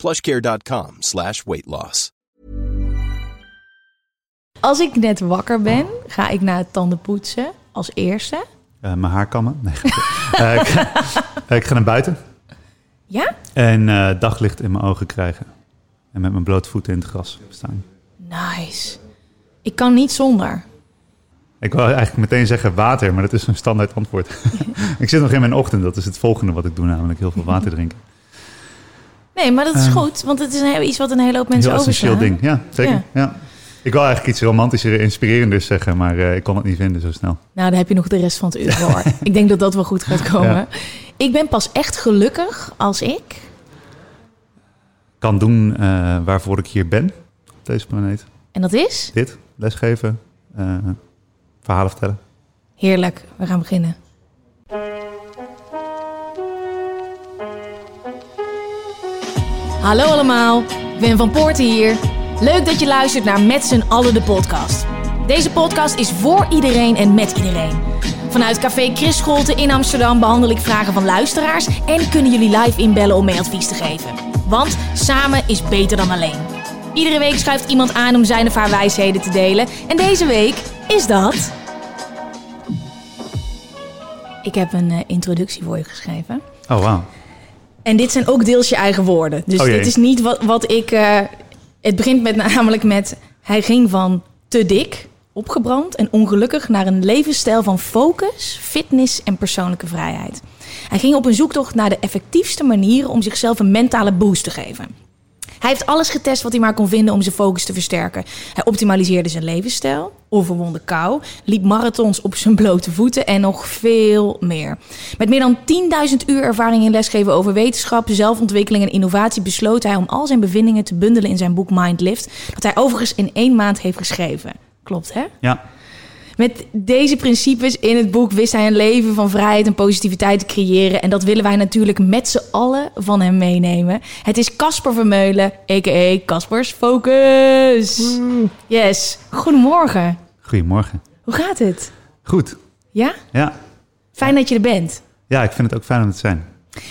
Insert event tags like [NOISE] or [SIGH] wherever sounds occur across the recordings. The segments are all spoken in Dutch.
plushcare.com slash weight loss. Als ik net wakker ben, ga ik naar het tandenpoetsen als eerste. Eh, mijn haar kammen. Nee, Eh, ik, ga- [LAUGHS] ik ga naar buiten Ja? en eh, daglicht in mijn ogen krijgen. En met mijn blote voeten in het gras staan. Nice. Ik kan niet zonder. Ik wil eigenlijk meteen zeggen water, maar dat is een standaard antwoord. [LAUGHS] ik zit nog in mijn ochtend, dat is het volgende wat ik doe, namelijk heel veel water [LAUGHS] drinken. Nee, maar dat is Eh, goed, want het is een, iets wat een hele hoop mensen heel essentieel overslaan. ding, ja, zeker. Ja. Ja. Ik wil eigenlijk iets romantischer, inspirerenders zeggen, maar eh, ik kon het niet vinden zo snel. Nou, dan heb je nog de rest van het uur voor. [LAUGHS] ik denk dat dat wel goed gaat komen. Ja. Ik ben pas echt gelukkig als ik... Kan doen eh, waarvoor ik hier ben op deze planeet. En dat is? Dit, lesgeven, eh, verhalen vertellen. Heerlijk, we gaan beginnen. Hallo allemaal, ben Van Poorten hier. Leuk dat je luistert naar Met z'n allen de podcast. Deze podcast is voor iedereen en met iedereen. Vanuit Café Chris Scholte in Amsterdam behandel ik vragen van luisteraars... en kunnen jullie live inbellen om mee advies te geven. Want samen is beter dan alleen. Iedere week schuift iemand aan om zijn of haar wijsheden te delen. En deze week is dat... Ik heb een eh, introductie voor je geschreven. Oh, wauw. En dit zijn ook deels je eigen woorden. Dus Oh dit is niet wat, wat ik. eh, het begint met, namelijk met. Hij ging van te dik, opgebrand en ongelukkig naar een levensstijl van focus, fitness en persoonlijke vrijheid. Hij ging op een zoektocht naar de effectiefste manieren om zichzelf een mentale boost te geven. Hij heeft alles getest wat hij maar kon vinden om zijn focus te versterken. Hij optimaliseerde zijn levensstijl, overwon kou, liep marathons op zijn blote voeten en nog veel meer. Met meer dan 10.000 uur ervaring in lesgeven over wetenschap, zelfontwikkeling en innovatie besloot hij om al zijn bevindingen te bundelen in zijn boek Mind Lift, dat hij overigens in één maand heeft geschreven. Klopt, hè? Ja, Met deze principes in het boek wist hij een leven van vrijheid en positiviteit te creëren. En dat willen wij natuurlijk met z'n allen van hem meenemen. Het is Casper Vermeulen, a.k.a. Caspers Focus. Yes, goedemorgen. goedemorgen. Hoe gaat het? Goed. Ja? Ja. Fijn dat je er bent. ja, ik vind het ook fijn om te zijn.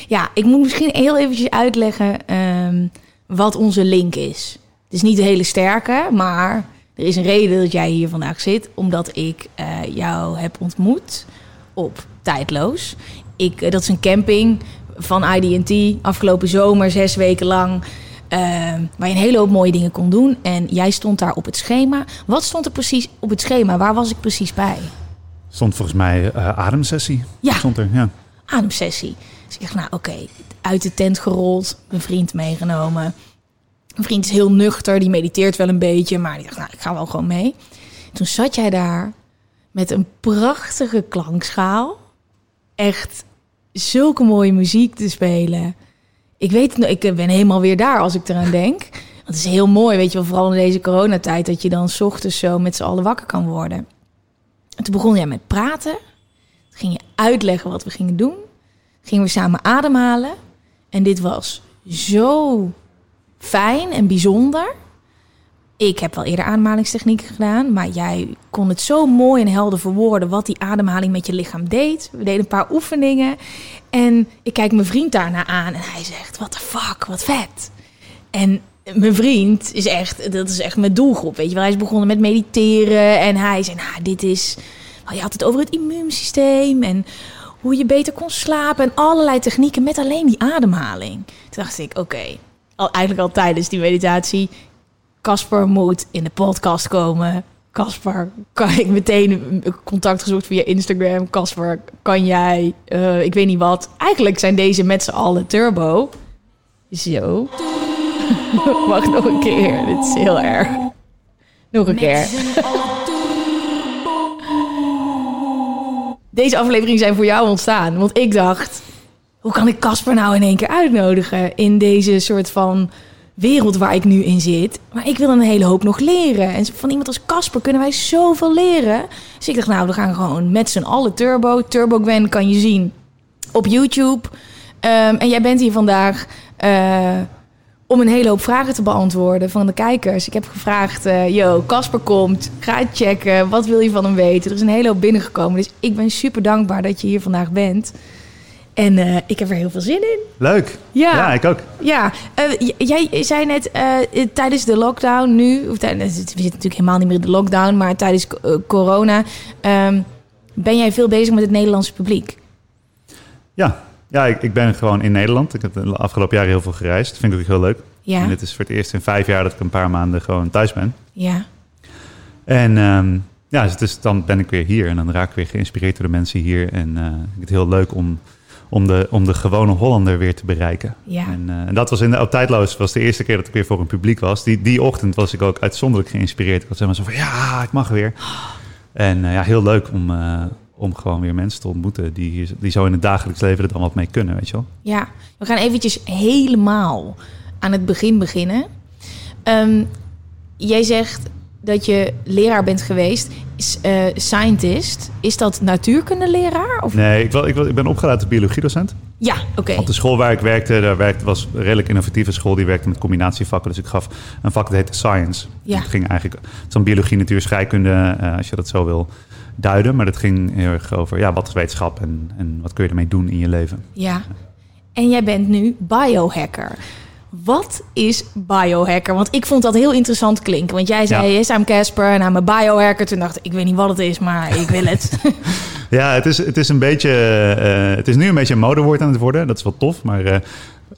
Ja, ik moet misschien heel eventjes uitleggen ehm, wat onze link is. Het is niet de hele sterke, maar er is een reden dat jij hier vandaag zit. Omdat ik eh, jou heb ontmoet op Tijdloos. Ik, eh, dat is een camping van ID&T. Afgelopen zomer, zes weken lang. ehm, waar je een hele hoop mooie dingen kon doen. En jij stond daar op het schema. Wat stond er precies op het schema? Waar was ik precies bij? Stond volgens mij eh, ademsessie. Ja. Stond er, ja. ademsessie. Dus ik dacht, nou oké, uit de tent gerold, mijn vriend meegenomen. Mijn vriend is heel nuchter, die mediteert wel een beetje, maar die dacht, nou, ik ga wel gewoon mee. Toen zat jij daar met een prachtige klankschaal. Echt zulke mooie muziek te spelen. Ik weet ik ben helemaal weer daar als ik eraan denk. Het is heel mooi, weet je wel, vooral in deze coronatijd, dat je dan 's ochtends zo met z'n allen wakker kan worden. En toen begon jij met praten. Toen ging je uitleggen wat we gingen doen. Gingen we samen ademhalen. En dit was zo fijn en bijzonder. Ik heb wel eerder ademhalingstechnieken gedaan, maar jij kon het zo mooi en helder verwoorden wat die ademhaling met je lichaam deed. We deden een paar oefeningen en ik kijk mijn vriend daarna aan en hij zegt: What the fuck, wat vet. En mijn vriend is echt, dat is echt mijn doelgroep, weet je wel. Hij is begonnen met mediteren en hij zei: Nou, dit is, nou, je had het over het immuunsysteem en hoe je beter kon slapen en allerlei technieken met alleen die ademhaling. Toen dacht ik: Oké, al, eigenlijk al tijdens die meditatie. Casper moet in de podcast komen. Casper, kan ik meteen contact gezocht via Instagram. Casper, kan jij, eh, ik weet niet wat. Eigenlijk zijn deze met z'n allen turbo. Zo. [LAUGHS] Wacht nog een keer. Dit is heel erg. Nog een keer. Deze afleveringen zijn voor jou ontstaan. Want ik dacht, hoe kan ik Casper nou in één keer uitnodigen in deze soort van wereld waar ik nu in zit. Maar ik wil een hele hoop nog leren. En van iemand als Casper kunnen wij zoveel leren. Dus ik dacht, nou, we gaan gewoon met z'n allen turbo. Turbo Gwen kan je zien op YouTube. Ehm, en jij bent hier vandaag eh, om een hele hoop vragen te beantwoorden van de kijkers. Ik heb gevraagd, eh yo, Casper komt, ga checken. Wat wil je van hem weten? Er is een hele hoop binnengekomen. Dus ik ben super dankbaar dat je hier vandaag bent. En eh, ik heb er heel veel zin in. Leuk. Ja. ja ik ook. Ja, eh, jij zei net eh, tijdens de lockdown nu, of tijdens, we zitten natuurlijk helemaal niet meer in de lockdown, maar tijdens corona, ehm, ben jij veel bezig met het Nederlandse publiek? Ja, ja ik, ik ben gewoon in Nederland. Ik heb de afgelopen jaren heel veel gereisd. Dat vind ik ook heel leuk. Ja, En dit is voor het eerst in vijf jaar dat ik een paar maanden gewoon thuis ben. ja, En ehm, ja, dus dan ben ik weer hier en dan raak ik weer geïnspireerd door de mensen hier. En ik vind het heel leuk om, om, de, om de gewone Hollander weer te bereiken. ja. En, eh, en dat was in de op Tijdloos was de eerste keer dat ik weer voor een publiek was. Die, die ochtend was ik ook uitzonderlijk geïnspireerd. Ik was helemaal zo van, ja, ik mag weer. En eh, ja, heel leuk om, eh, om gewoon weer mensen te ontmoeten die, die zo in het dagelijks leven er dan wat mee kunnen, weet je wel. Ja, we gaan eventjes helemaal aan het begin beginnen. Ehm, jij zegt dat je leraar bent geweest, is, eh, scientist. Is dat natuurkundeleraar? Of... Nee, ik, ik, ik ben opgeleid als biologiedocent. Ja, oké. Op de school waar ik werkte, daar werkte, was een redelijk innovatieve school. Die werkte met combinatievakken. Dus ik gaf een vak dat heette Science. Ja. Het ging eigenlijk, dan biologie, natuur, scheikunde, eh, als je dat zo wil duiden. Maar dat ging heel erg over, ja, wat is wetenschap en, en wat kun je ermee doen in je leven. Ja. En jij bent nu biohacker. Wat is biohacker? Want ik vond dat heel interessant klinken. Want jij zei, Ja. yes, I'm Casper en I'm a biohacker. Toen dacht ik, ik weet niet wat het is, maar ik wil het. [LAUGHS] Ja, het is, het is een beetje, eh, het is nu een beetje een modewoord aan het worden. Dat is wel tof, maar... eh,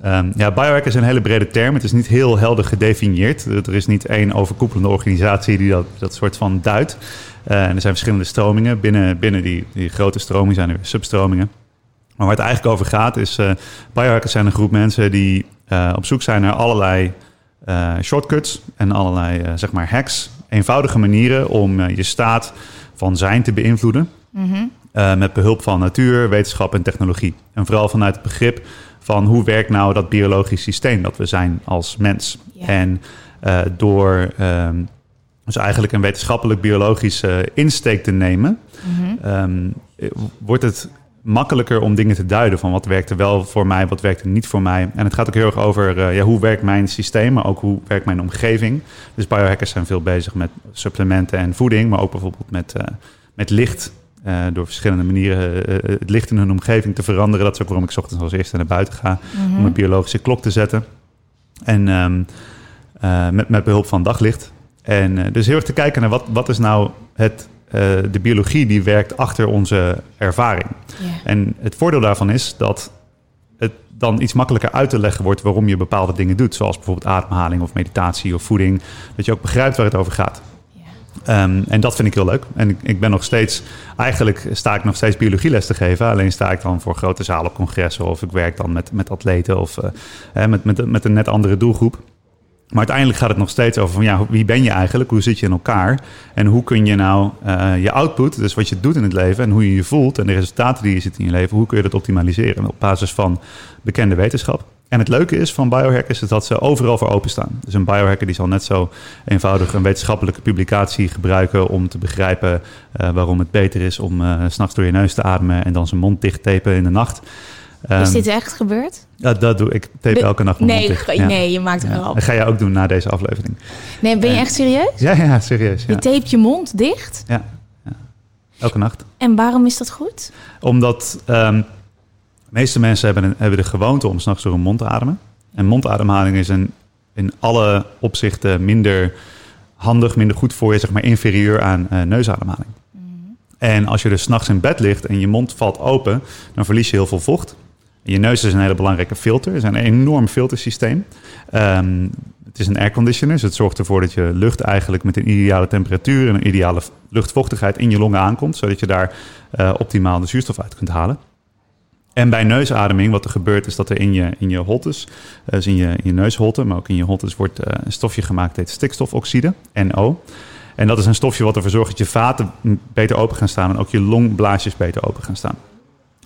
ehm, ja, biohacker is een hele brede term. Het is niet heel helder gedefinieerd. Er is niet één overkoepelende organisatie die dat, dat soort van duidt. Eh, en er zijn verschillende stromingen. Binnen, binnen die, die grote stromingen zijn er substromingen. Maar waar het eigenlijk over gaat is... eh biohackers zijn een groep mensen die eh, op zoek zijn naar allerlei eh, shortcuts... en allerlei, eh, zeg maar, hacks. Eenvoudige manieren om je staat van zijn te beïnvloeden... Eh, met behulp van natuur, wetenschap en technologie. En vooral vanuit het begrip van hoe werkt nou dat biologisch systeem dat we zijn als mens. En door ehm, dus eigenlijk een wetenschappelijk-biologische insteek te nemen, ehm, eh, wordt het makkelijker om dingen te duiden van wat werkte wel voor mij, wat werkte niet voor mij. En het gaat ook heel erg over eh, ja, hoe werkt mijn systeem, maar ook hoe werkt mijn omgeving. Dus biohackers zijn veel bezig met supplementen en voeding, maar ook bijvoorbeeld met, eh, met licht. eh, door verschillende manieren het licht in hun omgeving te veranderen. Dat is ook waarom ik 's ochtends als eerste naar buiten ga. Om een biologische klok te zetten. En ehm, eh, met, met behulp van daglicht. En dus heel erg te kijken naar wat, wat is nou het, eh, de biologie die werkt achter onze ervaring. En het voordeel daarvan is dat het dan iets makkelijker uit te leggen wordt waarom je bepaalde dingen doet. Zoals bijvoorbeeld ademhaling of meditatie of voeding. Dat je ook begrijpt waar het over gaat. Ehm, en dat vind ik heel leuk. En ik, ik ben nog steeds, eigenlijk sta ik nog steeds biologieles te geven. Alleen sta ik dan voor grote zalen op congressen of ik werk dan met, met atleten of eh, met, met, met een net andere doelgroep. Maar uiteindelijk gaat het nog steeds over van ja, wie ben je eigenlijk? Hoe zit je in elkaar? En hoe kun je nou eh, je output, dus wat je doet in het leven en hoe je je voelt en de resultaten die je ziet in je leven, hoe kun je dat optimaliseren op basis van bekende wetenschap? En het leuke is van biohackers is dat ze overal voor openstaan. Dus een biohacker die zal net zo eenvoudig een wetenschappelijke publicatie gebruiken om te begrijpen eh, waarom het beter is om eh, s s'nachts door je neus te ademen en dan zijn mond dicht tapen in de nacht. Is Ehm, dit echt gebeurd? ja, dat doe ik. Tape elke nacht nee, Ja. nee, je maakt een Ja. grap. Dat ga je ook doen na deze aflevering. Nee, ben je echt serieus? Ja, ja, serieus. Je tapet je mond dicht? Ja. ja. Elke nacht. En waarom is dat goed? Omdat ehm, de meeste mensen hebben, een, hebben de gewoonte om s'nachts door hun mond te ademen. En mondademhaling is een, in alle opzichten minder handig, minder goed voor je, zeg maar inferieur aan eh, neusademhaling. En als je dus s'nachts in bed ligt en je mond valt open, dan verlies je heel veel vocht. Je neus is een hele belangrijke filter. Het is een enorm filtersysteem. Ehm, het is een airconditioner, dus het zorgt ervoor dat je lucht eigenlijk met een ideale temperatuur en een ideale luchtvochtigheid in je longen aankomt, zodat je daar eh, optimaal de zuurstof uit kunt halen. En bij neusademing, wat er gebeurt, is dat er in je, in je holtes, eh, dus in je, in je neusholte, maar ook in je holtes, wordt eh, een stofje gemaakt, dat heet stikstofoxide, NO. En dat is een stofje wat ervoor zorgt dat je vaten beter open gaan staan en ook je longblaasjes beter open gaan staan.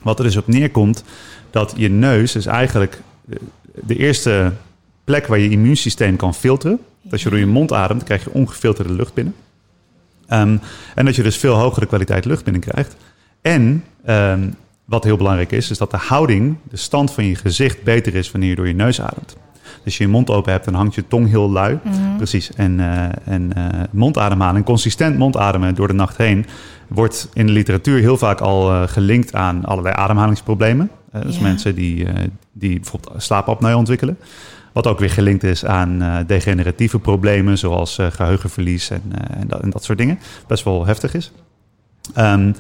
Wat er dus op neerkomt, dat je neus is eigenlijk eh, de eerste plek waar je immuunsysteem kan filteren. Dat als je door je mond ademt, krijg je ongefilterde lucht binnen. Ehm, en dat je dus veel hogere kwaliteit lucht binnenkrijgt. En ehm, wat heel belangrijk is, is dat de houding, de stand van je gezicht beter is wanneer je door je neus ademt. Als je je mond open hebt, dan hangt je tong heel lui. Mhm. Precies. En, uh, en uh, mondademhaling, consistent mondademen door de nacht heen, wordt in de literatuur heel vaak al uh, gelinkt aan allerlei ademhalingsproblemen. dus Ja. mensen die, die bijvoorbeeld slaapapneu ontwikkelen. Wat ook weer gelinkt is aan degeneratieve problemen, zoals geheugenverlies en, en, dat, en, dat, soort dingen. Best wel heftig is. Um,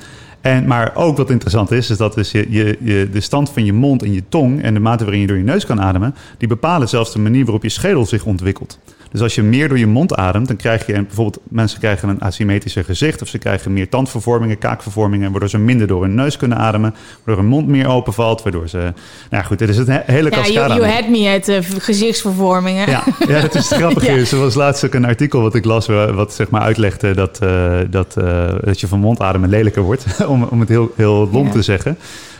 en, maar ook wat interessant is, is dat dus je, je, je, de stand van je mond en je tong en de mate waarin je door je neus kan ademen, die bepalen zelfs de manier waarop je schedel zich ontwikkelt. Dus als je meer door je mond ademt, dan krijg je bijvoorbeeld mensen krijgen een asymmetrischer gezicht of ze krijgen meer tandvervormingen, kaakvervormingen, waardoor ze minder door hun neus kunnen ademen, waardoor hun mond meer openvalt, waardoor ze. Nou goed, dit is het hele Ja, cascade. you, you had me at uh, gezichtsvervormingen. ja, ja, dat is [LAUGHS] grappig. Ja. Er was laatst ook een artikel wat ik las, wa- wat zeg maar uitlegde dat, eh, dat, eh, dat je van mondademen lelijker wordt, [LAUGHS] om, om het heel, heel lomp Ja. te zeggen.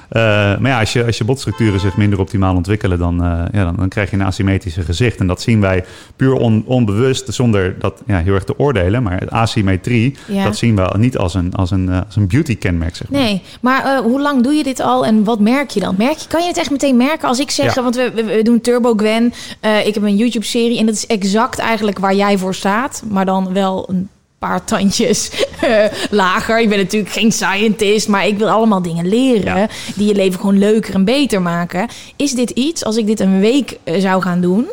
Eh, maar ja, als je, als je botstructuren zich minder optimaal ontwikkelen, dan, eh, ja, dan, dan krijg je een asymmetrische gezicht. En dat zien wij puur on- onbewust, zonder dat ja, heel erg te oordelen. Maar asymmetrie, Ja. dat zien we niet als een, als een, eh, als een beauty-kenmerk, zeg maar. Nee, maar hoe lang doe je dit al en wat merk je dan? Merk je, kan je het echt meteen merken als ik zeg, Ja. want we, we, doen Turbo Gwen, ik heb een YouTube-serie en dat is exact eigenlijk waar jij voor staat, maar dan wel een paar tandjes eh, lager. Ik ben natuurlijk geen scientist, maar ik wil allemaal dingen leren Ja. die je leven gewoon leuker en beter maken. Is dit iets, als ik dit een week eh, zou gaan doen,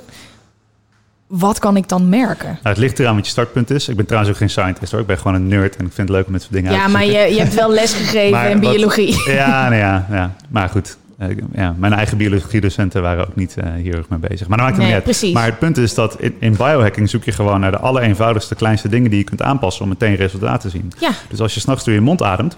wat kan ik dan merken? Nou, het ligt eraan wat je startpunt is. Ik ben trouwens ook geen scientist hoor. Ik ben gewoon een nerd en ik vind het leuk om met soort dingen uit Ja, te maar zoeken. je, je hebt wel les gegeven [LAUGHS] Maar in wat- biologie. Ja, nou ja, ja, maar goed. Eh, ja, mijn eigen biologiedocenten waren ook niet eh, hier erg mee bezig. Maar dat maakt het Nee, niet uit. Maar het punt is dat in, in biohacking zoek je gewoon naar de allereenvoudigste, kleinste dingen die je kunt aanpassen om meteen resultaat te zien. Ja. Dus als je s'nachts door je mond ademt.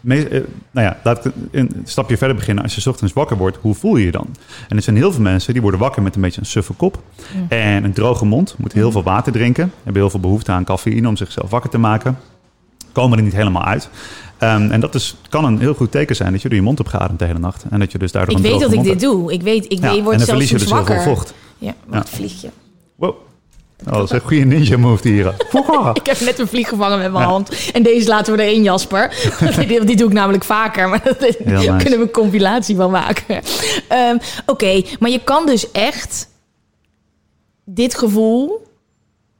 me- eh, nou ja, laat ik een stapje verder beginnen. Als je 's ochtends wakker wordt, hoe voel je je dan? En er zijn heel veel mensen die worden wakker met een beetje een suffe kop. En een droge mond. Moeten heel veel water drinken. Hebben heel veel behoefte aan cafeïne om zichzelf wakker te maken. Komen er niet helemaal uit. Ehm, en dat is, kan een heel goed teken zijn dat je door je mond hebt geademd de hele nacht. En dat je dus daardoor Ik weet dat ik dit hebt. doe. Ik weet, ik Ja, weet, en word dan zelfs verlies je dus heel veel vocht. Ja, wat vlieg je. Wow. Oh, dat is een goede ninja move die hier. [LAUGHS] Ik heb net een vlieg gevangen met mijn Ja. hand. En deze laten we erin, Jasper. [LAUGHS] [LAUGHS] die, doe ik namelijk vaker. Maar daar nice. kunnen we een compilatie van maken. Ehm, Oké, maar je kan dus echt dit gevoel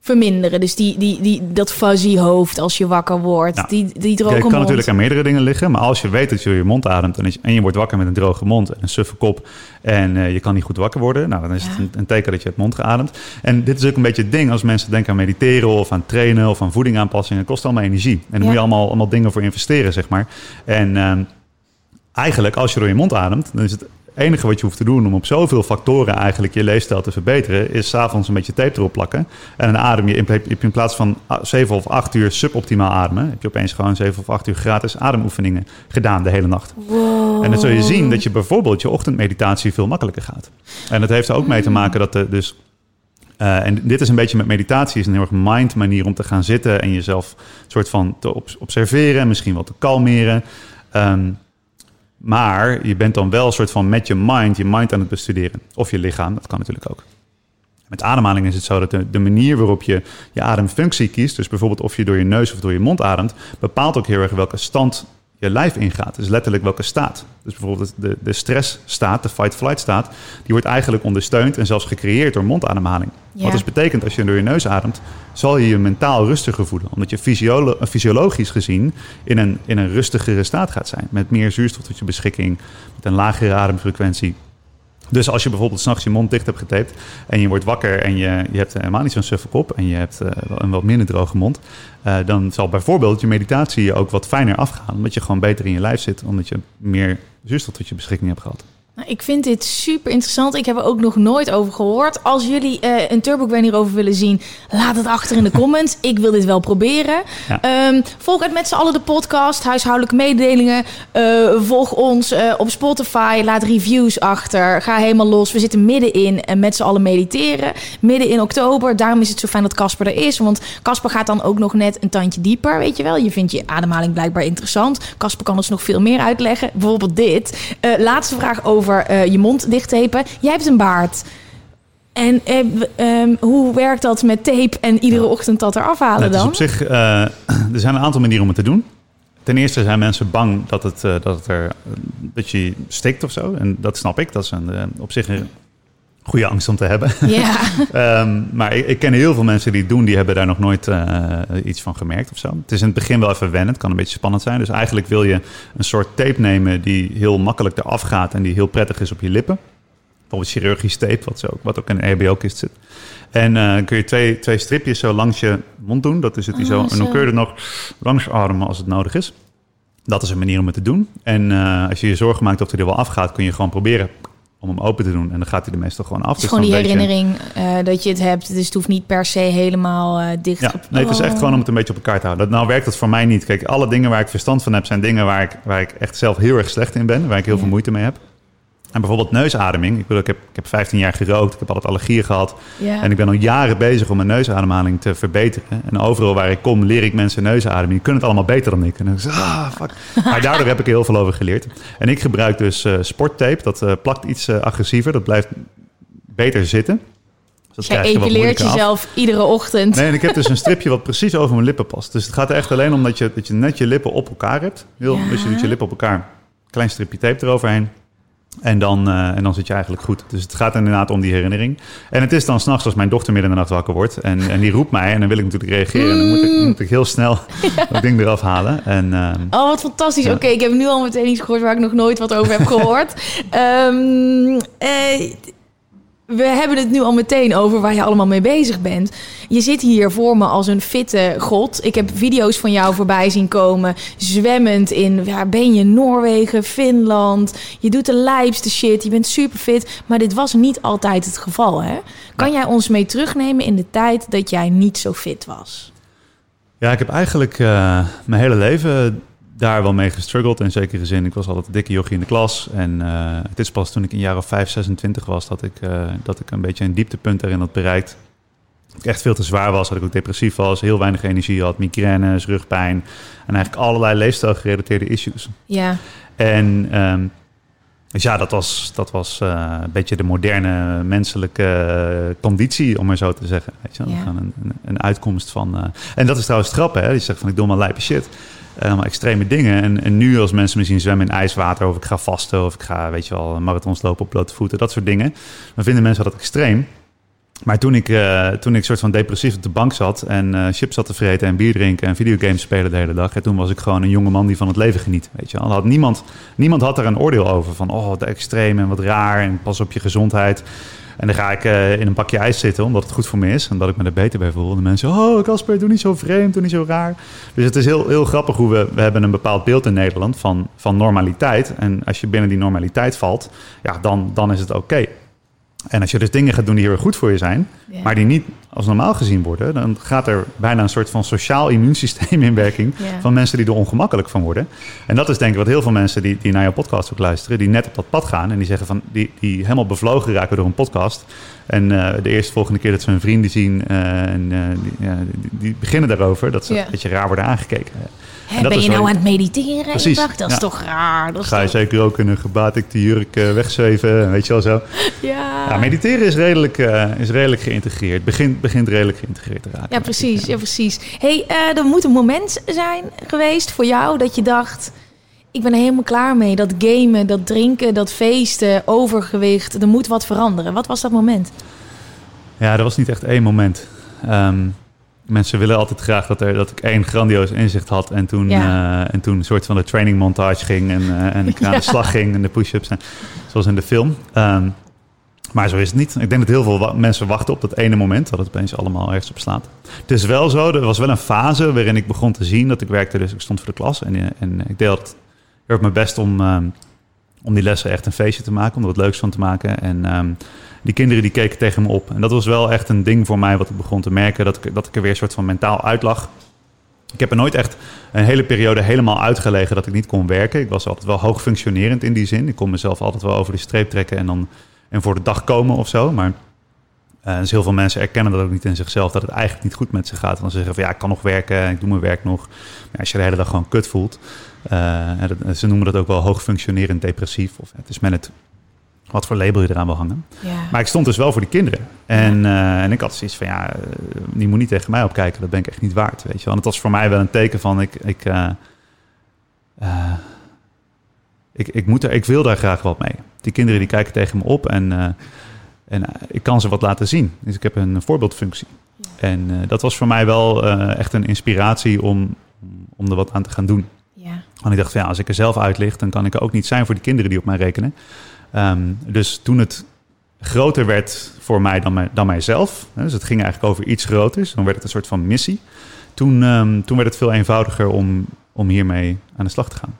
verminderen. Dus die, die, die, dat fuzzy hoofd als je wakker wordt. Die, die droge het kan mond. natuurlijk aan meerdere dingen liggen. Maar als je weet dat je door je mond ademt en, je- en je wordt wakker met een droge mond en een suffe kop. En eh, je kan niet goed wakker worden. Nou, dan is het een, een teken dat je hebt mond geademd. En dit is ook een beetje het ding als mensen denken aan mediteren of aan trainen of aan voedingaanpassingen. Het kost allemaal energie. En daar Ja. moet je allemaal, allemaal dingen voor investeren, zeg maar. En ehm, eigenlijk, als je door je mond ademt, dan is het enige wat je hoeft te doen om op zoveel factoren eigenlijk je leefstijl te verbeteren, is s'avonds een beetje tape erop plakken. En dan adem je in, in plaats van 7 of 8 uur suboptimaal ademen, heb je opeens gewoon 7 of 8 uur gratis ademoefeningen gedaan de hele nacht. En dan zul je zien dat je bijvoorbeeld je ochtendmeditatie veel makkelijker gaat. En dat heeft er ook mee te maken dat de, dus. eh, en dit is een beetje met meditatie, is een heel erg mind manier om te gaan zitten en jezelf soort van te ob- observeren en misschien wel te kalmeren. Ehm, maar je bent dan wel een soort van met je mind, je mind aan het bestuderen. Of je lichaam, dat kan natuurlijk ook. Met ademhaling is het zo dat de, manier waarop je je ademfunctie kiest, dus bijvoorbeeld of je door je neus of door je mond ademt, bepaalt ook heel erg welke stand je lijf ingaat. Dus letterlijk welke staat. Dus bijvoorbeeld de, de stressstaat, de fight-flight staat, die wordt eigenlijk ondersteund en zelfs gecreëerd door mondademhaling. Ja. Wat dus betekent, als je door je neus ademt, zal je je mentaal rustiger voelen. Omdat je fysiolo- eh, fysiologisch gezien in een, in een rustigere staat gaat zijn. Met meer zuurstof tot je beschikking, met een lagere ademfrequentie. Dus als je bijvoorbeeld s'nachts je mond dicht hebt getaped en je wordt wakker en je, je hebt helemaal niet zo'n suffe kop en je hebt eh, een wat minder droge mond, eh, dan zal bijvoorbeeld je meditatie ook wat fijner afgaan. Omdat je gewoon beter in je lijf zit, omdat je meer zuurstof tot je beschikking hebt gehad. Nou, ik vind dit super interessant. Ik heb er ook nog nooit over gehoord. Als jullie eh, een Turbo Gwen hierover willen zien, laat het achter in de comments. ik wil dit wel proberen. Ja. Ehm, volg het met z'n allen de podcast, huishoudelijke mededelingen. Eh, volg ons eh, op Spotify, laat reviews achter. Ga helemaal los. We zitten middenin en met z'n allen mediteren. Midden in oktober. Daarom is het zo fijn dat Casper er is. Want Casper gaat dan ook nog net een tandje dieper, weet je wel. Je vindt je ademhaling blijkbaar interessant. Casper kan ons nog veel meer uitleggen. Bijvoorbeeld dit. Laatste vraag over eh, je mond dichttapen. Jij hebt een baard. En eh, ehm, hoe werkt dat met tape en iedere ochtend dat eraf halen Nou, dan? op zich, eh, [CLEARS THROAT] er zijn een aantal manieren om het te doen. Ten eerste zijn mensen bang dat het, dat het er dat je stikt of zo. En dat snap ik. Dat is een, op zich een goede angst om te hebben. [LAUGHS] Ja, [LAUGHS] Ehm, maar ik, ik ken heel veel mensen die het doen, die hebben daar nog nooit eh, iets van gemerkt of zo. Het is in het begin wel even wennen, het kan een beetje spannend zijn. Dus eigenlijk wil je een soort tape nemen die heel makkelijk eraf gaat en die heel prettig is op je lippen. Bijvoorbeeld chirurgisch tape, wat, zo, wat ook in een EHBO-kist zit. En eh, kun je twee, twee stripjes zo langs je mond doen. Dat is het die zo. Oh, En dan kun je er nog langs ademen als het nodig is. Dat is een manier om het te doen. En eh, als je je zorgen maakt of hij er wel afgaat, kun je gewoon proberen om hem open te doen. En dan gaat hij er meestal gewoon af. het is Dus gewoon die herinnering eh, dat je het hebt. Dus het hoeft niet per se helemaal eh, dicht. Ja, gep- nee, het is echt Oh. gewoon om het een beetje op elkaar te houden. Dat, nou werkt dat voor mij niet. Kijk, alle dingen waar ik verstand van heb, zijn dingen waar ik, waar ik echt zelf heel erg slecht in ben. Waar ik heel Ja. veel moeite mee heb. En bijvoorbeeld neusademing. Ik, bedoel, ik, heb, ik heb 15 jaar gerookt. Ik heb altijd allergieën gehad. Ja. En ik ben al jaren bezig om mijn neusademhaling te verbeteren. En overal waar ik kom, leer ik mensen neusademing. Die kunnen het allemaal beter dan ik. En dan zeg ik, ah, fuck. Maar [LAUGHS] daardoor heb ik er heel veel over geleerd. En ik gebruik dus eh, sporttape. Dat eh, plakt iets eh, agressiever. Dat blijft beter zitten. Dus dat Jij je epileert af. jezelf iedere ochtend. Nee, en ik heb dus een [LAUGHS] stripje wat precies over mijn lippen past. Dus het gaat er echt alleen om dat je, dat je net je lippen op elkaar hebt. Heel, Ja. Dus je doet je lippen op elkaar. Klein stripje tape eroverheen. En dan, eh, en dan zit je eigenlijk goed. Dus het gaat inderdaad om die herinnering. En het is dan s'nachts als mijn dochter midden in de nacht wakker wordt. En, en die roept mij. En dan wil ik natuurlijk reageren. En dan moet ik, moet ik heel snel [LAUGHS] dat ding eraf halen. En ehm, Oh, wat fantastisch. Ja. Oké, ik heb nu al meteen iets gehoord waar ik nog nooit wat over heb gehoord. [LAUGHS] Ehm, eh, we hebben het nu al meteen over waar je allemaal mee bezig bent. Je zit hier voor me als een fitte god. Ik heb video's van jou voorbij zien komen. Zwemmend in, waar ben je? Noorwegen, Finland. Je doet de lijpste shit. Je bent super fit. Maar dit was niet altijd het geval, hè? Kan jij ons mee terugnemen in de tijd dat jij niet zo fit was? Ja, ik heb eigenlijk eh, mijn hele leven daar wel mee gestruggeld. In zekere zin, ik was altijd een dikke jochie in de klas. En eh, het is pas toen ik jaar of 5, 26 was... dat ik, eh, dat ik een beetje een dieptepunt daarin had bereikt. Dat ik echt veel te zwaar was, dat ik ook depressief was... heel weinig energie had, migraines, rugpijn... en eigenlijk allerlei leefstijlgerelateerde issues. Ja, En ehm, dus ja, dat was, dat was eh, een beetje de moderne menselijke conditie, om maar zo te zeggen. Weet je? Ja. Een, een, een uitkomst van. en dat is trouwens grappig, hè? Je zegt van ik doe maar lijpe shit. Eh, Allemaal extreme dingen. En, en nu als mensen me zien zwemmen in ijswater, of ik ga vasten, of ik ga, weet je wel, marathons lopen op blote voeten, dat soort dingen. Dan vinden mensen dat extreem. Maar toen ik, eh, toen ik soort van depressief op de bank zat en eh, chips zat te vreten en bier drinken en videogames spelen de hele dag, en toen was ik gewoon een jonge man die van het leven geniet. Weet je wel. Had niemand, niemand had er een oordeel over van, oh, wat extreem en wat raar en pas op je gezondheid. En dan ga ik eh, in een bakje ijs zitten, omdat het goed voor me is. En dat ik me er beter bij voel. En de mensen, oh Casper, doe niet zo vreemd, doe niet zo raar. Dus het is heel, heel grappig hoe we... We hebben een bepaald beeld in Nederland van, van normaliteit. En als je binnen die normaliteit valt, ja, dan, dan is het oké. En als je dus dingen gaat doen die heel erg goed voor je zijn... Maar die niet als normaal gezien worden... dan gaat er bijna een soort van sociaal immuunsysteem in werking... Van mensen die er ongemakkelijk van worden. En dat is denk ik wat heel veel mensen die, die naar jouw podcast ook luisteren... die net op dat pad gaan en die zeggen van... die, die helemaal bevlogen raken door een podcast... En eh, de eerste volgende keer dat ze hun vrienden zien eh, en eh, die, ja, die, beginnen daarover, dat ze een beetje raar worden aangekeken. Hè, ben je nou aan het mediteren? Precies, Ik dacht, dat is toch raar? Dat Ga je toch- zeker ook in een gebatikte jurk wegzweven, weet je wel zo. [LAUGHS] Ja. Ja, mediteren is redelijk, eh, is redelijk geïntegreerd. Begint, begint redelijk geïntegreerd te raken. Ja, precies. Ja, precies. hey, eh, er moet een moment zijn geweest voor jou dat je dacht... ik ben er helemaal klaar mee. Dat gamen, dat drinken, dat feesten, overgewicht. Er moet wat veranderen. Wat was dat moment? Ja, er was niet echt één moment. Ehm, mensen willen altijd graag dat, er, dat ik één grandioos inzicht had. En toen, Ja. eh, en toen een soort van de training montage ging. En, eh, en ik [LAUGHS] aan Ja. de slag ging en de push-ups. En, zoals in de film. Ehm, maar zo is het niet. Ik denk dat heel veel wa- mensen wachten op dat ene moment. Dat het opeens allemaal ergens op slaat. Het is wel zo. Er was wel een fase waarin ik begon te zien dat ik werkte. Dus ik stond voor de klas. En, eh, en ik deed heel erg mijn best om, ehm, om die lessen echt een feestje te maken. Om er wat leuks van te maken. En ehm, die kinderen die keken tegen me op. En dat was wel echt een ding voor mij wat ik begon te merken. Dat ik, dat ik er weer een soort van mentaal uitlag. Ik heb er nooit echt een hele periode helemaal uitgelegen dat ik niet kon werken. Ik was altijd wel hoog functionerend in die zin. Ik kon mezelf altijd wel over de streep trekken en dan en voor de dag komen of zo. Maar eh, dus heel veel mensen erkennen dat ook niet in zichzelf, dat het eigenlijk niet goed met ze gaat. Dan zeggen van ja, ik kan nog werken, ik doe mijn werk nog. Als je de hele dag gewoon kut voelt, en dat- ze noemen dat ook wel hoog functionerend depressief. Of het is men het wat voor label je eraan wil hangen. Ja. Maar ik stond dus wel voor die kinderen. En, eh, en ik had zoiets van, ja, eh, die moet niet tegen mij opkijken. Dat ben ik echt niet waard, weet je wel. En het was voor mij wel een teken van, ik, ik, eh, eh, ik, ik, moet er, ik wil daar graag wat mee. Die kinderen die kijken tegen me op en, eh, en eh, ik kan ze wat laten zien. Dus ik heb een voorbeeldfunctie. En eh, dat was voor mij wel eh, echt een inspiratie om, om er wat aan te gaan doen. Want ik dacht, van, ja, als ik er zelf uitlicht, dan kan ik er ook niet zijn voor die kinderen die op mij rekenen. Ehm, dus toen het groter werd voor mij dan, mij, dan mijzelf, dus het ging eigenlijk over iets groters, dan werd het een soort van missie. Toen, ehm, toen werd het veel eenvoudiger om, om hiermee aan de slag te gaan.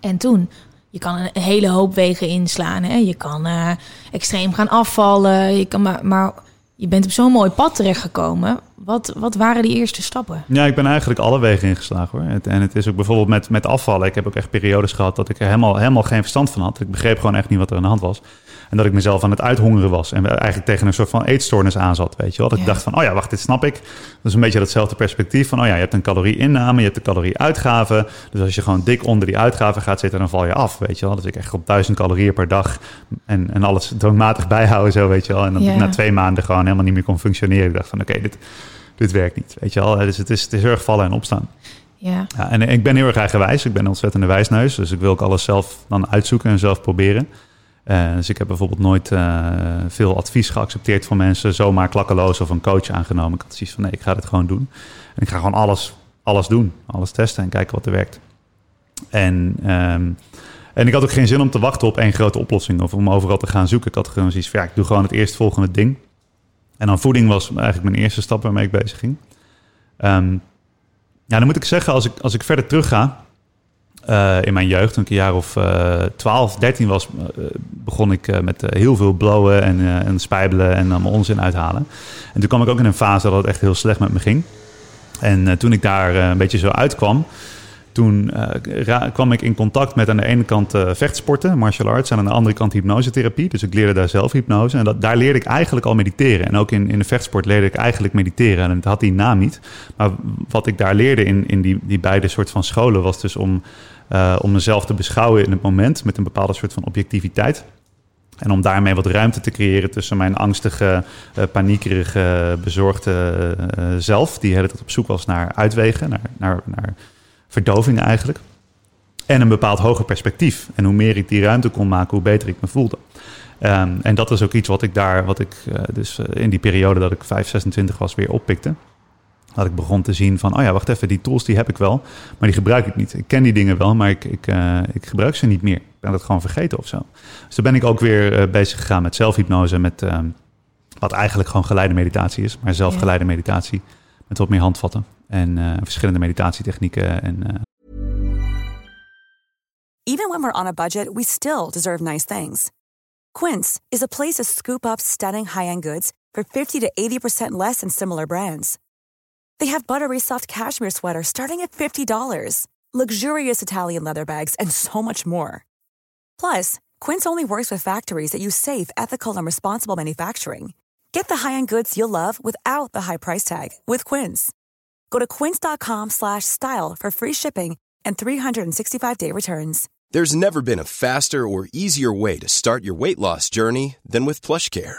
En toen, je kan een hele hoop wegen inslaan. Hè? Je kan eh, extreem gaan afvallen. Je kan maar, maar je bent op zo'n mooi pad terechtgekomen. Wat, wat waren die eerste stappen? Ja, ik ben eigenlijk alle wegen ingeslagen hoor. En het is ook bijvoorbeeld met, met afvallen. Ik heb ook echt periodes gehad dat ik er helemaal, helemaal geen verstand van had. Ik begreep gewoon echt niet wat er aan de hand was. En dat ik mezelf aan het uithongeren was. En eigenlijk tegen een soort van eetstoornis aan zat, weet je wel. Dat ik dacht van, oh ja, wacht, dit snap ik. Dat is een beetje datzelfde perspectief van, oh ja, je hebt een calorieinname, je hebt een calorieuitgave. Dus als je gewoon dik onder die uitgave gaat zitten, dan val je af, weet je wel. Dus ik echt op duizend calorieën per dag en, en alles dwangmatig [LAUGHS] bijhouden, zo, weet je wel. En Ja. ik na twee maanden gewoon helemaal niet meer kon functioneren. Ik dacht van, oké, dit, dit werkt niet, weet je wel. Dus het is, het is heel erg vallen en opstaan. Ja, Ja, en ik ben heel erg eigenwijs. Ik ben een ontzettende wijsneus. Dus ik wil ook alles zelf dan uitzoeken en zelf proberen. Eh, dus ik heb bijvoorbeeld nooit eh, veel advies geaccepteerd van mensen. Zomaar klakkeloos of een coach aangenomen. Ik had zoiets van nee, ik ga dit gewoon doen. En ik ga gewoon alles, alles doen. Alles testen en kijken wat er werkt. En, ehm, en ik had ook geen zin om te wachten op één grote oplossing. Of om overal te gaan zoeken. Ik had gewoon zoiets van ja, ik doe gewoon het eerstvolgende ding. En dan voeding was eigenlijk mijn eerste stap waarmee ik bezig ging. Ehm, ja, dan moet ik zeggen, als ik, als ik verder terug ga eh, in mijn jeugd, toen ik een jaar of eh 12, 13 was, eh, begon ik eh, met heel veel blowen en, en spijbelen en allemaal onzin uithalen. En toen kwam ik ook in een fase dat het echt heel slecht met me ging. En toen ik daar een beetje zo uitkwam, toen kwam ik in contact met aan de ene kant vechtsporten, martial arts, en aan de andere kant hypnosetherapie. Dus ik leerde daar zelf hypnose. En dat, daar leerde ik eigenlijk al mediteren. En ook in, in de vechtsport leerde ik eigenlijk mediteren. En het had die naam niet. Maar wat ik daar leerde in, in die, die beide soort van scholen was dus om, eh, om mezelf te beschouwen in het moment met een bepaalde soort van objectiviteit. En om daarmee wat ruimte te creëren tussen mijn angstige, eh, paniekerige, bezorgde eh, zelf, die de hele tijd op zoek was naar uitwegen, naar, naar, naar verdoving eigenlijk. En een bepaald hoger perspectief. En hoe meer ik die ruimte kon maken, hoe beter ik me voelde. Ehm, en dat is ook iets wat ik daar, wat ik dus in die periode dat ik 5, 26 was, weer oppikte. Dat ik begon te zien van, oh ja, wacht even, die tools die heb ik wel, maar die gebruik ik niet. Ik ken die dingen wel, maar ik, ik, eh, ik gebruik ze niet meer. Ik ben dat gewoon vergeten of zo. Dus toen ben ik ook weer eh, bezig gegaan met zelfhypnose, met ehm, wat eigenlijk gewoon geleide meditatie is, maar zelfgeleide meditatie met wat meer handvatten en eh, verschillende meditatietechnieken en eh, Even when we're on a budget, we still deserve nice things. Quince is a place to scoop up stunning high-end goods for 50 to 80% less than similar brands. They have buttery soft cashmere sweaters starting at $50, luxurious Italian leather bags, and so much more. Plus, Quince only works with factories that use safe, ethical, and responsible manufacturing. Get the high-end goods you'll love without the high price tag with Quince. Go to quince.com slash style for free shipping and 365-day returns. There's never been a faster or easier way to start your weight loss journey than with PlushCare.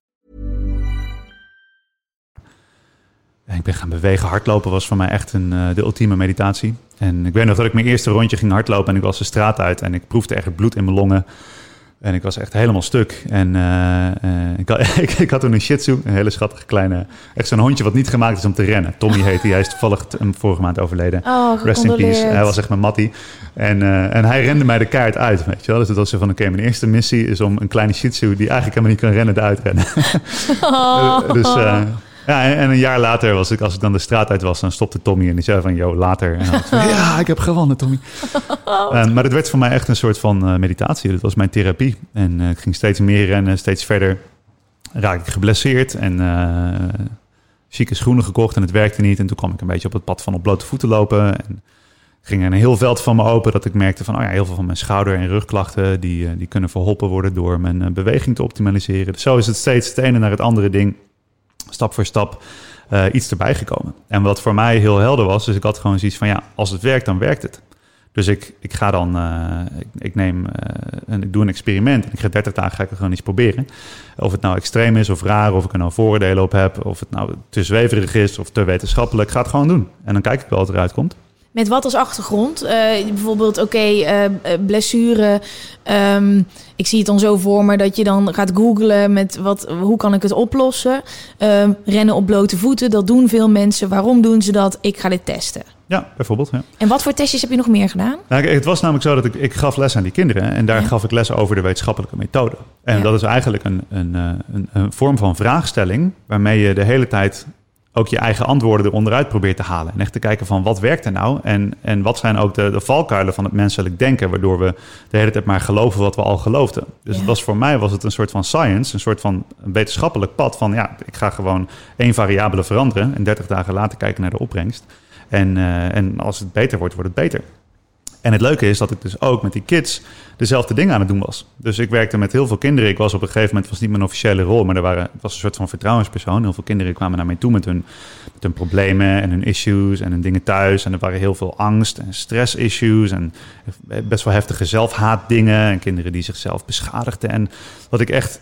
Ik ben gaan bewegen. Hardlopen was voor mij echt een, eh, de ultieme meditatie. En ik weet nog dat ik mijn eerste rondje ging hardlopen en ik was de straat uit en ik proefde echt bloed in mijn longen. En ik was echt helemaal stuk. En eh, eh, ik, had, [LAUGHS] ik, ik had toen een shih tzu, een hele schattige kleine... Echt zo'n hondje wat niet gemaakt is om te rennen. Tommy [LAUGHS] heet hij. Hij is toevallig vorige maand overleden. Oh, Rest in peace. Hij was echt mijn mattie. En, en hij rende mij de kaart uit, weet je wel. Dus het was zo van, oké, mijn eerste missie is om een kleine shih tzu... die eigenlijk helemaal niet kan rennen, eruit rennen. Oh. [LAUGHS] dus ja, en, en een jaar later, was ik, als ik dan de straat uit was... dan stopte Tommy en die zei van, yo, later. En ik [LAUGHS] ja, ik heb gewonnen, Tommy. [LAUGHS] Eh, maar het werd voor mij echt een soort van eh, meditatie. Dat was mijn therapie. En eh, ik ging steeds meer rennen, steeds verder. Raak ik geblesseerd en... eh, chique schoenen gekocht en het werkte niet. En toen kwam ik een beetje op het pad van op blote voeten lopen. En ging er een heel veld van me open dat ik merkte van... Oh ja, heel veel van mijn schouder- en rugklachten... die, die kunnen verholpen worden door mijn beweging te optimaliseren. Dus zo is het steeds het ene naar het andere ding, stap voor stap... iets erbij gekomen. En wat voor mij heel helder was, dus ik had gewoon zoiets van... ja, als het werkt, dan werkt het. Dus ik, ik ga dan, uh, ik, neem, uh, en ik doe een experiment. En ik ga 30 dagen ga ik gewoon iets proberen. Of het nou extreem is of raar, of ik er nou voordelen op heb, of het nou te zweverig is of te wetenschappelijk. Ga het gewoon doen. En dan kijk ik wel wat eruit komt. Met wat als achtergrond? Uh, bijvoorbeeld, oké, okay, blessure. Um, ik zie het dan zo voor me dat je dan gaat googlen met wat, hoe kan ik het oplossen. Um, rennen op blote voeten, dat doen veel mensen. Waarom doen ze dat? Ik ga dit testen. Ja, bijvoorbeeld. Ja. En wat voor testjes heb je nog meer gedaan? Nou, het was namelijk zo dat ik, ik gaf les aan die kinderen. En daar gaf ik les over de wetenschappelijke methode. En ja. dat is eigenlijk een, een, een, een, vorm van vraagstelling... waarmee je de hele tijd ook je eigen antwoorden eronder uit probeert te halen. En echt te kijken van wat werkt er nou? En, en wat zijn ook de, de valkuilen van het menselijk denken... waardoor we de hele tijd maar geloven wat we al geloofden. Dus het was voor mij was het een soort van science, een soort van wetenschappelijk pad... van ja, ik ga gewoon één variabele veranderen... en 30 dagen later kijken naar de opbrengst... En, uh, en als het beter wordt, wordt het beter. En het leuke is dat ik dus ook met die kids dezelfde dingen aan het doen was. Dus ik werkte met heel veel kinderen. Ik was op een gegeven moment, was niet mijn officiële rol, maar er waren, het was een soort van vertrouwenspersoon. Heel veel kinderen kwamen naar mij toe met hun, met hun problemen en hun issues en hun dingen thuis. En er waren heel veel angst en stress-issues en best wel heftige zelfhaatdingen. En kinderen die zichzelf beschadigden. En wat ik echt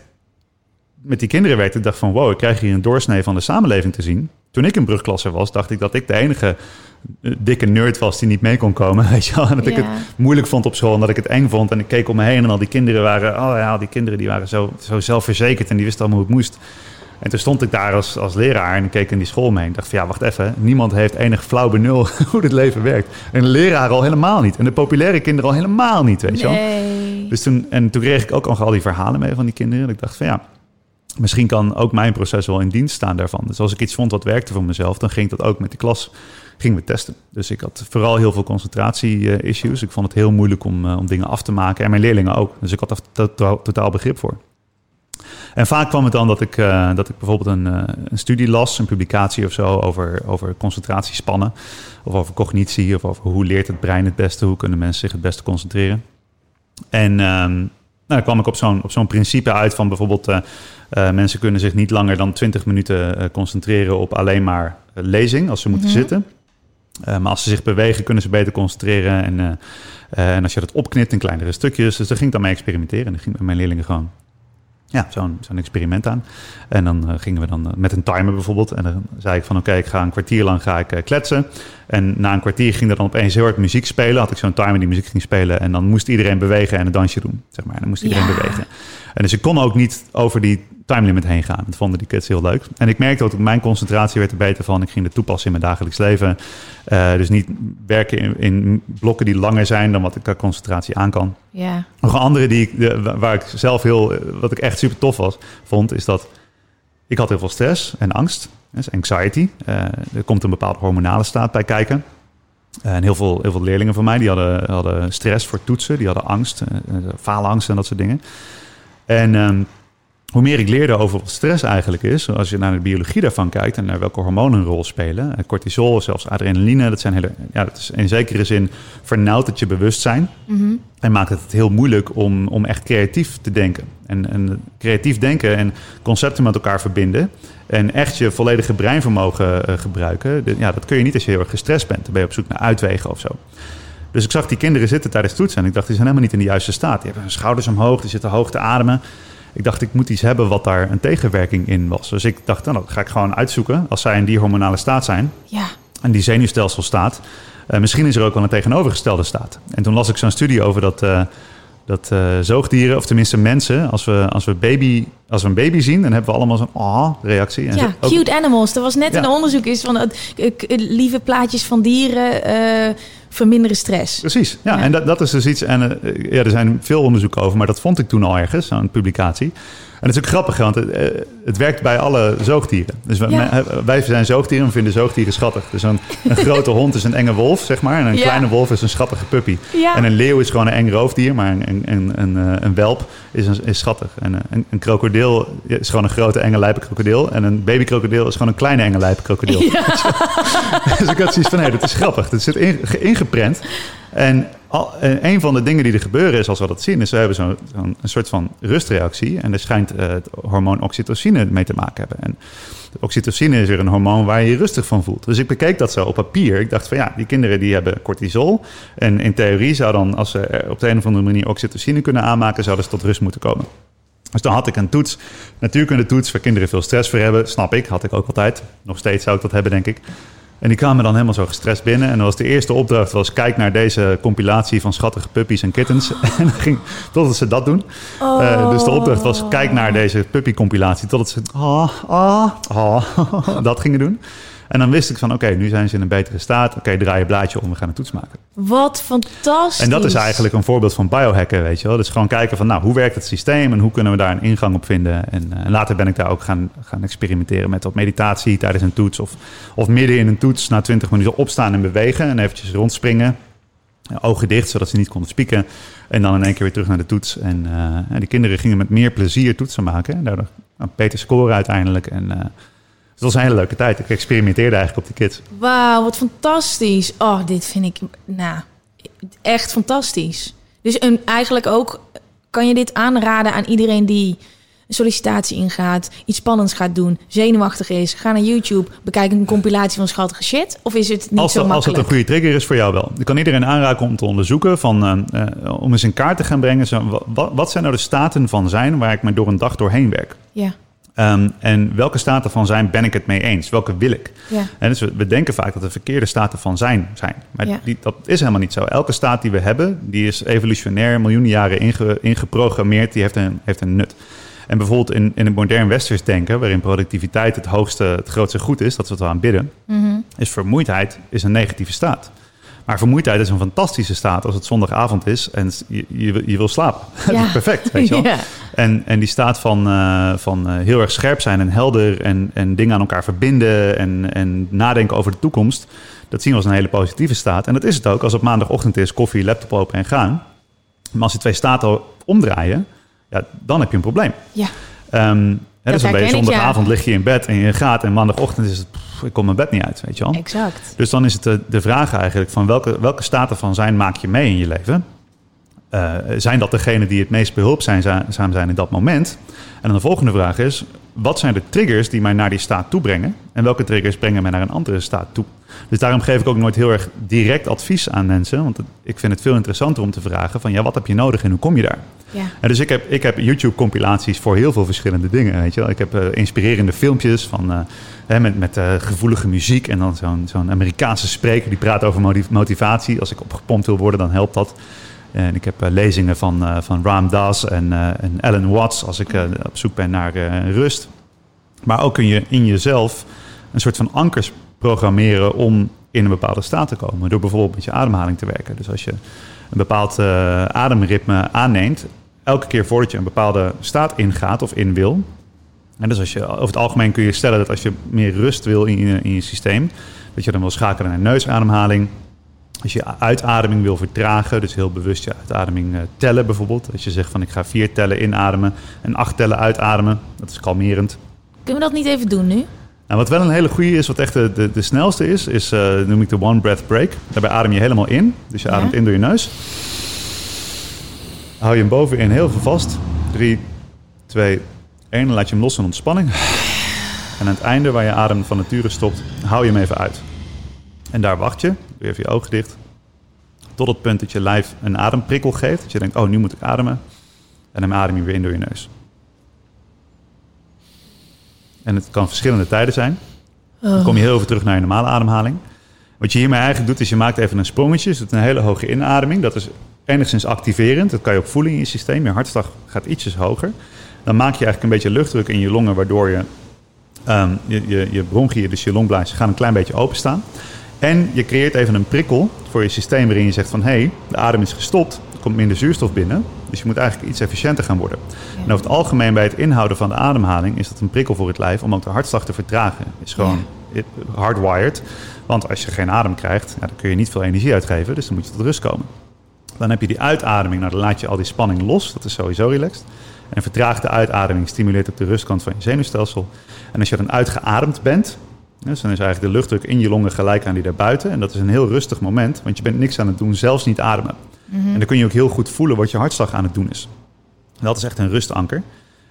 met die kinderen werkte, ik dacht van wow, ik krijg hier een doorsnee van de samenleving te zien. Toen ik in brugklasse was, dacht ik dat ik de enige dikke nerd was die niet mee kon komen. [LAUGHS] Weet je wel? En dat ik het moeilijk vond op school en dat ik het eng vond. En ik keek om me heen en al die kinderen waren, oh ja, die kinderen die waren zo, zo zelfverzekerd en die wisten allemaal hoe het moest. En toen stond ik daar als, als leraar en ik keek in die school mee en dacht van ja, wacht even, niemand heeft enig flauw benul [LAUGHS] hoe dit leven werkt. En de leraar al helemaal niet. En de populaire kinderen al helemaal niet, weet je wel. Dus toen, en toen kreeg ik ook al die verhalen mee van die kinderen. En ik dacht van ja, misschien kan ook mijn proces wel in dienst staan daarvan. Dus als ik iets vond wat werkte voor mezelf, dan ging ik dat ook met de klas gingen we testen. Dus ik had vooral heel veel concentratie-issues. Ik vond het heel moeilijk om, uh, om dingen af te maken. En mijn leerlingen ook. Dus ik had er totaal, totaal begrip voor. En vaak kwam het dan dat ik, uh, dat ik bijvoorbeeld een, uh, een studie las, een publicatie of zo, over, over concentratiespannen. Of over cognitie, of over hoe leert het brein het beste, hoe kunnen mensen zich het beste concentreren. En um, nou, dan kwam ik op zo'n, op zo'n principe uit van bijvoorbeeld... Uh, uh, mensen kunnen zich niet langer dan 20 minuten uh, concentreren op alleen maar lezing als ze moeten mm -hmm. zitten. Maar als ze zich bewegen, kunnen ze beter concentreren. En, en als je dat opknipt in kleinere stukjes. Dus daar ging ik dan mee experimenteren. En dan ging met mijn leerlingen gewoon ja, zo'n zo'n experiment aan. En dan gingen we dan met een timer bijvoorbeeld. En dan zei ik van oké, okay, ik ga een kwartier lang ga ik kletsen. En na een kwartier ging er dan opeens heel hard muziek spelen. Had ik zo'n timer die muziek ging spelen. En dan moest iedereen bewegen en een dansje doen. Zeg maar. En dan moest iedereen ja. bewegen. En dus ik kon ook niet over die time limit heen gaan. Dat vonden die kids heel leuk. En ik merkte ook dat mijn concentratie werd er beter van. Ik ging het toepassen in mijn dagelijks leven. Uh, dus niet werken in, in, blokken die langer zijn dan wat ik qua concentratie aan kan. Ja. Nog een andere die ik, waar ik zelf heel, wat ik echt super tof was, vond, is dat ik had heel veel stress en angst. Dus anxiety. Uh, er komt een bepaalde hormonale staat bij kijken. Uh, en heel veel, heel veel leerlingen van mij die hadden, hadden stress voor toetsen, die hadden angst, faalangst en dat soort dingen. En um, hoe meer ik leerde over wat stress eigenlijk is, als je naar de biologie daarvan kijkt en naar welke hormonen een rol spelen, eh, cortisol, zelfs adrenaline, dat zijn hele, ja, dat is in zekere zin vernauwt het je bewustzijn mm -hmm. en maakt het heel moeilijk om, om echt creatief te denken. En, en creatief denken en concepten met elkaar verbinden en echt je volledige breinvermogen uh, gebruiken, ja, dat kun je niet als je heel erg gestrest bent. Dan ben je op zoek naar uitwegen of zo. Dus ik zag die kinderen zitten tijdens toetsen en ik dacht, die zijn helemaal niet in de juiste staat. Die hebben hun schouders omhoog, die zitten hoog te ademen. Ik dacht, ik moet iets hebben wat daar een tegenwerking in was. Dus ik dacht, nou, dat ga ik gewoon uitzoeken. Als zij in die hormonale staat zijn ja. en die zenuwstelsel staat, uh, misschien is er ook wel een tegenovergestelde staat. En toen las ik zo'n studie over dat, uh, dat uh, zoogdieren, of tenminste mensen, als we, als, we baby, als we een baby zien, dan hebben we allemaal zo'n ah reactie. En ja, ook, cute animals. Er was net ja. een onderzoek is van lieve plaatjes van dieren verminderen stress. Precies, ja, ja. en dat, dat is dus iets. En uh, ja, er zijn veel onderzoeken over, maar dat vond ik toen al ergens, zo'n publicatie. En dat is ook grappig, want het, eh, het werkt bij alle zoogdieren. Dus wij, Ja. wij zijn zoogdieren en vinden zoogdieren schattig. Dus een, een [LAUGHS] grote hond is een enge wolf, zeg maar. En een Ja. kleine wolf is een schattige puppy. Ja. En een leeuw is gewoon een eng roofdier, maar een, een, een, een, eh, welp is, een, is schattig. En eh, een, een krokodil is gewoon een grote enge lijpe krokodil. En een babykrokodil is gewoon een kleine enge lijpe krokodil. [LAUGHS] dus ik had zoiets van, hé, dat is grappig. Dat zit in, ge- ingeprent. En en een van de dingen die er gebeuren is, als we dat zien, is we hebben zo'n zo'n- een soort van rustreactie. En er schijnt eh, het hormoon oxytocine mee te maken hebben. En oxytocine is weer een hormoon waar je je rustig van voelt. Dus ik bekeek dat zo op papier. Ik dacht van ja, die kinderen die hebben cortisol. En in theorie zou dan, als ze op de een of andere manier oxytocine kunnen aanmaken, zouden ze tot rust moeten komen. Dus dan had ik een toets, natuurkunde toets, waar kinderen veel stress voor hebben. Snap ik, had ik ook altijd. Nog steeds zou ik dat hebben, denk ik. En die kwamen dan helemaal zo gestrest binnen. En dan was de eerste opdracht, was kijk naar deze compilatie van schattige puppies en kittens. [LAUGHS] en dan ging, totdat ze dat doen. Eh, dus de opdracht was, kijk naar deze puppy-compilatie. Totdat ze ah, ah, ah, [LAUGHS] dat gingen doen. En dan wist ik van, oké, nu zijn ze in een betere staat. Oké, draai je blaadje om, we gaan een toets maken. Wat fantastisch. En dat is eigenlijk een voorbeeld van biohacken, weet je wel. Dus gewoon kijken van, nou, hoe werkt het systeem en hoe kunnen we daar een ingang op vinden. En, eh, later ben ik daar ook gaan, gaan experimenteren met wat meditatie tijdens een toets. Of, of midden in een toets na 20 minuten opstaan en bewegen en eventjes rondspringen. Ogen dicht, zodat ze niet konden spieken. En dan in één keer weer terug naar de toets. En eh, en de kinderen gingen met meer plezier toetsen maken. En daardoor een beter scoren uiteindelijk. En, het was een hele leuke tijd. Ik experimenteerde eigenlijk op die kids. Wauw, wat fantastisch. Oh, dit vind ik, nou, echt fantastisch. Dus een, eigenlijk ook, kan je dit aanraden aan iedereen die een sollicitatie ingaat, iets spannends gaat doen, zenuwachtig is? Ga naar YouTube, bekijk een compilatie van schattige shit. Of is het niet Als, zo dat- als makkelijk? het een goede trigger is voor jou wel. Ik kan iedereen aanraken om te onderzoeken. Van, eh, eh, om eens in kaart te gaan brengen. Zo, wa- wa- wat zijn nou de staten van zijn waar ik me door een dag doorheen werk? Ja, Ehm, en welke staten van zijn ben ik het mee eens? Welke wil ik? ja. En dus we, we denken vaak dat de verkeerde staten van zijn zijn. Maar Ja. die, dat is helemaal niet zo. Elke staat die we hebben, die is evolutionair miljoenen jaren inge- ingeprogrammeerd. Die heeft een, heeft een nut. En bijvoorbeeld in, in het modern westers denken, waarin productiviteit het hoogste, het grootste goed is, dat is wat we aanbidden, Mhm. is vermoeidheid is een negatieve staat. Maar vermoeidheid is een fantastische staat als het zondagavond is en je, je, wil- je wil slapen. [LAUGHS] Dat Ja. is perfect, weet je wel. [LAUGHS] Ja. En, en die staat van, eh, van eh, heel erg scherp zijn en helder en, en dingen aan elkaar verbinden en, en nadenken over de toekomst, dat zien we als een hele positieve staat. En dat is het ook als het maandagochtend is, koffie, laptop open en gaan. Maar als die twee staten omdraaien, ja, dan heb je een probleem. ja. Ehm, hè, dus dan ben je ja. zondagavond lig je in bed en je gaat en maandagochtend is het, pff, ik kom mijn bed niet uit, weet je wel. exact. Dus dan is het de, de vraag eigenlijk van welke, welke staten van zijn maak je mee in je leven? Eh, zijn dat degenen die het meest behulpzaam zijn, zijn in dat moment? En dan de volgende vraag is, wat zijn de triggers die mij naar die staat toe brengen? En welke triggers brengen mij naar een andere staat toe? Dus daarom geef ik ook nooit heel erg direct advies aan mensen. Want ik vind het veel interessanter om te vragen van, ja, wat heb je nodig en hoe kom je daar? Ja. En dus ik heb, ik heb YouTube-compilaties voor heel veel verschillende dingen. Weet je wel. Ik heb eh, inspirerende filmpjes van, eh, hè, met, met eh, gevoelige muziek. En dan zo'n zo'n Amerikaanse spreker die praat over moti- motivatie. Als ik opgepompt wil worden, dan helpt dat. En ik heb lezingen van, van Ram Dass en, en Alan Watts als ik op zoek ben naar rust. Maar ook kun je in jezelf een soort van ankers programmeren om in een bepaalde staat te komen. Door bijvoorbeeld met je ademhaling te werken. Dus als je een bepaald eh, ademritme aanneemt, elke keer voordat je een bepaalde staat ingaat of in wil. En dus als je, over het algemeen kun je stellen dat als je meer rust wil in je, in je systeem, dat je dan wil schakelen naar neusademhaling. Als je uitademing wil vertragen, dus heel bewust je uitademing eh, tellen bijvoorbeeld. Als je zegt van ik ga vier tellen inademen en acht tellen uitademen, dat is kalmerend. Kunnen we dat niet even doen nu? Nou, wat wel een hele goede is, wat echt de, de, de snelste is, is eh, noem ik de one breath break. Daarbij adem je helemaal in. Dus je Ja. ademt in door je neus. Hou je hem bovenin heel veel vast. 3, 2, 1. Dan laat je hem los in ontspanning. En aan het einde, waar je adem van nature stopt, hou je hem even uit. En daar wacht je. Doe je even je ogen dicht. Tot het punt dat je lijf een ademprikkel geeft. Dat je denkt, oh, nu moet ik ademen. En dan adem je weer in door je neus. En het kan verschillende tijden zijn. Dan kom je heel even terug naar je normale ademhaling. Wat je hiermee eigenlijk doet, is je maakt even een sprongetje. Je doet een hele hoge inademing. Dat is enigszins activerend. Dat kan je ook voelen in je systeem. Je hartslag gaat ietsjes hoger. Dan maak je eigenlijk een beetje luchtdruk in je longen, waardoor je, ehm, je, je, je bronchiën, dus je longblaasjes, gaan een klein beetje openstaan. En je creëert even een prikkel voor je systeem waarin je zegt van... hé, hey, de adem is gestopt, er komt minder zuurstof binnen. Dus je moet eigenlijk iets efficiënter gaan worden. En over het algemeen bij het inhouden van de ademhaling is dat een prikkel voor het lijf om ook de hartslag te vertragen. Is gewoon hardwired. Want als je geen adem krijgt, ja, dan kun je niet veel energie uitgeven. Dus dan moet je tot rust komen. Dan heb je die uitademing, nou dan laat je al die spanning los. Dat is sowieso relaxed. En vertraagde uitademing stimuleert op de rustkant van je zenuwstelsel. En als je dan uitgeademd bent, dus dan is eigenlijk de luchtdruk in je longen gelijk aan die daarbuiten. En dat is een heel rustig moment, want je bent niks aan het doen, zelfs niet ademen. En dan kun je ook heel goed voelen wat je hartslag aan het doen is. dat is echt een rustanker.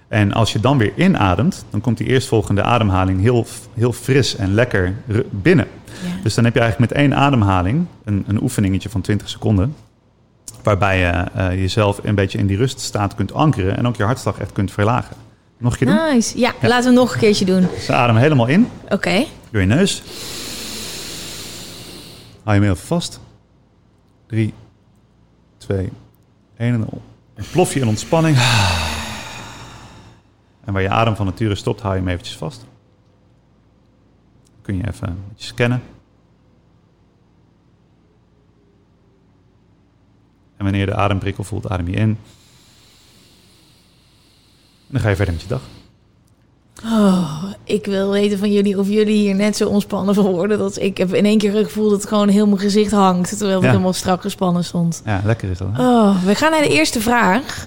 En als je dan weer inademt, dan komt die eerstvolgende ademhaling heel, heel fris en lekker binnen. Dus dan heb je eigenlijk met één ademhaling een, een oefeningetje van 20 seconden. Waarbij je uh, jezelf een beetje in die ruststaat kunt ankeren en ook je hartslag echt kunt verlagen. Nog een keer doen? Nice. Ja, laten we nog een keertje doen. Dus adem helemaal in. Oké. Door je neus. Hou je hem even vast. 3, 2, 1 en 0. En plof je in ontspanning. En waar je adem van nature stopt, hou je hem eventjes vast. Kun je even scannen. En wanneer je de ademprikkel voelt, adem je in. En dan ga je verder met je dag. Oh, ik wil weten van jullie of jullie hier net zo ontspannen van worden. Dat ik heb in één keer het gevoel dat het gewoon heel mijn gezicht hangt. Terwijl ik Ja. helemaal strak gespannen stond. Ja, lekker is dat. hè? Oh, we gaan naar de eerste vraag.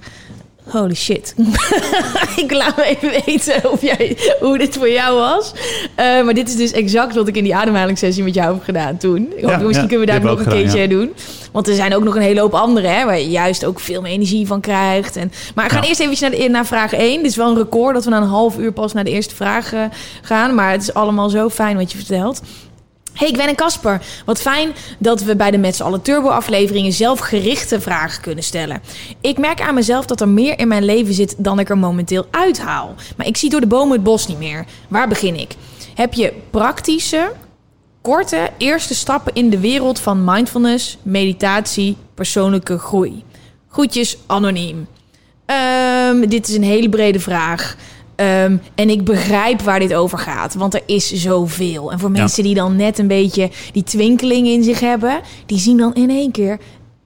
Holy shit. [LAUGHS] ik laat me even weten of jij, hoe dit voor jou was. Eh, maar dit is dus exact wat ik in die ademhalingssessie met jou heb gedaan toen. Ik hoop, Ja, misschien ja, kunnen we daar nog een ook keertje gedaan, doen. Want er zijn ook nog een hele hoop andere, hè, waar je juist ook veel meer energie van krijgt. En, maar ik ga Ja. eerst even naar, de, naar vraag 1. Dit is wel een record dat we na een half uur pas naar de eerste vraag eh, gaan. Maar het is allemaal zo fijn wat je vertelt. Hey Gwen en Casper, wat fijn dat we bij de Met z'n allen Turbo-afleveringen zelfgerichte vragen kunnen stellen. Ik merk aan mezelf dat er meer in mijn leven zit dan ik er momenteel uithaal. Maar ik zie door de bomen het bos niet meer. Waar begin ik? Heb je praktische, korte eerste stappen in de wereld van mindfulness, meditatie, persoonlijke groei? Groetjes, anoniem. Ehm, dit is een hele brede vraag. Ehm, en ik begrijp waar dit over gaat, want er is zoveel. En voor Ja. mensen die dan net een beetje die twinkeling in zich hebben, die zien dan in één keer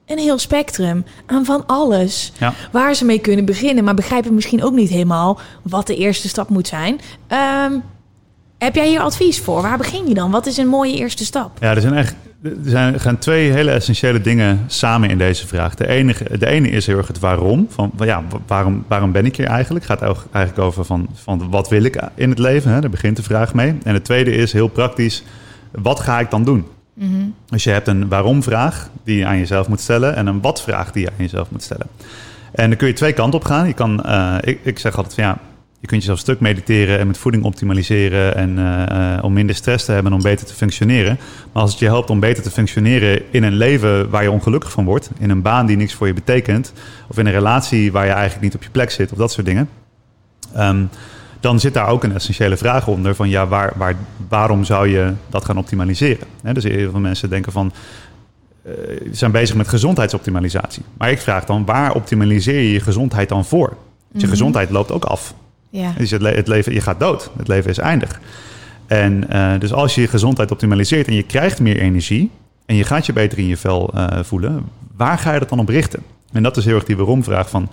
een heel spectrum aan van alles. Ja. Waar ze mee kunnen beginnen, maar begrijpen misschien ook niet helemaal wat de eerste stap moet zijn. Ehm, heb jij hier advies voor? Waar begin je dan? Wat is een mooie eerste stap? Ja, er zijn echt er zijn, gaan twee hele essentiële dingen samen in deze vraag. De ene, de ene is heel erg het waarom. Van, ja, waarom, waarom ben ik hier eigenlijk? Het gaat eigenlijk over van, van wat wil ik in het leven? Hè? Daar begint de vraag mee. En de tweede is heel praktisch, wat ga ik dan doen? Dus je hebt een waarom-vraag die je aan jezelf moet stellen... en een wat-vraag die je aan jezelf moet stellen. En dan kun je twee kanten op gaan. Je kan, eh, ik, ik zeg altijd van ja, je kunt jezelf stuk mediteren en met voeding optimaliseren en eh, eh, om minder stress te hebben en om beter te functioneren. Maar als het je helpt om beter te functioneren in een leven waar je ongelukkig van wordt, in een baan die niks voor je betekent, of in een relatie waar je eigenlijk niet op je plek zit, of dat soort dingen, ehm, dan zit daar ook een essentiële vraag onder van ja, waar, waar, waarom zou je dat gaan optimaliseren? Hè, dus heel veel mensen denken van eh, zijn bezig met gezondheidsoptimalisatie. Maar ik vraag dan, waar optimaliseer je je gezondheid dan voor? Want je gezondheid loopt ook af. Ja. Dus het, le- het leven, je gaat dood. Het leven is eindig. En eh, dus als je je gezondheid optimaliseert en je krijgt meer energie en je gaat je beter in je vel eh, voelen, waar ga je dat dan op richten? En dat is heel erg die waarom-vraag van,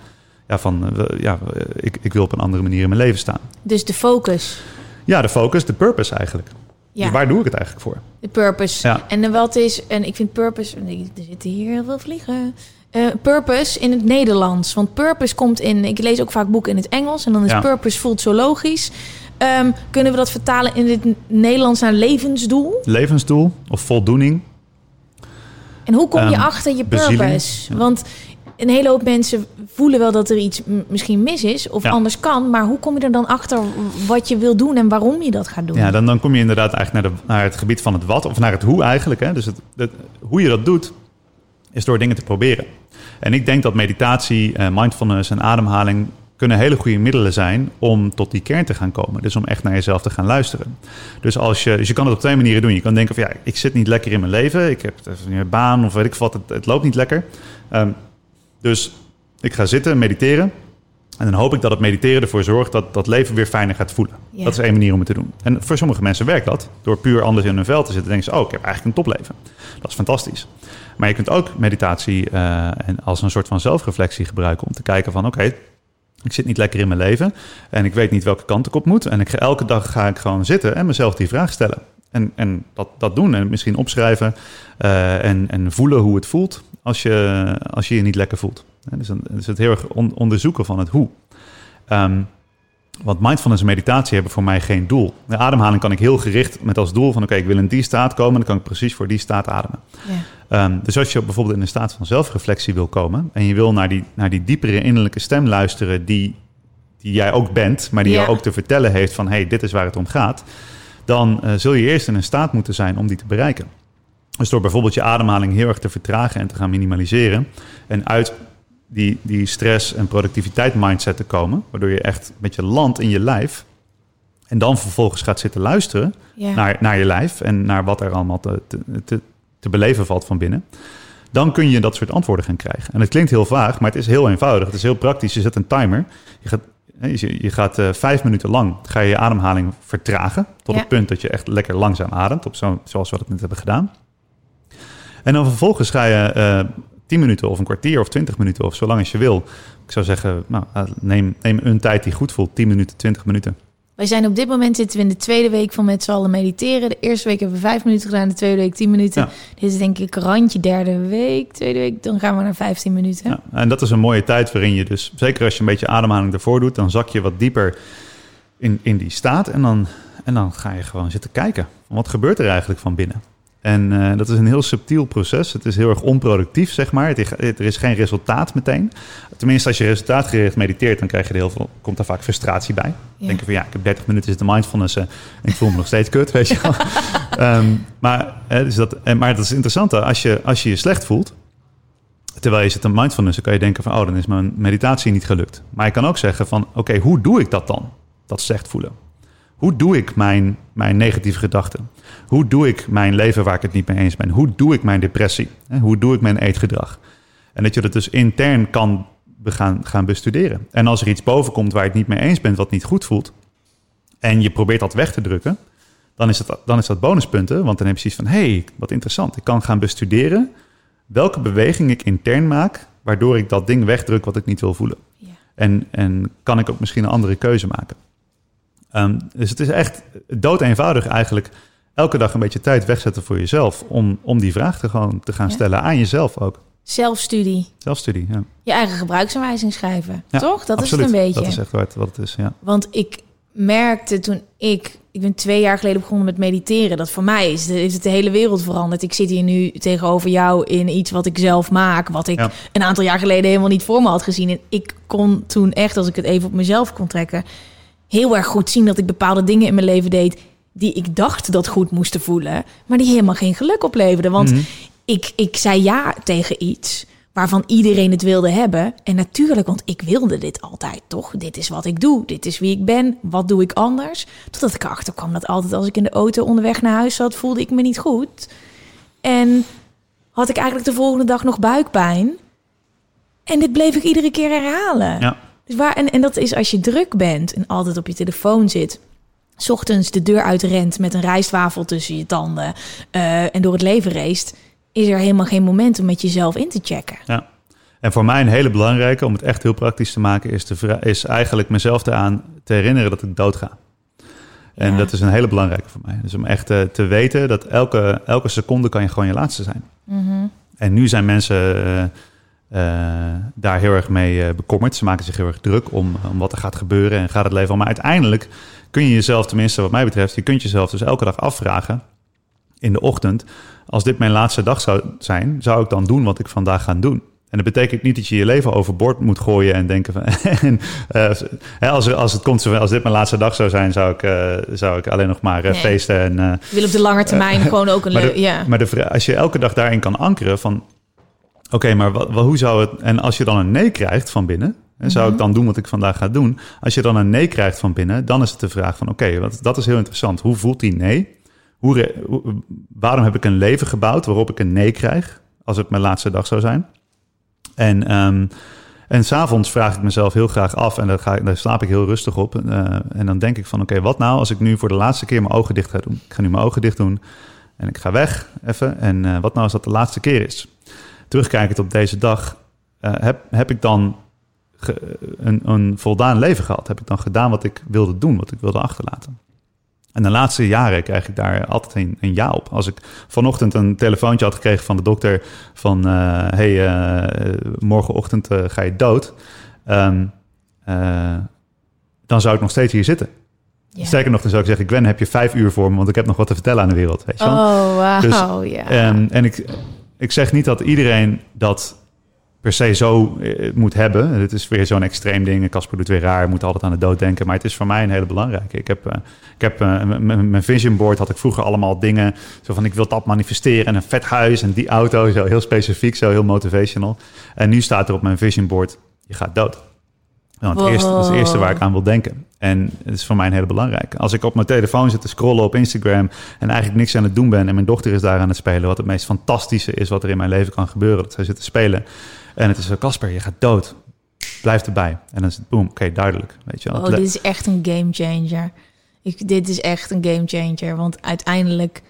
ja, van eh, ja, ik, ik wil op een andere manier in mijn leven staan. Dus de focus. Ja, de focus, de purpose eigenlijk. Ja. Dus waar doe ik het eigenlijk voor? De purpose. Ja. En dan wat is, en ik vind purpose, er zitten hier heel veel vliegen. Eh, purpose in het Nederlands. Want purpose komt in, ik lees ook vaak boeken in het Engels. En dan is Ja. purpose voelt zo logisch. Ehm, kunnen we dat vertalen in het Nederlands naar levensdoel? Levensdoel of voldoening? En hoe kom je Ehm, achter je bezieling. purpose? Want een hele hoop mensen voelen wel dat er iets misschien mis is of Ja. anders kan. Maar hoe kom je er dan achter wat je wil doen en waarom je dat gaat doen? Ja, dan, dan kom je inderdaad eigenlijk naar, de, naar het gebied van het wat, of naar het hoe eigenlijk. Hè? Dus het, het- hoe je dat doet, is door dingen te proberen. En ik denk dat meditatie, eh, mindfulness en ademhaling kunnen hele goede middelen zijn om tot die kern te gaan komen. Dus om echt naar jezelf te gaan luisteren. Dus, als je, dus je kan het op twee manieren doen. Je kan denken van ja, ik zit niet lekker in mijn leven. Ik heb een baan of weet ik wat, het, het loopt niet lekker. Ehm, dus ik ga zitten, mediteren. En dan hoop ik dat het mediteren ervoor zorgt dat dat leven weer fijner gaat voelen. Ja. Dat is één manier om het te doen. En voor sommige mensen werkt dat. Door puur anders in hun vel te zitten, denken ze, oh, ik heb eigenlijk een topleven. Dat is fantastisch. Maar je kunt ook meditatie eh, als een soort van zelfreflectie gebruiken om te kijken van, oké, ik zit niet lekker in mijn leven en ik weet niet welke kant ik op moet. En ik ga, elke dag ga ik gewoon zitten en mezelf die vraag stellen. En, en dat, dat doen en misschien opschrijven eh, en, en voelen hoe het voelt als je als je, je niet lekker voelt. Dus, dan, dus het heel erg on- onderzoeken van het hoe. Ehm, want mindfulness en meditatie hebben voor mij geen doel. De ademhaling kan ik heel gericht met als doel van... oké, ik wil in die staat komen... dan kan ik precies voor die staat ademen. Ja. Ehm, dus als je bijvoorbeeld in een staat van zelfreflectie wil komen... en je wil naar die, naar die diepere innerlijke stem luisteren... die, die jij ook bent, maar die Ja. jou ook te vertellen heeft van... hé, hey, dit is waar het om gaat... dan eh, zul je eerst in een staat moeten zijn om die te bereiken. Dus door bijvoorbeeld je ademhaling heel erg te vertragen en te gaan minimaliseren... en uit die, die stress- en productiviteit mindset te komen... waardoor je echt met je land in je lijf... en dan vervolgens gaat zitten luisteren Ja. naar, naar je lijf... en naar wat er allemaal te, te, beleven valt van binnen... dan kun je dat soort antwoorden gaan krijgen. En het klinkt heel vaag, maar het is heel eenvoudig. Het is heel praktisch. Je zet een timer. Je gaat, je, je gaat eh, vijf minuten lang ga je, je ademhaling vertragen... tot Ja. het punt dat je echt lekker langzaam ademt... Op zo, zoals we dat net hebben gedaan. En dan vervolgens ga je eh 10 minuten of een kwartier of 20 minuten of zolang als je wil. Ik zou zeggen, nou, eh, neem, neem een tijd die goed voelt. 10 minuten, 20 minuten. Wij zijn op dit moment zitten we in de tweede week van met z'n allen mediteren. De eerste week hebben we vijf minuten gedaan, de tweede week tien minuten. Ja. Dit is denk ik randje derde week, tweede week, dan gaan we naar 15 minuten. Ja, en dat is een mooie tijd waarin je dus, zeker als je een beetje ademhaling ervoor doet, dan zak je wat dieper in, in die staat. En dan, en dan ga je gewoon zitten kijken. Wat gebeurt er eigenlijk van binnen? En eh, dat is een heel subtiel proces. Het is heel erg onproductief, zeg maar. Het er is geen resultaat meteen. Tenminste, als je resultaatgericht mediteert, dan krijg je er heel veel, komt daar vaak frustratie bij. Ja. Denk je van ja, ik heb 30 minuten zitten mindfulness eh, en ik voel me nog steeds kut, weet je wel. [LAUGHS] Ehm, maar, hè, dus dat, maar dat is interessant, als je, als je je slecht voelt, terwijl je zit in mindfulness, dan kan je denken van oh, dan is mijn meditatie niet gelukt. Maar je kan ook zeggen van oké, hoe doe ik dat dan? Dat slecht voelen. Hoe doe ik mijn, mijn negatieve gedachten? Hoe doe ik mijn leven waar ik het niet mee eens ben? Hoe doe ik mijn depressie? Hoe doe ik mijn eetgedrag? En dat je dat dus intern kan gaan, gaan bestuderen. En als er iets boven komt waar je het niet mee eens bent, wat niet goed voelt, en je probeert dat weg te drukken, dan is, het, dan is dat bonuspunten. Want dan heb je zoiets van, hé, hey, wat interessant. Ik kan gaan bestuderen welke beweging ik intern maak, waardoor ik dat ding wegdruk wat ik niet wil voelen. Ja. En, en kan ik ook misschien een andere keuze maken. Ehm, dus het is echt dood eenvoudig eigenlijk elke dag een beetje tijd wegzetten voor jezelf. Om, om die vraag te, gewoon te gaan Ja. stellen aan jezelf ook. Zelfstudie, Zelfstudie, ja. je eigen gebruiksaanwijzing schrijven, Ja, toch? Dat Absoluut. is het een beetje. Dat is echt wat, wat het is, ja. Want ik merkte toen ik, ik ben twee jaar geleden begonnen met mediteren, dat voor mij is, de, is het de hele wereld veranderd. Ik zit hier nu tegenover jou in iets wat ik zelf maak, wat ik Ja. een aantal jaar geleden helemaal niet voor me had gezien. En ik kon toen echt, als ik het even op mezelf kon trekken, heel erg goed zien dat ik bepaalde dingen in mijn leven deed die ik dacht dat goed moesten voelen, maar die helemaal geen geluk opleverden. Want Mhm. ik, ik zei ja tegen iets waarvan iedereen het wilde hebben. En natuurlijk, want ik wilde dit altijd, toch? Dit is wat ik doe, dit is wie ik ben, wat doe ik anders? Totdat ik erachter kwam dat altijd als ik in de auto onderweg naar huis zat, voelde ik me niet goed. En had ik eigenlijk de volgende dag nog buikpijn. En dit bleef ik iedere keer herhalen. Ja. Dus waar, en, en dat is als je druk bent en altijd op je telefoon zit. 's ochtends de deur uitrent met een rijstwafel tussen je tanden eh, en door het leven race, is er helemaal geen moment om met jezelf in te checken. Ja. En voor mij een hele belangrijke, om het echt heel praktisch te maken, is, vra- is eigenlijk mezelf eraan te herinneren dat ik dood ga. En Ja. dat is een hele belangrijke voor mij. Dus om echt eh, te weten dat elke, elke seconde kan je gewoon je laatste zijn. Mhm. En nu zijn mensen eh, daar heel erg mee eh, bekommerd. Ze maken zich heel erg druk om, om wat er gaat gebeuren en gaat het leven. Maar uiteindelijk kun je jezelf, tenminste wat mij betreft, je kunt jezelf dus elke dag afvragen in de ochtend. Als dit mijn laatste dag zou zijn, zou ik dan doen wat ik vandaag ga doen? En dat betekent niet dat je je leven overboord moet gooien en denken van. [LAUGHS] en, eh, als, als het komt, als dit mijn laatste dag zou zijn, zou ik, eh, zou ik alleen nog maar eh, Nee. feesten en. eh, wil op de lange termijn gewoon ook een [LAUGHS] maar leuk... Ja. maar de als je elke dag daarin kan ankeren van... Oké, maar wat, wat- hoe zou het... En als je dan een nee krijgt van binnen... hè, zou Mhm. ik dan doen wat ik vandaag ga doen? Als je dan een nee krijgt van binnen... dan is het de vraag van... Oké, wat dat is heel interessant. Hoe voelt die nee? Hoe, waarom heb ik een leven gebouwd waarop ik een nee krijg... als het mijn laatste dag zou zijn? En, ehm, En s'avonds vraag ik mezelf heel graag af, en daar, ga, daar slaap ik heel rustig op. eh, en dan denk ik van, oké, wat nou als ik nu voor de laatste keer mijn ogen dicht ga doen? Ik ga nu mijn ogen dicht doen en ik ga weg even. En eh, wat nou als dat de laatste keer is? Terugkijkend op deze dag, eh, heb, heb ik dan ge- een, een voldaan leven gehad? Heb ik dan gedaan wat ik wilde doen, wat ik wilde achterlaten? En de laatste jaren krijg ik daar altijd een, een ja op. Als ik vanochtend een telefoontje had gekregen van de dokter van... eh, hey, eh, morgenochtend ga je dood. Ehm, eh, dan zou ik nog steeds hier zitten. Ja. Sterker nog, dan zou ik zeggen... Gwen, heb je vijf uur voor me, want ik heb nog wat te vertellen aan de wereld. Weet je? Oh, wauw, Dus, ja. Ehm, en ik, ik zeg niet dat iedereen dat per se zo eh, moet hebben. Het is weer zo'n extreem ding. Casper doet weer raar, moet altijd aan de dood denken. Maar het is voor mij een hele belangrijke. Ik heb, eh, ik heb eh, mijn vision board had ik vroeger allemaal dingen. Zo van ik wil dat manifesteren en een vet huis en die auto. Zo heel specifiek, zo heel motivational. En nu staat er op mijn vision board, je gaat dood. Want het eerste, dat is het eerste waar ik aan wil denken. En het is voor mij een hele belangrijke. Als ik op mijn telefoon zit te scrollen op Instagram en eigenlijk niks aan het doen ben en mijn dochter is daar aan het spelen, wat het meest fantastische is wat er in mijn leven kan gebeuren, dat zij zit te spelen. En het is zo, Casper, je gaat dood. Blijf erbij. En dan is het boom, oké, duidelijk. Weet je wel. Oh, dit is echt een game changer. Ik, dit is echt een game changer. Want uiteindelijk,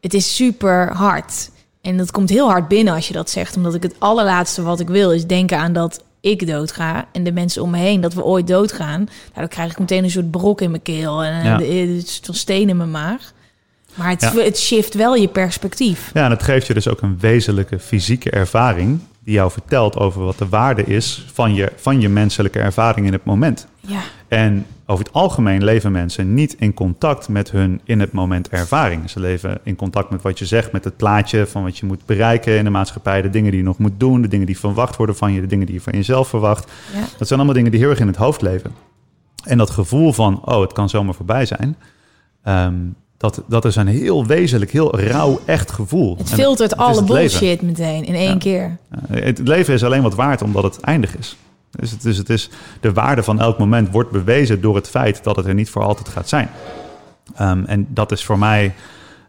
het is super hard. En dat komt heel hard binnen als je dat zegt. Omdat ik het allerlaatste wat ik wil is denken aan dat ik doodga. En de mensen om me heen, dat we ooit doodgaan. Nou, dan krijg ik meteen een soort brok in mijn keel. En Ja. een, soort steen in mijn maag. Maar het, Ja. het shift wel je perspectief. Ja, en het geeft je dus ook een wezenlijke fysieke ervaring die jou vertelt over wat de waarde is van je, van je menselijke ervaring in het moment. Ja. En over het algemeen leven mensen niet in contact met hun in het moment ervaring. Ze leven in contact met wat je zegt, met het plaatje van wat je moet bereiken in de maatschappij, de dingen die je nog moet doen, de dingen die verwacht worden van je, de dingen die je van jezelf verwacht. Ja. Dat zijn allemaal dingen die heel erg in het hoofd leven. En dat gevoel van, oh, het kan zomaar voorbij zijn, ehm, dat, dat is een heel wezenlijk, heel rauw, echt gevoel. Het filtert alle het leven. bullshit meteen in één Ja. keer. Het leven is alleen wat waard omdat het eindig is. Dus het is, het is de waarde van elk moment wordt bewezen door het feit dat het er niet voor altijd gaat zijn. Ehm, en dat is voor mij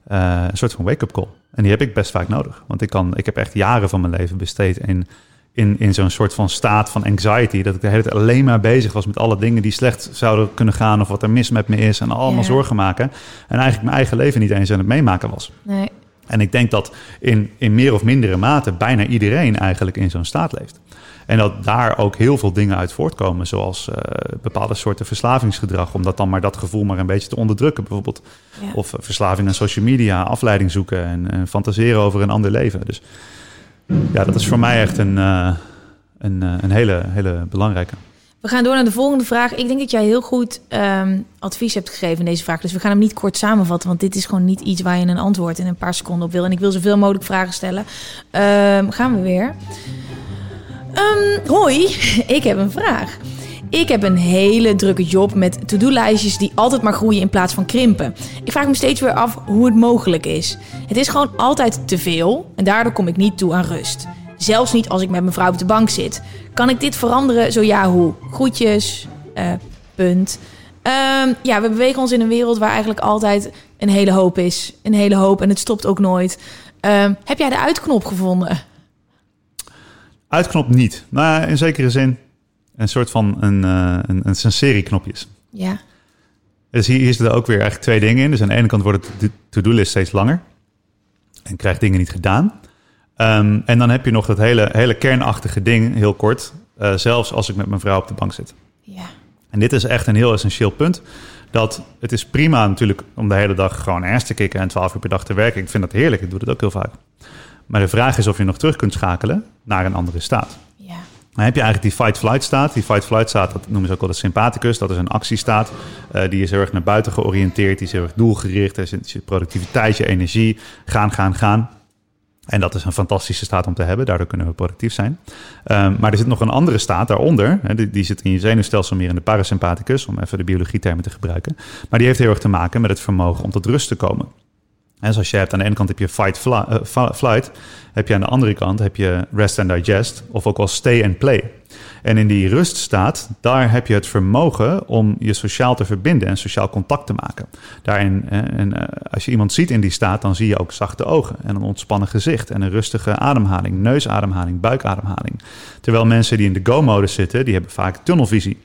eh, een soort van wake-up call. En die heb ik best vaak nodig. Want ik, kan, ik heb echt jaren van mijn leven besteed in, in, in zo'n soort van staat van anxiety. Dat ik de hele tijd alleen maar bezig was met alle dingen die slecht zouden kunnen gaan. Of wat er mis met me is. En allemaal zorgen maken. En eigenlijk mijn eigen leven niet eens aan het meemaken was. Nee. En ik denk dat in, in meer of mindere mate bijna iedereen eigenlijk in zo'n staat leeft. En dat daar ook heel veel dingen uit voortkomen, zoals eh, bepaalde soorten verslavingsgedrag, om dat dan maar dat gevoel maar een beetje te onderdrukken, bijvoorbeeld. Ja. Of eh, verslaving aan social media, afleiding zoeken en, fantaseren over een ander leven. Dus ja, dat is voor mij echt een, eh, een, een hele, hele belangrijke. We gaan door naar de volgende vraag. Ik denk dat jij heel goed ehm, advies hebt gegeven in deze vraag. Dus we gaan hem niet kort samenvatten. Want dit is gewoon niet iets waar je een antwoord in een paar seconden op wil. En ik wil zoveel mogelijk vragen stellen. Ehm, gaan we weer. Ehm, hoi, [LAUGHS] ik heb een vraag. Ik heb een hele drukke job met to-do-lijstjes die altijd maar groeien in plaats van krimpen. Ik vraag me steeds weer af hoe het mogelijk is. Het is gewoon altijd te veel en daardoor kom ik niet toe aan rust. Zelfs niet als ik met mijn vrouw op de bank zit. Kan ik dit veranderen? Zo ja, hoe? Groetjes. Eh, punt. Ehm, ja, we bewegen ons in een wereld waar eigenlijk altijd een hele hoop is. Een hele hoop en het stopt ook nooit. Ehm, heb jij de uitknop gevonden? Uitknop niet. Nou, in zekere zin een soort van een, eh, een, een, een serie knopjes. Ja. Dus hier, hier zitten ook weer eigenlijk twee dingen in. Dus aan de ene kant wordt de to-do-list steeds langer. En krijgt dingen niet gedaan. Ehm, en dan heb je nog dat hele, hele kernachtige ding, heel kort. eh, zelfs als ik met mijn vrouw op de bank zit. Ja. En dit is echt een heel essentieel punt. Dat het is prima natuurlijk om de hele dag gewoon ergens te kicken en 12 uur per dag te werken. Ik vind dat heerlijk, ik doe dat ook heel vaak. Maar de vraag is of je nog terug kunt schakelen naar een andere staat. Ja. Dan heb je eigenlijk die fight-flight staat. Die fight-flight staat, dat noemen ze ook wel de sympathicus. Dat is een actiestaat. Eh, die is heel erg naar buiten georiënteerd. Die is heel erg doelgericht. Er zit je productiviteit, je energie. Gaan, gaan, gaan. En dat is een fantastische staat om te hebben. Daardoor kunnen we productief zijn. Um, maar er zit nog een andere staat daaronder. Hè, die, die, zit in je zenuwstelsel meer in de parasympathicus. Om even de biologietermen te gebruiken. Maar die heeft heel erg te maken met het vermogen om tot rust te komen. En zoals je hebt aan de ene kant heb je fight eh, fl- flight, heb je aan de andere kant heb je rest and digest, of ook wel stay and play. En in die ruststaat, daar heb je het vermogen om je sociaal te verbinden en sociaal contact te maken. Daarin, en, eh, als je iemand ziet in die staat, dan zie je ook zachte ogen en een ontspannen gezicht en een rustige ademhaling, neusademhaling, buikademhaling. Terwijl mensen die in de go-modus zitten, die hebben vaak tunnelvisie.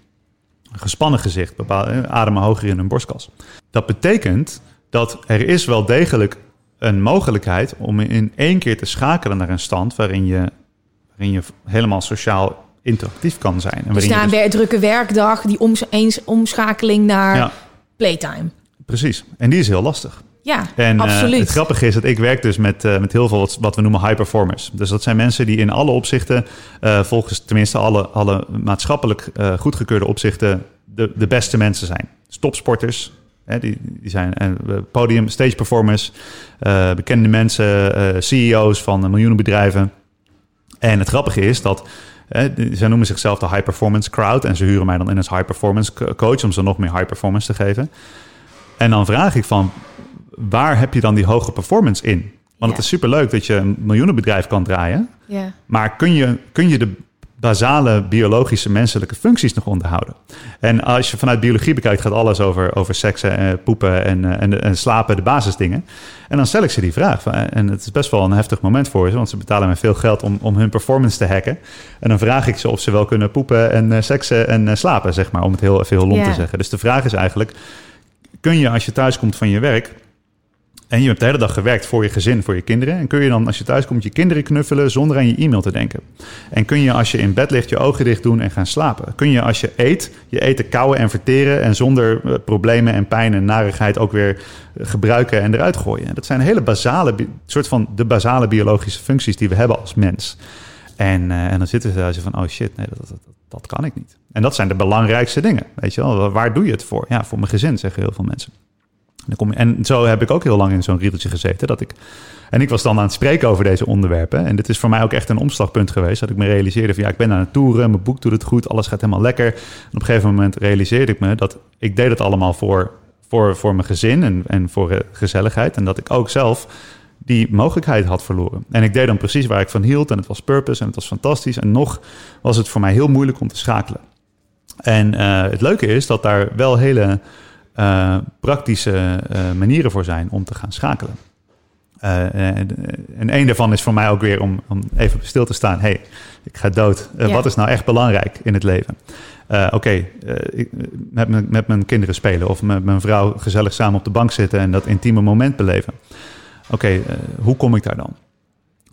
Een gespannen gezicht, eh, ademen hoger in hun borstkas. Dat betekent dat er is wel degelijk een mogelijkheid om in één keer te schakelen naar een stand waarin je, waarin je helemaal sociaal interactief kan zijn. En Dus na een wer- drukke werkdag, die oms eens omschakeling naar Ja, playtime. precies. En die is heel lastig. Ja, En eh, absoluut. het grappige is dat ik werk dus met, eh, met heel veel wat, wat we noemen high performers. Dus dat zijn mensen die in alle opzichten, eh, volgens tenminste alle, alle maatschappelijk goedgekeurde opzichten, de, de beste mensen zijn. Topsporters, hè, die, die zijn eh, podium, stage performers, eh, bekende mensen, eh, CEO's van miljoenen bedrijven. En het grappige is dat zij noemen zichzelf de high performance crowd en ze huren mij dan in als high performance co- coach om ze nog meer high performance te geven. En dan vraag ik van, waar heb je dan die hoge performance in? Want Ja. het is superleuk dat je een miljoenenbedrijf kan draaien. ja. Maar kun je, kun je de basale biologische menselijke functies nog onderhouden? En als je vanuit biologie bekijkt, gaat alles over, over seksen, eh, poepen en, eh, en, en slapen, de basisdingen. En dan stel ik ze die vraag. Eh, En het is best wel een heftig moment voor ze, want ze betalen mij veel geld om, om hun performance te hacken. En dan vraag ik ze of ze wel kunnen poepen en seksen en slapen, zeg maar, om het heel, even heel lomp te zeggen. Dus de vraag is eigenlijk, kun je als je thuis komt van je werk en je hebt de hele dag gewerkt voor je gezin, voor je kinderen. En kun je dan als je thuis komt je kinderen knuffelen zonder aan je e-mail te denken. En kun je als je in bed ligt je ogen dicht doen en gaan slapen. Kun je als je eet je eten kauwen en verteren en zonder eh, problemen en pijn en narigheid ook weer eh, gebruiken en eruit gooien. En dat zijn hele basale, soort van de basale biologische functies die we hebben als mens. En, eh, en dan zitten ze daar van, oh shit, nee, dat, dat, dat kan ik niet. En dat zijn de belangrijkste dingen, weet je wel. Waar doe je het voor? Ja, voor mijn gezin, zeggen heel veel mensen. En, en zo heb ik ook heel lang in zo'n riedeltje gezeten. Dat ik, en ik was dan aan het spreken over deze onderwerpen. En dit is voor mij ook echt een omslagpunt geweest. Dat ik me realiseerde van ja, ik ben aan het toeren. Mijn boek doet het goed. Alles gaat helemaal lekker. En op een gegeven moment realiseerde ik me dat ik deed het allemaal voor, voor, voor mijn gezin en, en voor eh, gezelligheid. En dat ik ook zelf die mogelijkheid had verloren. En ik deed dan precies waar ik van hield. En het was purpose en het was fantastisch. En nog was het voor mij heel moeilijk om te schakelen. En eh, het leuke is dat daar wel hele eh, praktische eh, manieren voor zijn om te gaan schakelen. Eh, en, en een daarvan is voor mij ook weer om, om even stil te staan. hey, ik ga dood. Ja. Wat is nou echt belangrijk in het leven? Oké, eh, ik- met, mijn- met mijn kinderen spelen of met mijn vrouw gezellig samen op de bank zitten en dat intieme moment beleven. Oké, hoe kom ik daar dan?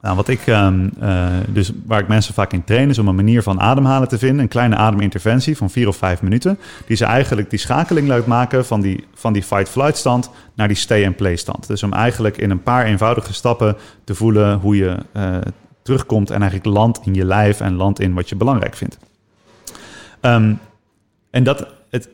Nou, wat ik, ehm, eh, dus waar ik mensen vaak in train, is om een manier van ademhalen te vinden. Een kleine ademinterventie van vier of vijf minuten. Die ze eigenlijk die schakeling laat maken van die, van die fight-flight stand naar die stay-and-play stand. Dus om eigenlijk in een paar eenvoudige stappen te voelen hoe je eh, terugkomt en eigenlijk landt in je lijf en landt in wat je belangrijk vindt. Ehm, en dat, het,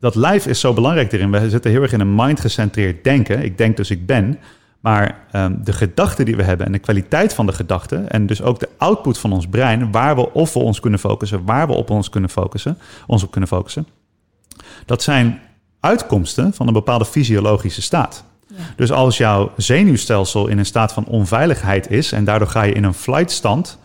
dat lijf is zo belangrijk erin. We zitten heel erg in een mind-gecentreerd denken. Ik denk dus ik ben. Maar ehm, de gedachten die we hebben en de kwaliteit van de gedachten... en dus ook de output van ons brein... waar we of we ons kunnen focussen, waar we op ons kunnen focussen... ons op kunnen focussen... dat zijn uitkomsten van een bepaalde fysiologische staat. Dus als jouw zenuwstelsel in een staat van onveiligheid is... en daardoor ga je in een flight stand...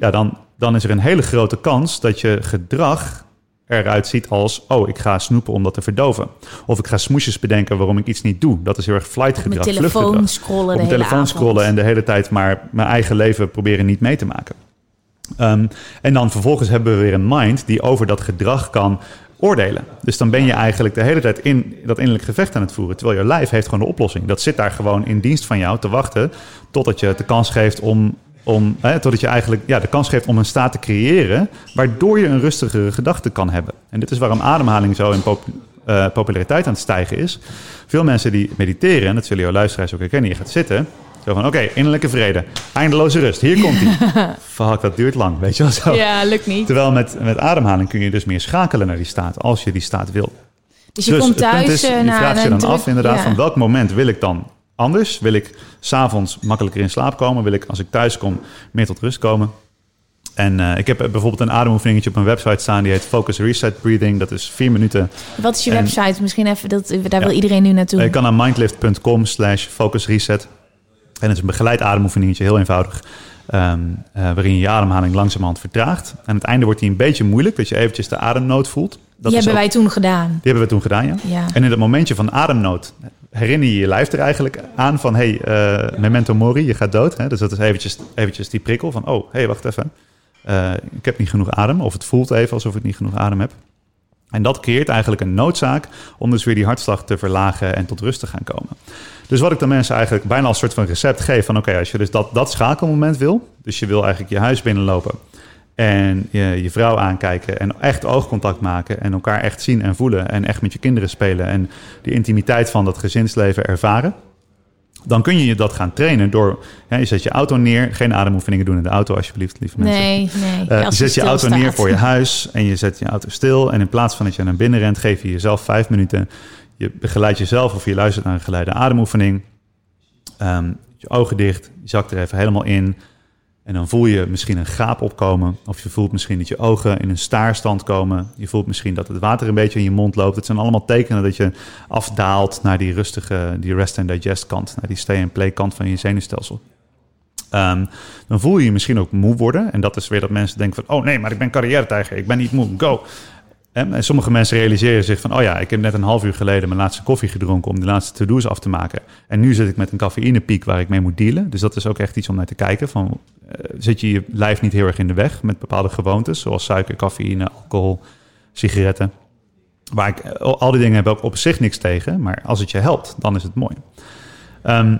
ja, dan, dan is er een hele grote kans dat je gedrag eruit ziet als... oh, ik ga snoepen om dat te verdoven. Of ik ga smoesjes bedenken waarom ik iets niet doe. Dat is heel erg flight Op gedrag, mijn telefoon scrollen Op mijn avond. scrollen en de hele tijd maar mijn eigen leven proberen niet mee te maken. Ehm, en dan vervolgens hebben we weer een mind die over dat gedrag kan oordelen. Dus dan ben je eigenlijk de hele tijd in dat innerlijk gevecht aan het voeren. Terwijl je lijf heeft gewoon de oplossing. Dat zit daar gewoon in dienst van jou te wachten totdat je het de kans geeft om... om hè, totdat je eigenlijk ja, de kans geeft om een staat te creëren... waardoor je een rustigere gedachte kan hebben. En dit is waarom ademhaling zo in pop- eh, populariteit aan het stijgen is. Veel mensen die mediteren, en dat zullen jouw luisteraars ook herkennen... je gaat zitten, zo van, oké, innerlijke vrede, eindeloze rust, hier komt ie. [LAUGHS] Fuck, dat duurt lang, weet je wel zo. Ja, lukt niet. Terwijl met, met ademhaling kun je dus meer schakelen naar die staat, als je die staat wil. Dus je komt het thuis is, je na vraagt je dan druk- af inderdaad ja. van welk moment wil ik dan anders? Wil ik s'avonds makkelijker in slaap komen? Wil ik als ik thuis kom meer tot rust komen? En eh, ik heb bijvoorbeeld een ademoefeningetje op mijn website staan. Die heet Focus Reset Breathing. Dat is vier minuten. Wat is je En- website? Misschien even, dat, daar Ja. wil iedereen nu naartoe. Je kan naar mindlift.com slash focus reset. En het is een begeleid ademoefeningetje, heel eenvoudig. ehm, eh, waarin je je ademhaling langzamerhand vertraagt. Aan het einde wordt die een beetje moeilijk, dat je eventjes de ademnood voelt. Dat Die hebben ook- wij toen gedaan. die hebben we toen gedaan, ja. Ja. En in dat momentje van ademnood herinner je je lijf er eigenlijk aan van... hey, eh, memento mori, je gaat dood. Hè? Dus dat is eventjes, eventjes die prikkel van... oh, hé, hey, wacht even. Eh, ik heb niet genoeg adem. Of het voelt even alsof ik niet genoeg adem heb. En dat creëert eigenlijk een noodzaak om dus weer die hartslag te verlagen en tot rust te gaan komen. Dus wat ik dan mensen eigenlijk bijna als soort van recept geef van oké, als je dus dat, dat schakelmoment wil, dus je wil eigenlijk je huis binnenlopen en je, je vrouw aankijken en echt oogcontact maken en elkaar echt zien en voelen en echt met je kinderen spelen en die intimiteit van dat gezinsleven ervaren. Dan kun je je dat gaan trainen door, hè, je zet je auto neer, geen ademoefeningen doen in de auto alsjeblieft, lieve mensen. Nee, nee. Eh, je zet je auto neer voor je huis en je zet je auto stil. En in plaats van dat je naar binnen rent, geef je jezelf vijf minuten. Je begeleidt jezelf of je luistert naar een geleide ademoefening. Ehm, je ogen dicht, je zakt er even helemaal in. En dan voel je misschien een gaap opkomen. Of je voelt misschien dat je ogen in een staarstand komen. Je voelt misschien dat het water een beetje in je mond loopt. Het zijn allemaal tekenen dat je afdaalt naar die rustige, die rest and digest kant. Naar die stay and play kant van je zenuwstelsel. Ehm, dan voel je je misschien ook moe worden. En dat is weer dat mensen denken van... oh nee, maar ik ben carrière-tijger, ik ben niet moe, go. En sommige mensen realiseren zich van... oh ja, ik heb net een half uur geleden mijn laatste koffie gedronken... om de laatste to-do's af te maken. En nu zit ik met een cafeïnepiek waar ik mee moet dealen. Dus dat is ook echt iets om naar te kijken. Van, eh, zit je je lijf niet heel erg in de weg met bepaalde gewoontes... zoals suiker, cafeïne, alcohol, sigaretten... Waar ik, al die dingen heb ook op zich niks tegen, maar als het je helpt, dan is het mooi. Ehm,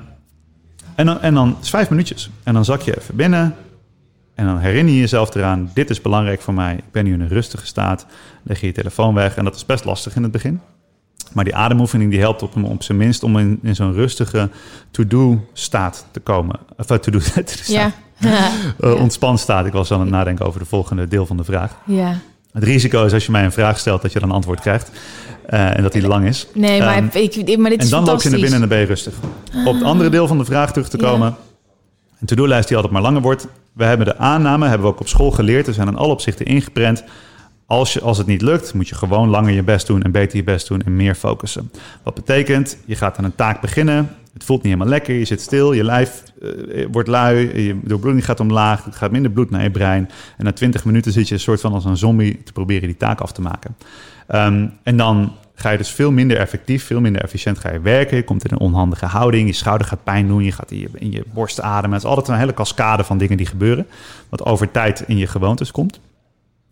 en, dan, en dan is vijf minuutjes. En dan zak je even binnen. En dan herinner je jezelf eraan: dit is belangrijk voor mij. Ik ben nu in een rustige staat. Leg je je telefoon weg. En dat is best lastig in het begin. Maar die ademoefening die helpt op, op zijn minst om in, in zo'n rustige to-do staat te komen. Of uh, to-do [LAUGHS] staat. [LAUGHS] Ja. Uh, ontspan staat. Ik was aan het nadenken over de volgende deel van de vraag. ja. Het risico is als je mij een vraag stelt dat je dan antwoord krijgt. Uh, en dat die lang is. Nee, maar, Ehm, ik, maar dit is en dan loop je naar binnen en dan ben je rustig. Op het andere deel van de vraag terug te Ja. To-do-lijst die altijd maar langer wordt. We hebben de aanname, hebben we ook op school geleerd. Er zijn in alle opzichten ingeprent. Als, je, als het niet lukt, moet je gewoon langer je best doen en beter je best doen en meer focussen. Wat betekent, je gaat aan een taak beginnen. Het voelt niet helemaal lekker, je zit stil, je lijf eh, wordt lui, je doorbloeding gaat omlaag, het gaat minder bloed naar je brein. En na 20 minuten zit je een soort van als een zombie te proberen die taak af te maken. Ehm, en dan ga je dus veel minder effectief, veel minder efficiënt ga je werken. Je komt in een onhandige houding, je schouder gaat pijn doen, je gaat in je, borst ademen. Het is altijd een hele cascade van dingen die gebeuren, wat over tijd in je gewoontes komt.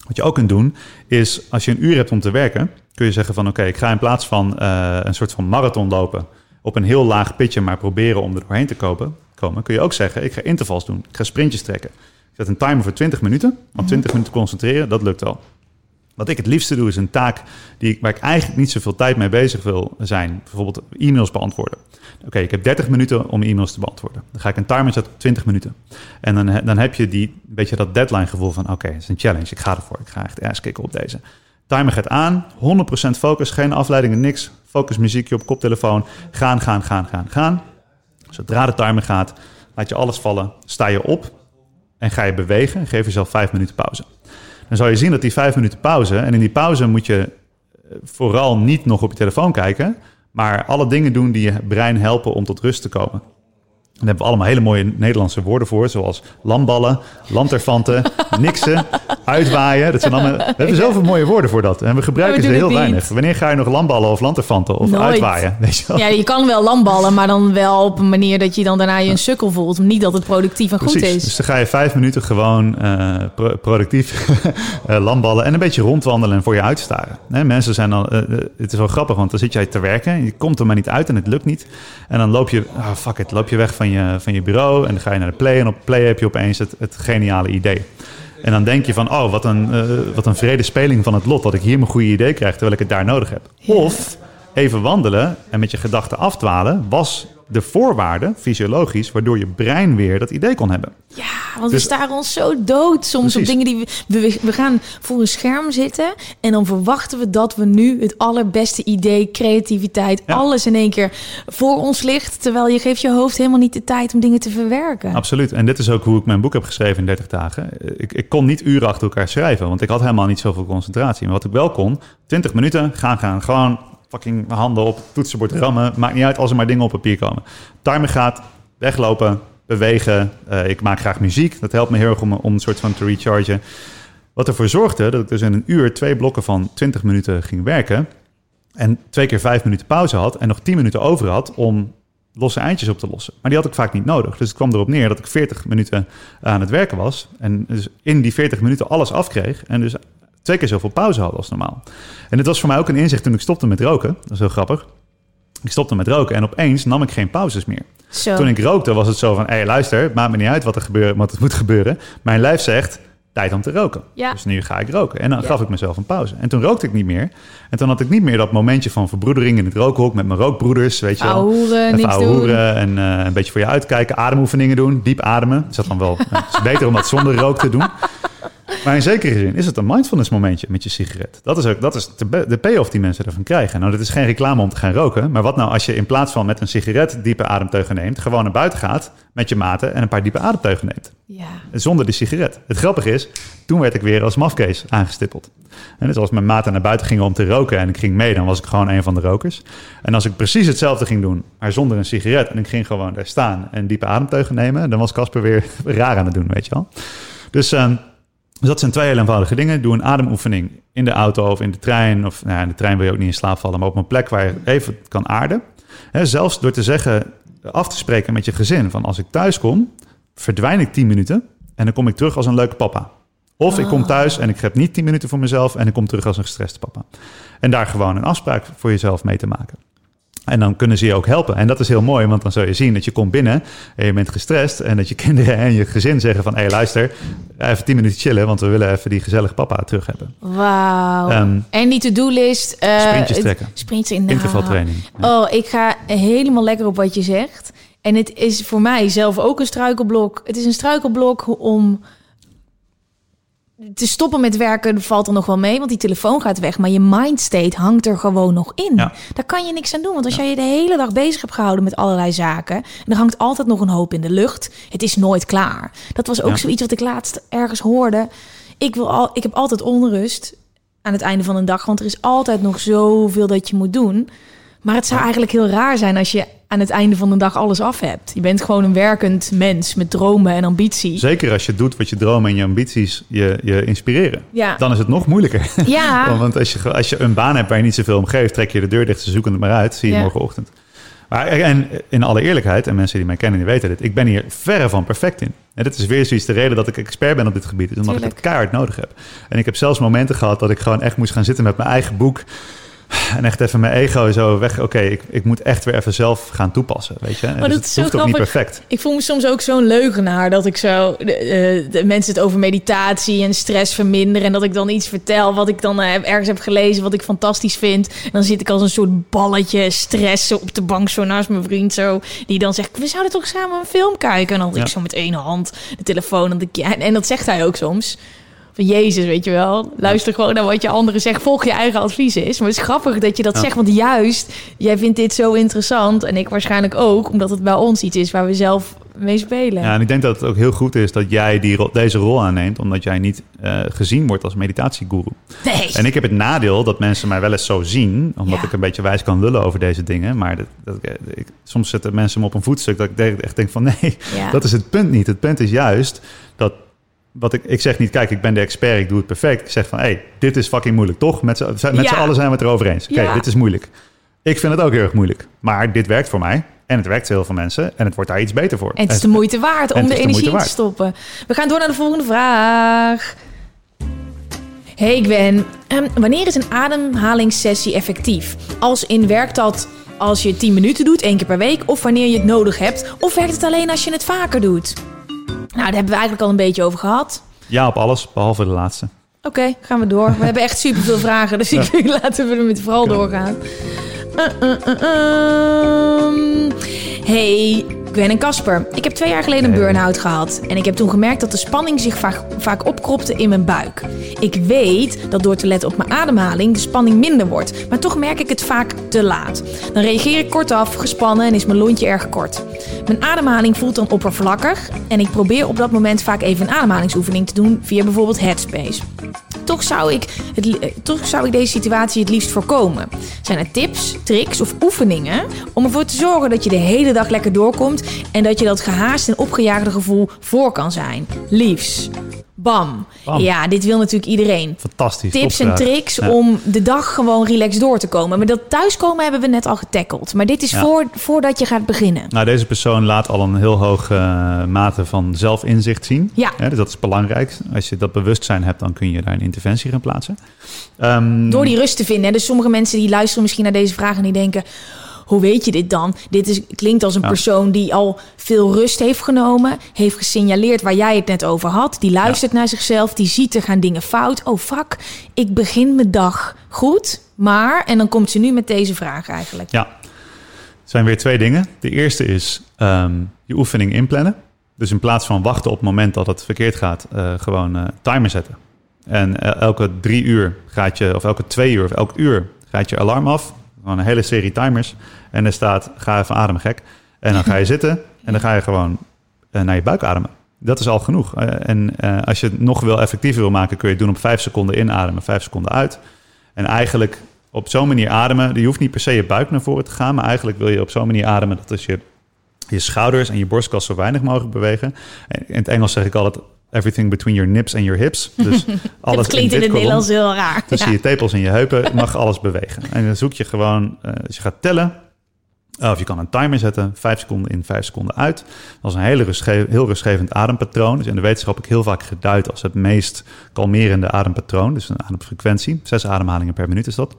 Wat je ook kunt doen, is als je een uur hebt om te werken, kun je zeggen van oké, ik ga in plaats van uh, een soort van marathon lopen op een heel laag pitje, maar proberen om er doorheen te kopen, komen, kun je ook zeggen, ik ga intervals doen, ik ga sprintjes trekken. Ik zet een timer voor 20 minuten, op 20 minuten concentreren, dat lukt wel. Wat ik het liefste doe, is een taak die, waar ik eigenlijk niet zoveel tijd mee bezig wil zijn. Bijvoorbeeld e-mails beantwoorden. Oké, ik heb 30 minuten om e-mails te beantwoorden. Dan ga ik een timer zetten op 20 minuten. En dan, dan heb je die, beetje dat deadline gevoel van... oké, het is een challenge, ik ga ervoor. Ik ga echt ass kicken op deze. Timer gaat aan, 100% focus, geen afleidingen, niks. Focus muziekje op koptelefoon. Gaan, gaan, gaan, gaan, gaan. Zodra de timer gaat, laat je alles vallen. Sta je op en ga je bewegen. En geef jezelf 5 minuten pauze dan zal je zien dat die vijf minuten pauze... en in die pauze moet je vooral niet nog op je telefoon kijken... maar alle dingen doen die je brein helpen om tot rust te komen. Daar hebben we allemaal hele mooie Nederlandse woorden voor... zoals lamballen, lanterfanten, [LAUGHS] niksen, uitwaaien. Dat zijn allemaal, we hebben zoveel mooie woorden voor dat. En we gebruiken we ze heel weinig. Wanneer ga je nog lamballen of lanterfanten of Nooit. uitwaaien? Weet je wel? Ja, je kan wel lamballen, maar dan wel op een manier dat je dan daarna je een sukkel voelt. Niet dat het productief en goed is. Dus dan ga je vijf minuten gewoon uh, pro productief uh, [LAUGHS] landballen en een beetje rondwandelen en voor je uitstaren. Mensen zijn al, uh, het is wel grappig, want dan zit jij te werken, je komt er maar niet uit en het lukt niet. En dan loop je, oh fuck it, loop je weg van je, van je bureau en dan ga je naar de play en op play heb je opeens het, het geniale idee. En dan denk je van, oh, wat een, uh, wat een vrede speling van het lot dat ik hier mijn goede idee krijg terwijl ik het daar nodig heb. Of even wandelen en met je gedachten afdwalen was de voorwaarden, fysiologisch, waardoor je brein weer dat idee kon hebben. Ja, want Dus- we staren ons zo dood soms Precies. op dingen die we, we... We gaan voor een scherm zitten en dan verwachten we dat we nu het allerbeste idee, creativiteit, Ja. alles in één keer voor ons ligt. Terwijl je geeft je hoofd helemaal niet de tijd om dingen te verwerken. Absoluut. En dit is ook hoe ik mijn boek heb geschreven in 30 dagen. Ik, ik kon niet uren achter elkaar schrijven, want ik had helemaal niet zoveel concentratie. Maar wat ik wel kon, 20 minuten, gaan, gaan. Gewoon fucking handen op, toetsenbord rammen. Maakt niet uit als er maar dingen op papier komen. Timer gaat, weglopen, bewegen. Eh, ik maak graag muziek. Dat helpt me heel erg om, om een soort van te rechargen. Wat ervoor zorgde dat ik dus in een uur twee blokken van 20 minuten ging werken. En twee keer vijf minuten pauze had en nog 10 minuten over had om losse eindjes op te lossen. Maar die had ik vaak niet nodig. Dus het kwam erop neer dat ik 40 minuten aan het werken was. En dus in die 40 minuten alles afkreeg. En dus twee keer zoveel pauze had als normaal. En dit was voor mij ook een inzicht toen ik stopte met roken. Dat is heel grappig. Ik stopte met roken en opeens nam ik geen pauzes meer. Zo. Toen ik rookte was het zo van... hé, hey, luister, het maakt me niet uit wat er, gebeurt, wat er moet gebeuren. Mijn lijf zegt, tijd om te roken. Ja. Dus nu ga ik roken. En dan Ja. gaf ik mezelf een pauze. En toen rookte ik niet meer. En toen had ik niet meer dat momentje van verbroedering in het rookhok... met mijn rookbroeders, weet je wel. Even ouwehoeren en eh, een beetje voor je uitkijken. Ademoefeningen doen, diep ademen. Is dat dan wel... [LAUGHS] het is beter om dat zonder rook te doen. Maar in zekere zin is het een mindfulness momentje met je sigaret. Dat is, ook, dat is de, de payoff die mensen ervan krijgen. Nou, dit is geen reclame om te gaan roken. Maar wat nou als je in plaats van met een sigaret diepe ademteugen neemt... gewoon naar buiten gaat met je maten en een paar diepe ademteugen neemt. Ja. Zonder die sigaret. Het grappige is, toen werd ik weer als mafkees aangestippeld. En dus als mijn maten naar buiten gingen om te roken en ik ging mee, dan was ik gewoon een van de rokers. En als ik precies hetzelfde ging doen, maar zonder een sigaret en ik ging gewoon daar staan en diepe ademteugen nemen, dan was Casper weer [LAUGHS] raar aan het doen, weet je wel. Dus, ehm, dus dat zijn twee heel eenvoudige dingen. Doe een ademoefening in de auto of in de trein. Of nou, ja, in de trein wil je ook niet in slaap vallen, maar op een plek waar je even kan aarden. Zelfs door te zeggen, af te spreken met je gezin van als ik thuis kom, verdwijn ik 10 minuten en dan kom ik terug als een leuke papa. Of ik kom thuis en ik heb niet 10 minuten voor mezelf en ik kom terug als een gestreste papa. En daar gewoon een afspraak voor jezelf mee te maken. En dan kunnen ze je ook helpen. En dat is heel mooi, want dan zul je zien dat je komt binnen en je bent gestrest. En dat je [LAUGHS] kinderen en je gezin zeggen van... hé, hey, luister, even 10 minuten chillen, want we willen even die gezellige papa terug hebben. Wauw. Ehm, en die to-do-list. eh, Sprintjes trekken. Sprintjes in Intervaltraining. Oh, ik ga helemaal lekker op wat je zegt. En het is voor mij zelf ook een struikelblok. Het is een struikelblok om te stoppen met werken valt er nog wel mee, want die telefoon gaat weg. Maar je mindstate hangt er gewoon nog in. Ja. Daar kan je niks aan doen. Want als jij je de hele dag bezig hebt gehouden met allerlei zaken... en er hangt altijd nog een hoop in de lucht. Het is nooit klaar. Dat was ook Ja. zoiets wat ik laatst ergens hoorde. Ik, wil al, ik heb altijd onrust aan het einde van een dag. Want er is altijd nog zoveel dat je moet doen. Maar het zou eigenlijk heel raar zijn als je aan het einde van de dag alles af hebt. Je bent gewoon een werkend mens met dromen en ambitie. Zeker als je doet wat je dromen en je ambities je, je inspireren. Ja. Dan is het nog moeilijker. Ja, [LAUGHS] Want als je, als je een baan hebt waar je niet zoveel om geeft, trek je de deur dicht, ze zoeken het maar uit, zie je Ja. morgenochtend. Maar en in alle eerlijkheid, en mensen die mij kennen, die weten dit, ik ben hier verre van perfect in. En dit is weer zoiets de reden dat ik expert ben op dit gebied, is omdat ik het keihard nodig heb. En ik heb zelfs momenten gehad dat ik gewoon echt moest gaan zitten met mijn eigen boek. En echt even mijn ego zo weg. Oké, ik, ik moet echt weer even zelf gaan toepassen. Weet je? Maar dus dat het is zo hoeft ook niet perfect. Ik voel me soms ook zo'n leugenaar dat ik zo de, eh, de mensen het over meditatie en stress verminderen en dat ik dan iets vertel wat ik dan eh, heb- ergens heb gelezen wat ik fantastisch vind. En dan zit ik als een soort balletje stress op de bank zo naast mijn vriend zo die dan zegt we zouden toch samen een film kijken en dan had Ja. ik zo met één hand de telefoon en, de, en, en dat zegt hij ook soms. Van Jezus, weet je wel. Luister gewoon naar wat je anderen zegt. Volg je eigen advies is. Maar het is grappig dat je dat Ja. zegt. Want juist, jij vindt dit zo interessant. En ik waarschijnlijk ook. Omdat het bij ons iets is waar we zelf mee spelen. Ja, en ik denk dat het ook heel goed is dat jij die, ro- deze rol aanneemt, omdat jij niet eh, gezien wordt als meditatieguru. Nee. En ik heb het nadeel dat mensen mij wel eens zo zien, omdat Ja. ik een beetje wijs kan lullen over deze dingen. Maar dat, dat, ik, soms zetten mensen me op een voetstuk dat ik echt denk van nee, Ja. dat is het punt niet. Het punt is juist dat, wat ik, ik zeg niet, kijk, ik ben de expert, ik doe het perfect. Ik zeg van, hé, hey, dit is fucking moeilijk, toch? Met z'n met Ja. allen zijn we het erover eens. Oké, Ja. dit is moeilijk. Ik vind het ook heel erg moeilijk. Maar dit werkt voor mij. En het werkt voor heel veel mensen. En het wordt daar iets beter voor. En het is de moeite waard om de energie in te stoppen. We gaan door naar de volgende vraag. Hey Gwen, Ehm, wanneer is een ademhalingssessie effectief? Als in werkt dat als je 10 minuten doet, één keer per week, of wanneer je het nodig hebt? Of werkt het alleen als je het vaker doet? Nou, daar hebben we eigenlijk al een beetje over gehad. Ja, op alles, behalve de laatste. Oké, gaan we door. We hebben echt superveel [LAUGHS] vragen, dus ik laten we er met vooral doorgaan. Ehm. Hey, Gwen en Casper. Ik heb twee jaar geleden een burn-out gehad. En ik heb toen gemerkt dat de spanning zich vaak, vaak opkropte in mijn buik. Ik weet dat door te letten op mijn ademhaling de spanning minder wordt. Maar toch merk ik het vaak te laat. Dan reageer ik kortaf, gespannen en is mijn lontje erg kort. Mijn ademhaling voelt dan oppervlakkig. En ik probeer op dat moment vaak even een ademhalingsoefening te doen via bijvoorbeeld Headspace. Toch zou, ik het, eh, toch zou ik deze situatie het liefst voorkomen. Zijn er tips, tricks of oefeningen om ervoor te zorgen dat je de hele dag lekker doorkomt en dat je dat gehaast en opgejaagde gevoel voor kan zijn? Liefs. Bam. Bam. Ja, dit wil natuurlijk iedereen. Fantastisch. Tips en tricks Ja. om de dag gewoon relaxed door te komen. Maar dat thuiskomen hebben we net al getackeld. Maar dit is Ja. voor, voordat je gaat beginnen. Nou, deze persoon laat al een heel hoge eh, mate van zelfinzicht zien. Ja. Dus dat is belangrijk. Als je dat bewustzijn hebt, dan kun je daar een interventie gaan plaatsen. Ehm, Door die rust te vinden. hè. Dus sommige mensen die luisteren misschien naar deze vraag en die denken... Hoe weet je dit dan? Dit is, klinkt als een Ja. persoon die al veel rust heeft genomen. Heeft gesignaleerd waar jij het net over had. Die luistert naar zichzelf. Die ziet er gaan dingen fout. Oh fuck, ik begin mijn dag goed. Maar, en dan komt ze nu met deze vraag eigenlijk. Ja, er zijn weer twee dingen. De eerste is ehm, je oefening inplannen. Dus in plaats van wachten op het moment dat het verkeerd gaat, eh, gewoon eh, timer zetten. En eh, elke drie uur gaat je, of elke twee uur of elk uur gaat je alarm af. Gewoon een hele serie timers. En er staat, ga even ademen gek. En dan ga je zitten [LAUGHS] en dan ga je gewoon eh, naar je buik ademen. Dat is al genoeg. Eh, en eh, als je het nog wel effectiever wil maken, kun je het doen op vijf seconden inademen, vijf seconden uit. En eigenlijk op zo'n manier ademen. Je hoeft niet per se je buik naar voren te gaan, maar eigenlijk wil je op zo'n manier ademen dat als je je schouders en je borstkas zo weinig mogelijk bewegen. En In het Engels zeg ik altijd everything between your nips and your hips. [LAUGHS] Dus alles dat klinkt in, het Nederlands heel raar. Tussen Ja. je tepels en je heupen mag alles bewegen. En dan zoek je gewoon, eh, als je gaat tellen, of je kan een timer zetten, vijf seconden in, vijf seconden uit. Dat is een hele rustge- heel rustgevend adempatroon. Dus in de wetenschap ik heel vaak geduid als het meest kalmerende adempatroon. Dus een ademfrequentie. Zes ademhalingen per minuut is dat.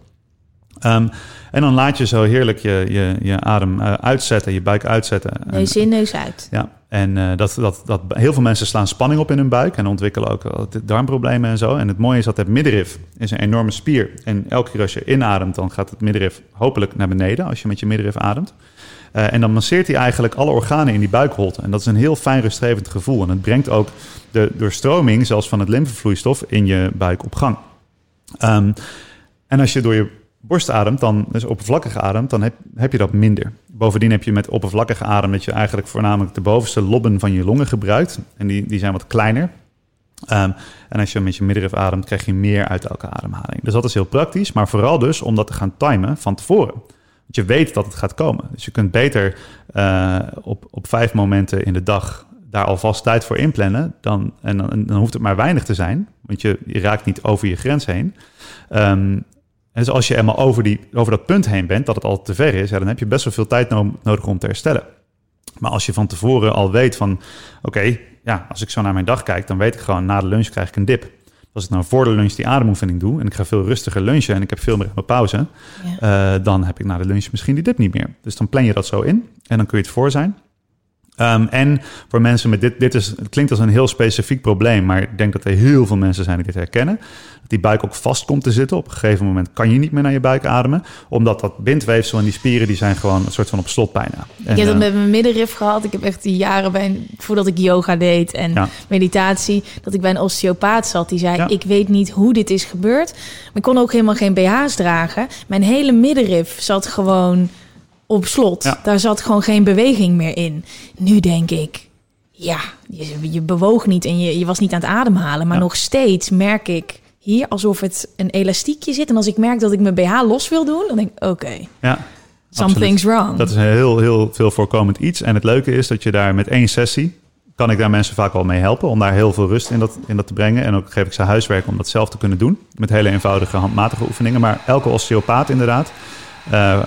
Ehm, en dan laat je zo heerlijk je, je, je adem eh, uitzetten, je buik uitzetten. En- Neus in, neus uit. ja, en eh, dat, dat, dat, heel veel mensen slaan spanning op in hun buik en ontwikkelen ook wel darmproblemen en zo. En het mooie is dat het middenrif is een enorme spier. En elke keer als je inademt, dan gaat het middenrif hopelijk naar beneden als je met je middenrif ademt. Eh, en dan masseert hij eigenlijk alle organen in die buikholte. En dat is een heel fijn rustgevend gevoel. En het brengt ook de doorstroming, zelfs van het lymfevloeistof, in je buik op gang. Ehm, en als je door je borst ademt, dan dus oppervlakkig ademt, dan heb, heb je dat minder. Bovendien heb je met oppervlakkige adem dat je eigenlijk voornamelijk de bovenste lobben van je longen gebruikt. En die, die zijn wat kleiner. Ehm, en als je met je middenrif ademt, krijg je meer uit elke ademhaling. Dus dat is heel praktisch, maar vooral dus om dat te gaan timen van tevoren. Want je weet dat het gaat komen. Dus je kunt beter eh, op, op vijf momenten in de dag daar alvast tijd voor inplannen. Dan, en dan, hoeft het maar weinig te zijn, want je, raakt niet over je grens heen. Ehm, en dus als je eenmaal over, die, over dat punt heen bent, dat het al te ver is, ja, dan heb je best wel veel tijd no- nodig om te herstellen. Maar als je van tevoren al weet van, oké, ja, als ik zo naar mijn dag kijk, dan weet ik gewoon, na de lunch krijg ik een dip. Als ik nou voor de lunch die ademoefening doe en ik ga veel rustiger lunchen en ik heb veel meer mijn pauze, Ja. eh, dan heb ik na de lunch misschien die dip niet meer. Dus dan plan je dat zo in en dan kun je het voor zijn. Ehm, en voor mensen met dit, dit is, het klinkt als een heel specifiek probleem, maar ik denk dat er heel veel mensen zijn die dit herkennen. Dat die buik ook vast komt te zitten. Op een gegeven moment kan je niet meer naar je buik ademen, omdat dat bindweefsel en die spieren die zijn gewoon een soort van op slot bijna. Ik heb dat eh, met mijn middenrif gehad. Ik heb echt die jaren bij, voordat ik yoga deed en Ja. meditatie, dat ik bij een osteopaat zat. Die zei: Ja. Ik weet niet hoe dit is gebeurd. Maar ik kon ook helemaal geen BH's dragen. Mijn hele middenrif zat gewoon op slot. Ja. Daar zat gewoon geen beweging meer in. Nu denk ik, ja, je, je bewoog niet en je, je was niet aan het ademhalen. Maar Ja. nog steeds merk ik hier alsof het een elastiekje zit. En als ik merk dat ik mijn BH los wil doen, dan denk ik: Oké, ja, something's wrong. Dat is een heel, heel veel voorkomend iets. En het leuke is dat je daar met één sessie... kan ik daar mensen vaak al mee helpen... om daar heel veel rust in dat, in dat te brengen. En ook geef ik ze huiswerk om dat zelf te kunnen doen. Met hele eenvoudige handmatige oefeningen. Maar elke osteopaat inderdaad... eh,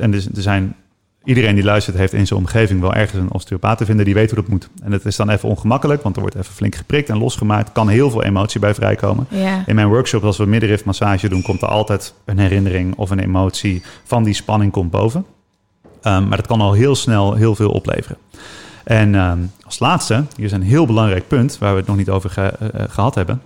en er er zijn... Iedereen die luistert heeft in zijn omgeving wel ergens een osteopaat te vinden die weet hoe dat moet. En het is dan even ongemakkelijk, want er wordt even flink geprikt en losgemaakt. kan heel veel emotie bij vrijkomen. Ja. In mijn workshop, als we middenrifmassage doen, komt er altijd een herinnering of een emotie van die spanning komt boven. Ehm, maar dat kan al heel snel heel veel opleveren. En ehm, als laatste, hier is een heel belangrijk punt waar we het nog niet over ge- eh, gehad hebben.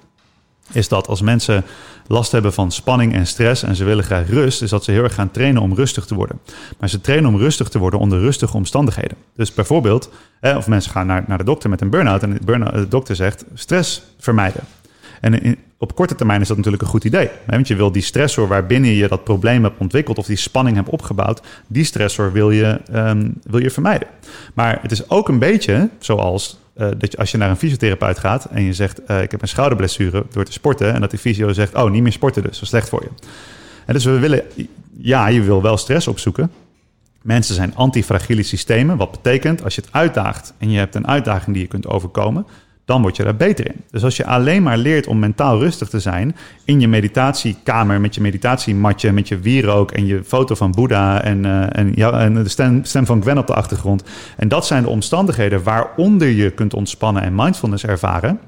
Is dat als mensen last hebben van spanning en stress en ze willen graag rust, is dat ze heel erg gaan trainen om rustig te worden. Maar ze trainen om rustig te worden onder rustige omstandigheden. Dus bijvoorbeeld, of mensen gaan naar, naar de dokter met een burn-out en de, de dokter zegt stress vermijden. En op korte termijn is dat natuurlijk een goed idee. Want je wil die stressor waarbinnen je dat probleem hebt ontwikkeld of die spanning hebt opgebouwd, die stressor wil je, ehm, wil je vermijden. Maar het is ook een beetje zoals uh, dat je, als je naar een fysiotherapeut gaat en je zegt: uh, Ik heb een schouderblessure door te sporten. En dat de fysio zegt: Oh, niet meer sporten, dus dat is slecht voor je. En dus we willen, ja, je wil wel stress opzoeken. Mensen zijn antifragiele systemen. Wat betekent als je het uitdaagt en je hebt een uitdaging die je kunt overkomen, dan word je daar beter in. Dus als je alleen maar leert om mentaal rustig te zijn in je meditatiekamer met je meditatiematje, met je wierook en je foto van Boeddha en, uh, en, ja, en de stem, stem van Gwen op de achtergrond. En dat zijn de omstandigheden waaronder je kunt ontspannen en mindfulness ervaren.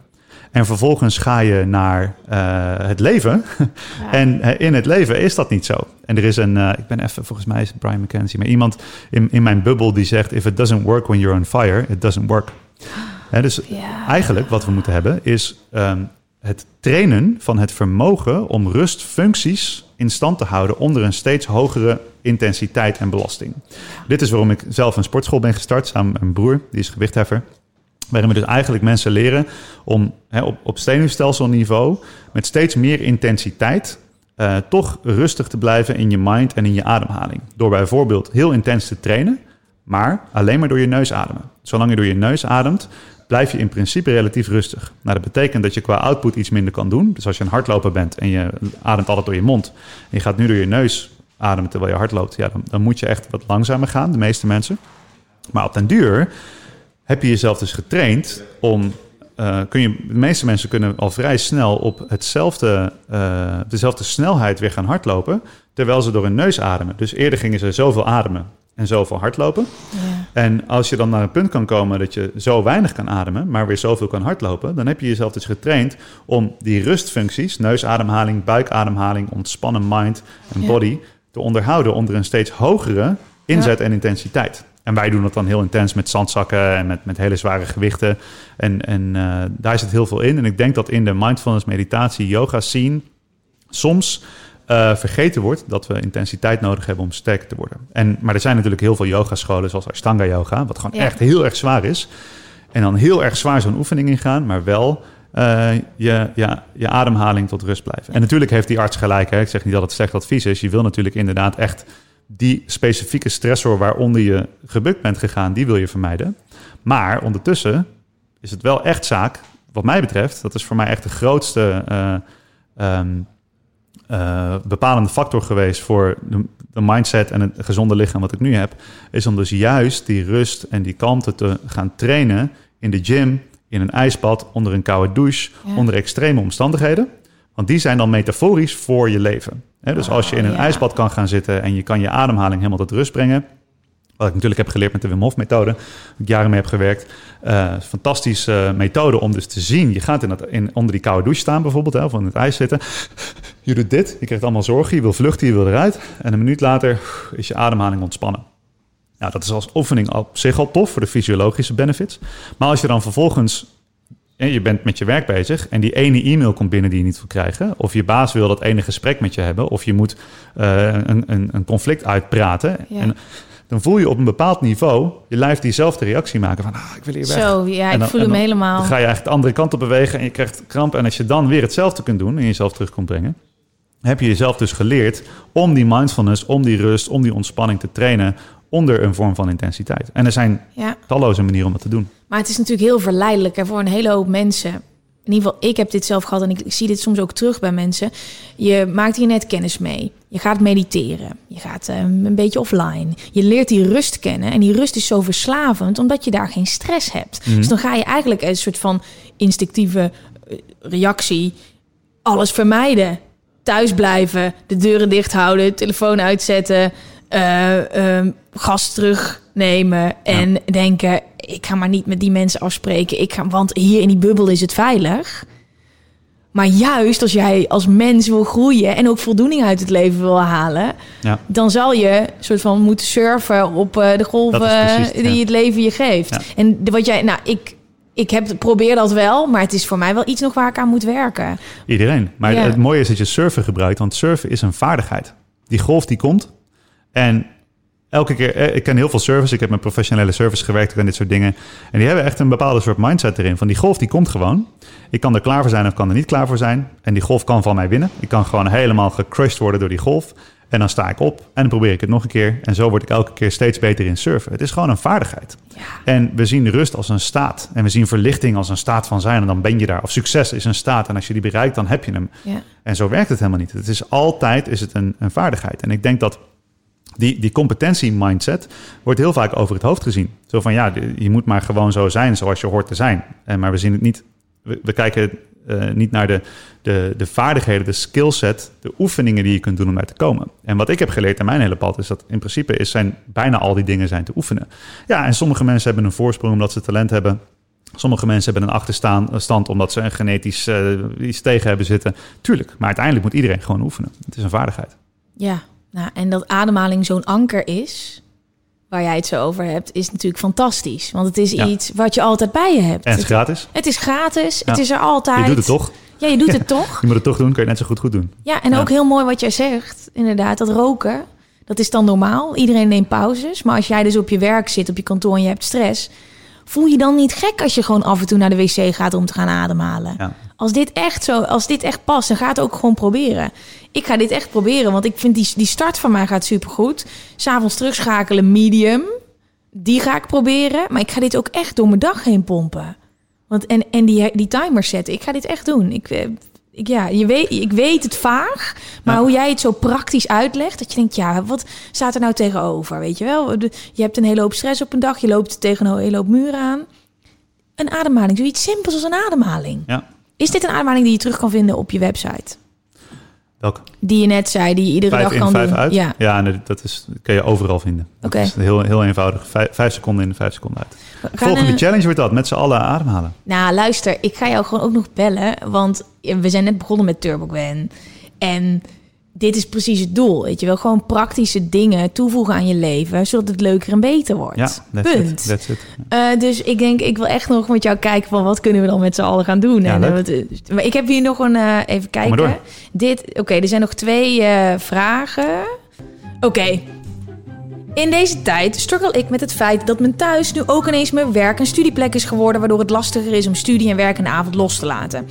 En vervolgens ga je naar uh, het leven. [LAUGHS] en uh, in het leven is dat niet zo. En er is een, uh, ik ben even, volgens mij is het Brian McKenzie, maar iemand in, in mijn bubbel die zegt: If it doesn't work when you're on fire, it doesn't work [LAUGHS] dus ja. eigenlijk wat we moeten hebben is um, het trainen van het vermogen om rustfuncties in stand te houden onder een steeds hogere intensiteit en belasting. Dit is waarom ik zelf een sportschool ben gestart samen met mijn broer, die is gewichtheffer. Waarin we dus eigenlijk mensen leren om op, op zenuwstelselniveau met steeds meer intensiteit uh, toch rustig te blijven in je mind en in je ademhaling. Door bijvoorbeeld heel intens te trainen, maar alleen maar door je neus ademen. Zolang je door je neus ademt, blijf je in principe relatief rustig. Nou, dat betekent dat je qua output iets minder kan doen. Dus als je een hardloper bent en je ademt altijd door je mond... en je gaat nu door je neus ademen terwijl je hard loopt... Ja, dan, dan moet je echt wat langzamer gaan, de meeste mensen. Maar op den duur heb je jezelf dus getraind om... Uh, kun je, de meeste mensen kunnen al vrij snel op hetzelfde, uh, dezelfde snelheid weer gaan hardlopen... terwijl ze door hun neus ademen. Dus eerder gingen ze zoveel ademen en zoveel hardlopen. Ja. En als je dan naar een punt kan komen dat je zo weinig kan ademen, maar weer zoveel kan hardlopen, dan heb je jezelf dus getraind om die rustfuncties, neusademhaling, buikademhaling, ontspannen mind en body, te onderhouden onder een steeds hogere inzet en intensiteit. En wij doen dat dan heel intens met zandzakken en met, met hele zware gewichten. En, en uh, daar zit heel veel in. En ik denk dat in de mindfulness, meditatie, yoga scene soms uh, vergeten wordt dat we intensiteit nodig hebben om sterker te worden. En, maar er zijn natuurlijk heel veel yogascholen, zoals Ashtanga Yoga, wat gewoon echt heel erg zwaar is. En dan heel erg zwaar zo'n oefening ingaan, maar wel uh, je, ja, je ademhaling tot rust blijven. En natuurlijk heeft die arts gelijk. Hè? Ik zeg niet dat het slecht advies is. Je wil natuurlijk inderdaad echt die specifieke stressor waaronder je gebukt bent gegaan, die wil je vermijden. Maar ondertussen is het wel echt zaak, wat mij betreft, dat is voor mij echt de grootste uh, um, uh, bepalende factor geweest voor de, de, mindset en het gezonde lichaam wat ik nu heb, is om dus juist die rust en die kalmte te gaan trainen in de gym, in een ijsbad, onder een koude douche, onder extreme omstandigheden. Want die zijn dan metaforisch voor je leven. dus als je in een ijsbad kan gaan zitten en je kan je ademhaling helemaal tot rust brengen, wat ik natuurlijk heb geleerd met de Wim Hof methode, waar ik jaren mee heb gewerkt. Uh, fantastische methode om dus te zien. Je gaat in dat, in, onder die koude douche staan bijvoorbeeld, hè, of in het ijs zitten. [LAUGHS] Je doet dit, je krijgt allemaal zorgen, je wil vluchten, je wil eruit. En een minuut later is je ademhaling ontspannen. Nou, dat is als oefening op zich al tof voor de fysiologische benefits. Maar als je dan vervolgens je bent met je werk bezig en die ene e-mail komt binnen die je niet wil krijgen. Of je baas wil dat ene gesprek met je hebben. Of je moet uh, een, een, een, conflict uitpraten. Ja. En dan voel je op een bepaald niveau je lijf diezelfde reactie maken van ah, ik wil hier weg. Zo, ja, ik voel hem helemaal. Dan ga je eigenlijk de andere kant op bewegen en je krijgt kramp. En als je dan weer hetzelfde kunt doen en jezelf terug kunt brengen, heb je jezelf dus geleerd om die mindfulness, om die rust, om die ontspanning te trainen onder een vorm van intensiteit. En er zijn ja. talloze manieren om dat te doen. Maar het is natuurlijk heel verleidelijk hè, voor een hele hoop mensen in ieder geval, ik heb dit zelf gehad en ik, zie dit soms ook terug bij mensen. Je maakt hier net kennis mee. Je gaat mediteren. Je gaat um, een beetje offline. Je leert die rust kennen. En die rust is zo verslavend omdat je daar geen stress hebt. Mm. Dus dan ga je eigenlijk een soort van instinctieve eh, reactie alles vermijden. Thuis blijven, de deuren dicht houden, telefoon uitzetten, uh, gas terugnemen en denken: ik ga maar niet met die mensen afspreken. Ik ga, want hier in die bubbel is het veilig. Maar juist als jij als mens wil groeien en ook voldoening uit het leven wil halen, ja. dan zal je soort van moeten surfen op uh, de golven die het leven je geeft. En wat jij, nou, ik ik heb, probeer dat wel, maar het is voor mij wel iets nog waar ik aan moet werken. Iedereen. Maar het mooie is dat je surfen gebruikt, want surfen is een vaardigheid. Die golf die komt en elke keer, eh, ik ken heel veel surfers, ik heb met professionele surfers gewerkt, ik ken dit soort dingen. En die hebben echt een bepaalde soort mindset erin, van die golf die komt gewoon. Ik kan er klaar voor zijn of kan er niet klaar voor zijn. En die golf kan van mij winnen. Ik kan gewoon helemaal gecrushed worden door die golf. En dan sta ik op en dan probeer ik het nog een keer. En zo word ik elke keer steeds beter in surfen. Het is gewoon een vaardigheid. En we zien rust als een staat. En we zien verlichting als een staat van zijn. En dan ben je daar. Of succes is een staat. En als je die bereikt, dan heb je hem. Ja. En zo werkt het helemaal niet. Het is altijd is het een, een vaardigheid. En ik denk dat die, die competentie-mindset wordt heel vaak over het hoofd gezien. Zo van ja, je moet maar gewoon zo zijn zoals je hoort te zijn. En maar we zien het niet. We, kijken eh, niet naar de, de, de vaardigheden, de skillset, de oefeningen die je kunt doen om daar te komen. En wat ik heb geleerd in mijn hele pad is dat in principe is zijn bijna al die dingen zijn te oefenen. Ja, en sommige mensen hebben een voorsprong omdat ze talent hebben. Sommige mensen hebben een achterstand omdat ze een genetisch eh, iets tegen hebben zitten. Tuurlijk, maar uiteindelijk moet iedereen gewoon oefenen. Het is een vaardigheid. Ja, nou, en dat ademhaling zo'n anker is, waar jij het zo over hebt, is natuurlijk fantastisch. Want het is Ja. iets wat je altijd bij je hebt. En het is gratis. het is gratis, Ja. het is er altijd. Je doet het toch? Ja, je doet het toch. [LAUGHS] Je moet het toch doen, kun je net zo goed goed doen. Ja, en ook heel mooi wat jij zegt, inderdaad, dat roken, dat is dan normaal. Iedereen neemt pauzes, maar als jij dus op je werk zit, op je kantoor en je hebt stress, voel je dan niet gek als je gewoon af en toe naar de wc gaat om te gaan ademhalen? Ja. Als dit echt zo, als dit echt past, dan ga het ook gewoon proberen. Ik ga dit echt proberen, want ik vind die, die start van mij gaat supergoed. S'avonds terugschakelen, medium. Die ga ik proberen. Maar ik ga dit ook echt door mijn dag heen pompen. Want, en en die, die timers zetten. Ik ga dit echt doen. Ik, eh, ik, ja, je weet, ik weet het vaag. Maar Ja. hoe jij het zo praktisch uitlegt. Dat je denkt, ja, wat staat er nou tegenover? Weet je wel? Je hebt een hele hoop stress op een dag. Je loopt tegen een hele hoop muren aan. Een ademhaling. Zoiets simpels als een ademhaling. Ja. Is dit een ademhaling die je terug kan vinden op je website? Welke? Die je net zei, die je iedere Vijf dag in, kan vijf doen. uit? Ja. Ja, nee, dat, is, dat kun je overal vinden. Oké. is heel, heel eenvoudig. Vijf, vijf seconden in, vijf seconden uit. Volgende challenge wordt dat, met z'n allen ademhalen. Nou, luister, ik ga jou gewoon ook nog bellen. Want we zijn net begonnen met TurboGwen. En dit is precies het doel. Weet je wel, gewoon praktische dingen toevoegen aan je leven. Zodat het leuker en beter wordt. Ja, that's Punt. it. That's it. Eh, dus ik denk, ik wil echt nog met jou kijken van wat kunnen we dan met z'n allen gaan doen. Ja, en, eh, wat, maar ik heb hier nog een, eh, even kijken. Dit, oké, er zijn nog twee vragen. Oké. In deze tijd struggle ik met het feit dat mijn thuis nu ook ineens mijn werk en studieplek is geworden, waardoor het lastiger is om studie en werk in de avond los te laten.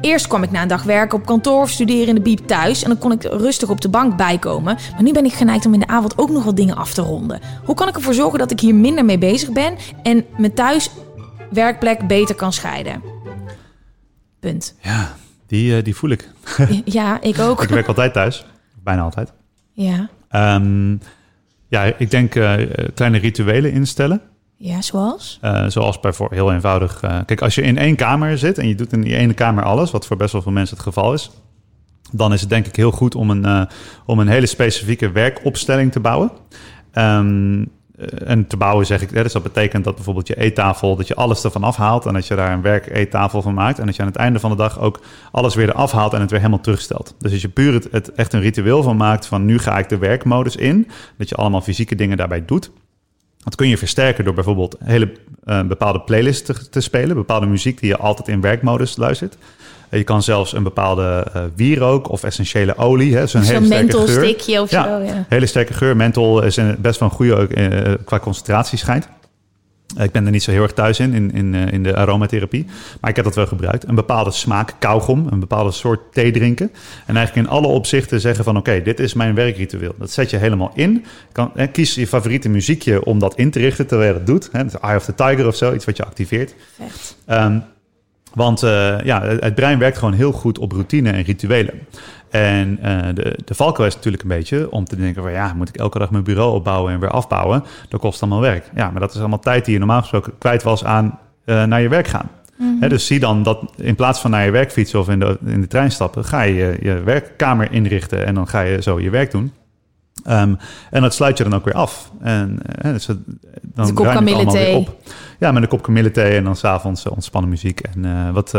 Eerst kwam ik na een dag werken op kantoor of studeren in de biep thuis en dan kon ik rustig op de bank bijkomen. Maar nu ben ik geneigd om in de avond ook nog wat dingen af te ronden. Hoe kan ik ervoor zorgen dat ik hier minder mee bezig ben en mijn thuis werkplek beter kan scheiden? Punt. Ja, die, eh, die voel ik. Ja, ik ook. [LAUGHS] Ik werk altijd thuis. Bijna altijd. Ja, Ehm, ja, ik denk eh, kleine rituelen instellen. ja zoals? Eh, zoals bijvoorbeeld heel eenvoudig. eh, kijk, als je in één kamer zit en je doet in die ene kamer alles, wat voor best wel veel mensen het geval is, dan is het denk ik heel goed om een, om een hele specifieke werkopstelling te bouwen. Eh, en te bouwen zeg ik, hè, dus dat betekent dat bijvoorbeeld je eettafel, dat je alles ervan afhaalt en dat je daar een werk-eettafel van maakt. En dat je aan het einde van de dag ook alles weer eraf haalt en het weer helemaal terugstelt. Dus als je puur het, echt een ritueel van maakt van nu ga ik de werkmodus in, dat je allemaal fysieke dingen daarbij doet. Dat kun je versterken door bijvoorbeeld hele eh, bepaalde playlists te spelen. Bepaalde muziek die je altijd in werkmodus luistert. Je kan zelfs een bepaalde eh, wierook of essentiële olie. hè, Zo'n hele Zo'n sterke geur. stickje of Ja, zo. Ja. hele sterke geur. Menthol is best wel een goede eh, qua concentratie schijnt. Eh, Ik ben er niet zo heel erg thuis in, in, in, in de aromatherapie. Maar ik heb dat wel gebruikt. Een bepaalde smaak, kauwgom, een bepaalde soort thee drinken. En eigenlijk in alle opzichten zeggen van... oké, dit is mijn werkritueel. Dat zet je helemaal in. Kan, eh, kies je favoriete muziekje om dat in te richten terwijl je dat doet. Hè. Dus Eye of the Tiger of zo, iets wat je activeert. Vet. Ehm, want eh, ja, het brein werkt gewoon heel goed op routine en rituelen. En eh, de, de valkuil is natuurlijk een beetje om te denken van ja, moet ik elke dag mijn bureau opbouwen en weer afbouwen? Dat kost allemaal werk. Ja, maar dat is allemaal tijd die je normaal gesproken kwijt was aan eh, naar je werk gaan. Hè, dus zie dan dat in plaats van naar je werk fietsen of in de, in de trein stappen, ga je, je werkkamer inrichten en dan ga je zo je werk doen. Ehm, en dat sluit je dan ook weer af. En eh, dus het- dan een kop allemaal weer kamillethee. op. Ja, met een kop kamillethee en dan s'avonds uh, ontspannen muziek. En eh, wat,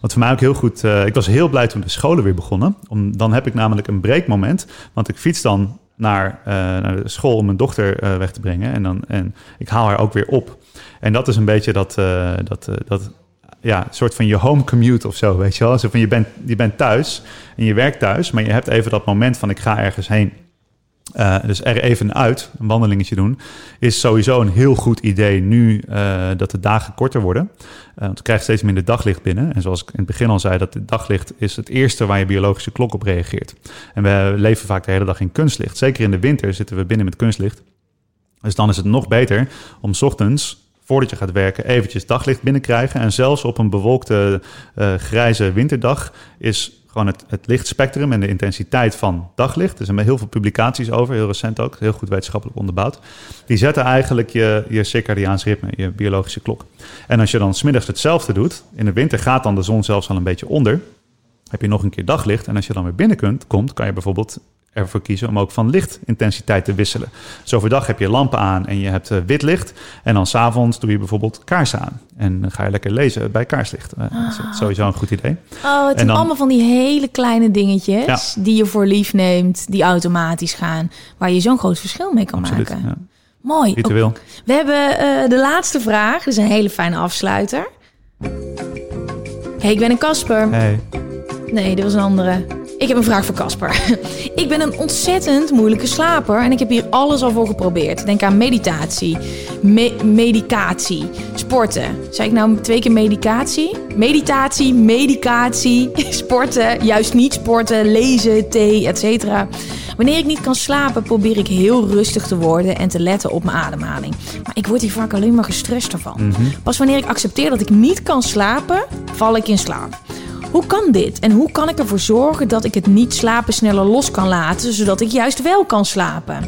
wat voor mij ook heel goed... ik was heel blij toen de scholen weer begonnen. Om, dan heb ik namelijk een breekmoment. Want ik fiets dan naar, naar de school om mijn dochter weg te brengen. En, dan, en ik haal haar ook weer op. En dat is een beetje dat, dat, dat ja, soort van je home commute of zo, weet je wel. Zo van je bent, je bent thuis en je werkt thuis, maar je hebt even dat moment van ik ga ergens heen. Uh, dus er even uit, een wandelingetje doen, is sowieso een heel goed idee nu uh, dat de dagen korter worden. Uh, want je krijgt steeds minder daglicht binnen. En zoals ik in het begin al zei, dat het daglicht is het eerste waar je biologische klok op reageert. En we leven vaak de hele dag in kunstlicht. Zeker in de winter zitten we binnen met kunstlicht. Dus dan is het nog beter om ochtends voordat je gaat werken, eventjes daglicht binnenkrijgen. En zelfs op een bewolkte grijze winterdag is gewoon het, het lichtspectrum en de intensiteit van daglicht. Er zijn heel veel publicaties over, heel recent ook, heel goed wetenschappelijk onderbouwd. Die zetten eigenlijk je, je circadiaans ritme, je biologische klok. En als je dan smiddags hetzelfde doet, in de winter gaat dan de zon zelfs al een beetje onder. Heb je nog een keer daglicht en als je dan weer binnen komt, kan je bijvoorbeeld ervoor kiezen om ook van lichtintensiteit te wisselen. Dus overdag heb je lampen aan en je hebt uh, wit licht. En dan s'avonds doe je bijvoorbeeld kaarsen aan. En dan ga je lekker lezen bij kaarslicht. Uh, ah. Dat is sowieso een goed idee. Oh, het zijn allemaal van die hele kleine dingetjes ja. die je voor lief neemt, die automatisch gaan, waar je zo'n groot verschil mee kan Absoluut, maken. Ja. Mooi. Ritueel. Okay. We hebben uh, de laatste vraag. Dat is een hele fijne afsluiter. Hey, ik ben een Kasper. Hey. Nee, dat was een andere. Ik heb een vraag voor Casper. [LAUGHS] ik ben een ontzettend moeilijke slaper en ik heb hier alles al voor geprobeerd. Denk aan meditatie, me medicatie, sporten. Zei ik nou twee keer medicatie? Meditatie, medicatie, [LAUGHS] sporten, juist niet sporten, lezen, thee, etc. Wanneer ik niet kan slapen, probeer ik heel rustig te worden en te letten op mijn ademhaling. Maar ik word hier vaak alleen maar gestrest ervan. Mhm. Pas wanneer ik accepteer dat ik niet kan slapen, val ik in slaap. Hoe kan dit? En hoe kan ik ervoor zorgen dat ik het niet slapen sneller los kan laten, zodat ik juist wel kan slapen?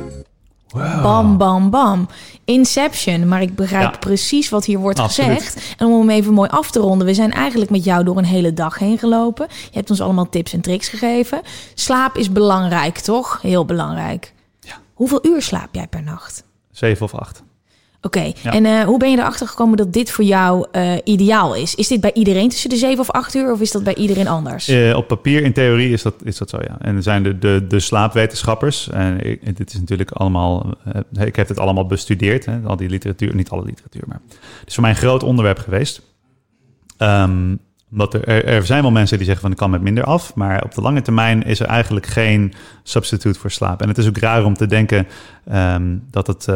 Wow. Bam, bam, bam. Inception, maar ik begrijp Ja. precies wat hier wordt Absoluut. gezegd. En om hem even mooi af te ronden, we zijn eigenlijk met jou door een hele dag heen gelopen. Je hebt ons allemaal tips en tricks gegeven. Slaap is belangrijk, toch? Heel belangrijk. Ja. Hoeveel uur slaap jij per nacht? Zeven of acht. Oké, Ja. en eh, hoe ben je erachter gekomen dat dit voor jou eh, ideaal is? Is dit bij iedereen tussen de zeven of acht uur of is dat bij iedereen anders? Eh, op papier, in theorie, is dat, is dat zo, ja. En er zijn de, de, de slaapwetenschappers. En ik, dit is natuurlijk allemaal... ik heb het allemaal bestudeerd, hè, al die literatuur. Niet alle literatuur, maar... Het is voor mij een groot onderwerp geweest. Omdat er, er, zijn wel mensen die zeggen van... ik kan met minder af. Maar op de lange termijn is er eigenlijk geen substituut voor slaap. En het is ook raar om te denken ehm, dat, het,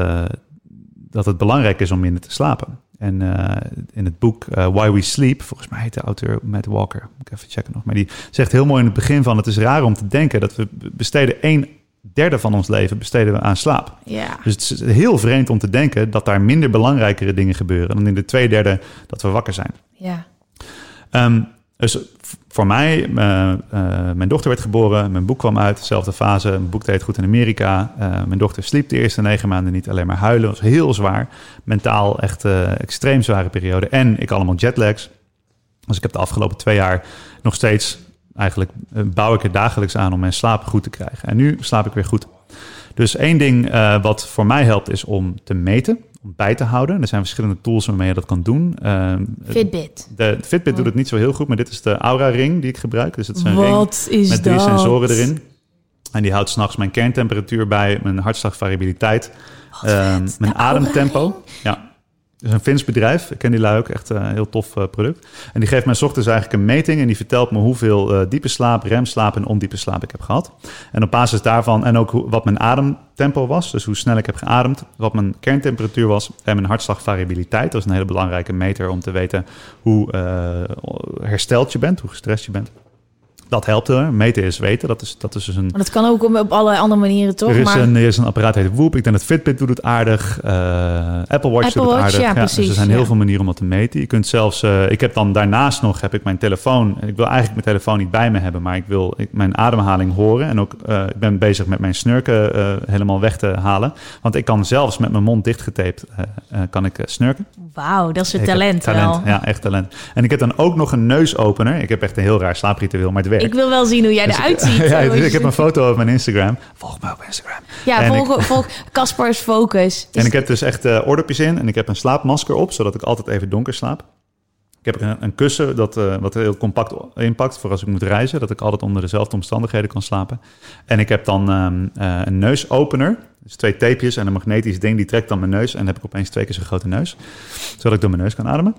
dat het belangrijk is om minder te slapen. En eh, in het boek eh, Why We Sleep, volgens mij heet de auteur Matt Walker, moet ik even checken nog, maar die zegt heel mooi in het begin van: het is raar om te denken dat we besteden een derde van ons leven besteden we aan slaap. Ja. Dus het is heel vreemd om te denken dat daar minder belangrijkere dingen gebeuren dan in de twee derde dat we wakker zijn. ja. Ehm, dus voor mij, eh, eh, mijn dochter werd geboren, mijn boek kwam uit, dezelfde fase. Mijn boek deed goed in Amerika. Eh, mijn dochter sliep de eerste negen maanden niet alleen maar huilen. was heel zwaar. Mentaal echt extreem zware periode. En ik allemaal jetlags. Dus ik heb de afgelopen twee jaar nog steeds, eigenlijk bouw ik er dagelijks aan om mijn slaap goed te krijgen. En nu slaap ik weer goed. Dus één ding eh, wat voor mij helpt is om te meten, om bij te houden. Er zijn verschillende tools waarmee je dat kan doen. Ehm, Fitbit. de Fitbit doet het niet zo heel goed, maar dit is de Aura Ring die ik gebruik. Dus het is een ring is met drie dat? sensoren erin. En die houdt s'nachts mijn kerntemperatuur bij, mijn hartslagvariabiliteit, ehm, mijn Aura ademtempo. Ja. Is een Fins bedrijf. Ik ken die lui ook. Echt eh, een heel tof eh, product. En die geeft mij 's ochtends eigenlijk een meting. En die vertelt me hoeveel eh, diepe slaap, remslaap en ondiepe slaap ik heb gehad. En op basis daarvan en ook wat mijn ademtempo was. Dus hoe snel ik heb geademd. Wat mijn kerntemperatuur was. En mijn hartslagvariabiliteit. Dat is een hele belangrijke meter om te weten hoe eh, hersteld je bent. Hoe gestrest je bent. Dat helpt er. Meten is weten. Dat is, dat is dus een Maar dat kan ook op, op allerlei andere manieren, toch? er is, maar een, er is een apparaat heet Whoop. Ik denk dat Fitbit doet het aardig. eh, Apple Watch Apple doet het aardig. ja, dus precies, er zijn heel ja. veel manieren om dat te meten. Je kunt zelfs... eh, ik heb dan daarnaast nog heb ik mijn telefoon. Ik wil eigenlijk mijn telefoon niet bij me hebben. Maar ik wil ik, mijn ademhaling horen. En ook eh, ik ben bezig met mijn snurken helemaal weg te halen. Want ik kan zelfs met mijn mond dichtgetaped... kan ik snurken. Wauw, dat is een talent, talent. wel. Ja, echt talent. En ik heb dan ook nog een neusopener. Ik heb echt een heel raar slaapritueel, maar het werkt. Ik wil wel zien hoe jij Dus eruit ziet. [LAUGHS] ja, Zo dus ik heb een foto op mijn Instagram. Volg me op Instagram. Ja, En ik- volg, Casper's Focus. [LAUGHS] En ik heb dus echt eh oordopjes in en ik heb een slaapmasker op, zodat ik altijd even donker slaap. Ik heb een, een kussen dat, eh, wat heel compact inpakt voor als ik moet reizen, dat ik altijd onder dezelfde omstandigheden kan slapen. En ik heb dan ehm, eh, een neusopener Dus twee tapejes en een magnetisch ding, die trekt dan mijn neus. En dan heb ik opeens twee keer zo'n grote neus. Zodat ik door mijn neus kan ademen.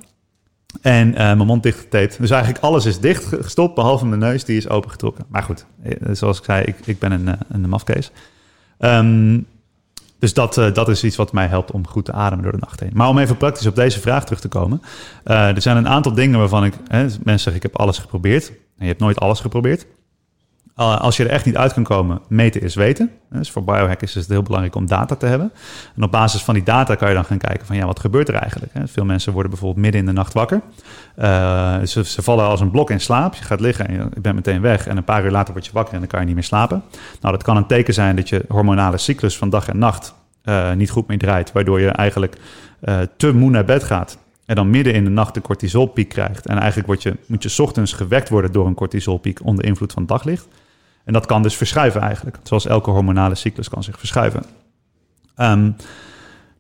En uh, mijn mond dicht getaped. Dus eigenlijk alles is dicht gestopt, behalve mijn neus, die is opengetrokken. Maar goed, zoals ik zei, ik, ik ben een, een mafkees. Um, dus dat, dat is iets wat mij helpt om goed te ademen door de nacht heen. Maar om even praktisch op deze vraag terug te komen. Er zijn een aantal dingen waarvan ik... Hè, mensen zeggen, ik heb alles geprobeerd. En je hebt nooit alles geprobeerd. Uh, als je er echt niet uit kan komen, meten is weten. Dus voor biohackers is het heel belangrijk om data te hebben. En op basis van die data kan je dan gaan kijken van... ja, wat gebeurt er eigenlijk? Veel mensen worden bijvoorbeeld midden in de nacht wakker. Ze, ze, vallen als een blok in slaap. Je gaat liggen en je bent meteen weg. En een paar uur later word je wakker en dan kan je niet meer slapen. Nou, dat kan een teken zijn dat je hormonale cyclus van dag en nacht niet goed meer draait. Waardoor je eigenlijk te moe naar bed gaat. En dan midden in de nacht de cortisolpiek krijgt. En eigenlijk word je, moet je ochtends gewekt worden door een cortisolpiek onder invloed van daglicht. En dat kan dus verschuiven eigenlijk. Zoals elke hormonale cyclus kan zich verschuiven. Um,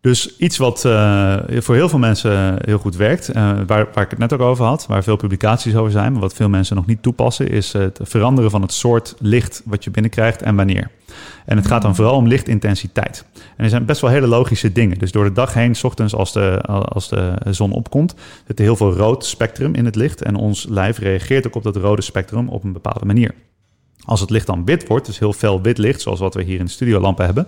dus iets wat uh, voor heel veel mensen heel goed werkt, uh, waar, waar ik het net ook over had, waar veel publicaties over zijn, maar wat veel mensen nog niet toepassen, is het veranderen van het soort licht wat je binnenkrijgt en wanneer. En het gaat dan vooral om lichtintensiteit. En er zijn best wel hele logische dingen. Dus door de dag heen, s ochtends als de, als de zon opkomt, zit er heel veel rood spectrum in het licht. En ons lijf reageert ook op dat rode spectrum op een bepaalde manier. Als het licht dan wit wordt, dus heel fel wit licht, zoals wat we hier in de studiolampen hebben,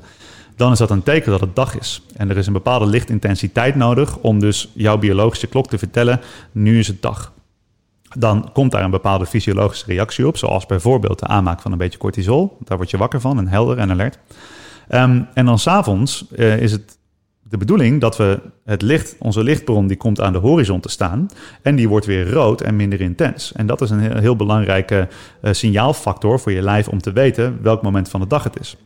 dan is dat een teken dat het dag is. En er is een bepaalde lichtintensiteit nodig om dus jouw biologische klok te vertellen, nu is het dag. Dan komt daar een bepaalde fysiologische reactie op, zoals bijvoorbeeld de aanmaak van een beetje cortisol. Daar word je wakker van en helder en alert. Um, en dan s'avonds uh, is het de bedoeling dat we het licht, onze lichtbron, die komt aan de horizon te staan. En die wordt weer rood en minder intens. En dat is een heel, heel belangrijke uh, signaalfactor voor je lijf om te weten welk moment van de dag het is.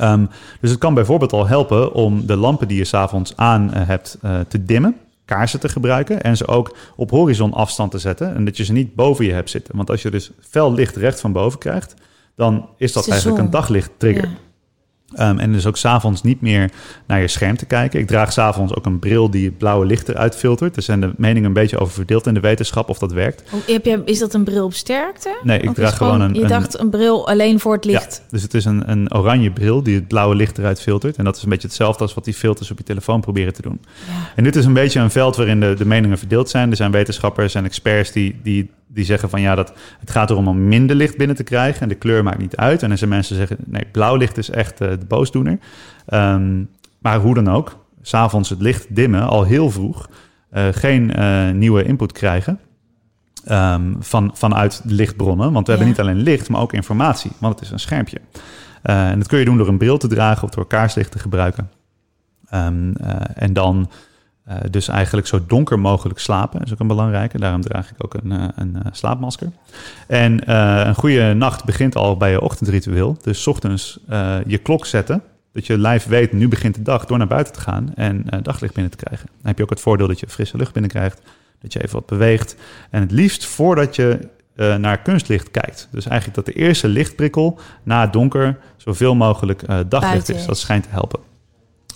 Um, dus het kan bijvoorbeeld al helpen om de lampen die je s'avonds aan uh, hebt uh, te dimmen, kaarsen te gebruiken en ze ook op horizon afstand te zetten en dat je ze niet boven je hebt zitten. Want als je dus fel licht recht van boven krijgt, dan is dat eigenlijk een daglichttrigger. Ja. Um, en dus ook s'avonds niet meer naar je scherm te kijken. Ik draag s'avonds ook een bril die het blauwe licht eruit filtert. Er zijn de meningen een beetje over verdeeld in de wetenschap of dat werkt. Oh, heb je, is dat een bril op sterkte? Nee, ik of draag gewoon, een... Je dacht een bril alleen voor het licht? Ja, dus het is een, een oranje bril die het blauwe licht eruit filtert. En dat is een beetje hetzelfde als wat die filters op je telefoon proberen te doen. Ja. En dit is een beetje een veld waarin de, de meningen verdeeld zijn. Er zijn wetenschappers en experts die, die die zeggen van ja, dat het gaat erom om minder licht binnen te krijgen en de kleur maakt niet uit. En er zijn mensen die zeggen nee, blauw licht is echt uh, de boosdoener. Um, maar hoe dan ook, s'avonds het licht dimmen al heel vroeg, uh, geen uh, nieuwe input krijgen. Um, van, vanuit de lichtbronnen. Want we ja. hebben niet alleen licht, maar ook informatie. Want het is een schermpje. En dat kun je doen door een bril te dragen of door kaarslicht te gebruiken. Um, en dan uh, dus eigenlijk zo donker mogelijk slapen is ook een belangrijke. Daarom draag ik ook een, een uh, slaapmasker. En een goede nacht begint al bij je ochtendritueel. Dus ochtends je klok zetten. Dat je lijf weet, nu begint de dag door naar buiten te gaan en daglicht binnen te krijgen. Dan heb je ook het voordeel dat je frisse lucht binnenkrijgt. Dat je even wat beweegt. En het liefst voordat je naar kunstlicht kijkt. Dus eigenlijk dat de eerste lichtprikkel na het donker zoveel mogelijk daglicht is. Dat schijnt te helpen.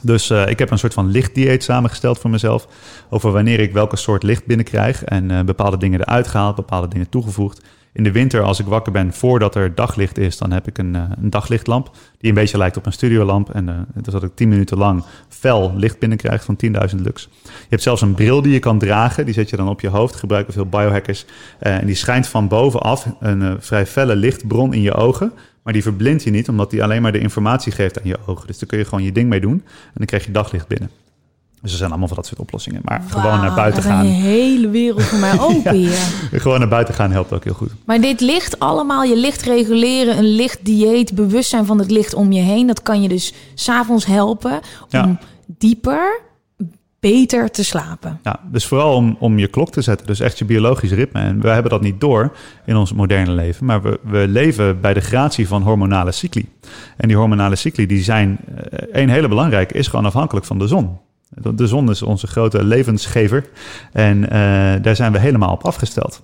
Dus uh, ik heb een soort van lichtdieet samengesteld voor mezelf. Over wanneer ik welke soort licht binnenkrijg. En uh, bepaalde dingen eruit gehaald, bepaalde dingen toegevoegd. In de winter, als ik wakker ben voordat er daglicht is, dan heb ik een, uh, een daglichtlamp. Die een beetje lijkt op een studiolamp. En uh, dat ik 10 minuten lang fel licht binnenkrijg van 10.000 lux. Je hebt zelfs een bril die je kan dragen. Die zet je dan op je hoofd. Gebruiken veel biohackers. en die schijnt van bovenaf een vrij felle lichtbron in je ogen. Maar die verblindt je niet, omdat die alleen maar de informatie geeft aan je ogen. Dus daar kun je gewoon je ding mee doen en dan krijg je daglicht binnen. Dus er zijn allemaal van dat soort oplossingen. Maar wow, gewoon naar buiten gaan. Een hele wereld voor mij [LAUGHS] open ja, Gewoon naar buiten gaan helpt ook heel goed. Maar dit licht allemaal, je licht reguleren, een lichtdieet, bewustzijn van het licht om je heen. Dat kan je dus s'avonds helpen om ja. dieper beter te slapen. Ja, dus vooral om, om je klok te zetten. Dus echt je biologisch ritme. En we hebben dat niet door in ons moderne leven. Maar we, we leven bij de gratie van hormonale cycli. En die hormonale cycli die zijn... een hele belangrijke is gewoon afhankelijk van de zon. De zon is onze grote levensgever. En uh, daar zijn we helemaal op afgesteld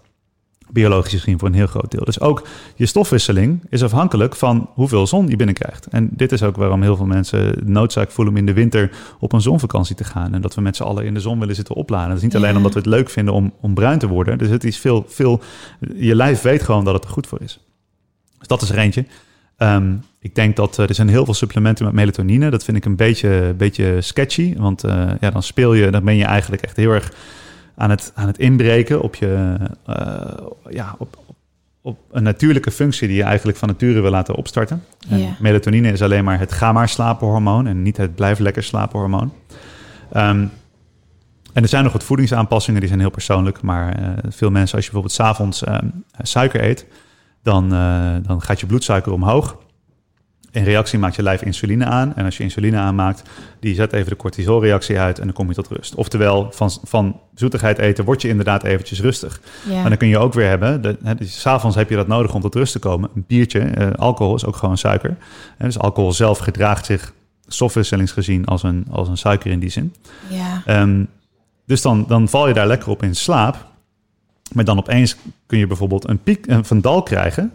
biologisch gezien voor een heel groot deel. Dus ook je stofwisseling is afhankelijk van hoeveel zon je binnenkrijgt. En dit is ook waarom heel veel mensen noodzaak voelen om in de winter op een zonvakantie te gaan. En dat we met z'n allen in de zon willen zitten opladen. Dat is niet alleen omdat we het leuk vinden om, om bruin te worden. Dus het is veel, veel, je lijf weet gewoon dat het er goed voor is. Dus dat is er eentje. Um, ik denk dat er zijn heel veel supplementen met melatonine. Dat vind ik een beetje, beetje sketchy. Want ja, dan speel je, dan ben je eigenlijk echt heel erg aan het, aan het inbreken op je ja, op, op een natuurlijke functie die je eigenlijk van nature wil laten opstarten. En melatonine is alleen maar het ga maar slapenhormoon en niet het blijf lekker slapenhormoon. Um, en er zijn nog wat voedingsaanpassingen, die zijn heel persoonlijk. Maar uh, veel mensen, als je bijvoorbeeld s'avonds uh, suiker eet, dan, uh, dan gaat je bloedsuiker omhoog. In reactie maakt je lijf insuline aan. En als je insuline aanmaakt, die zet even de cortisolreactie uit en dan kom je tot rust. Oftewel, van, van zoetigheid eten word je inderdaad eventjes rustig. Ja. En dan kun je ook weer hebben, de, hè, dus s'avonds heb je dat nodig om tot rust te komen. Een biertje, alcohol is ook gewoon suiker. En dus alcohol zelf gedraagt zich stofwisselingsgezien als een, als een suiker in die zin. Ja. Um, dus dan, dan val je daar lekker op in slaap. Maar dan opeens kun je bijvoorbeeld een piek, een dal krijgen.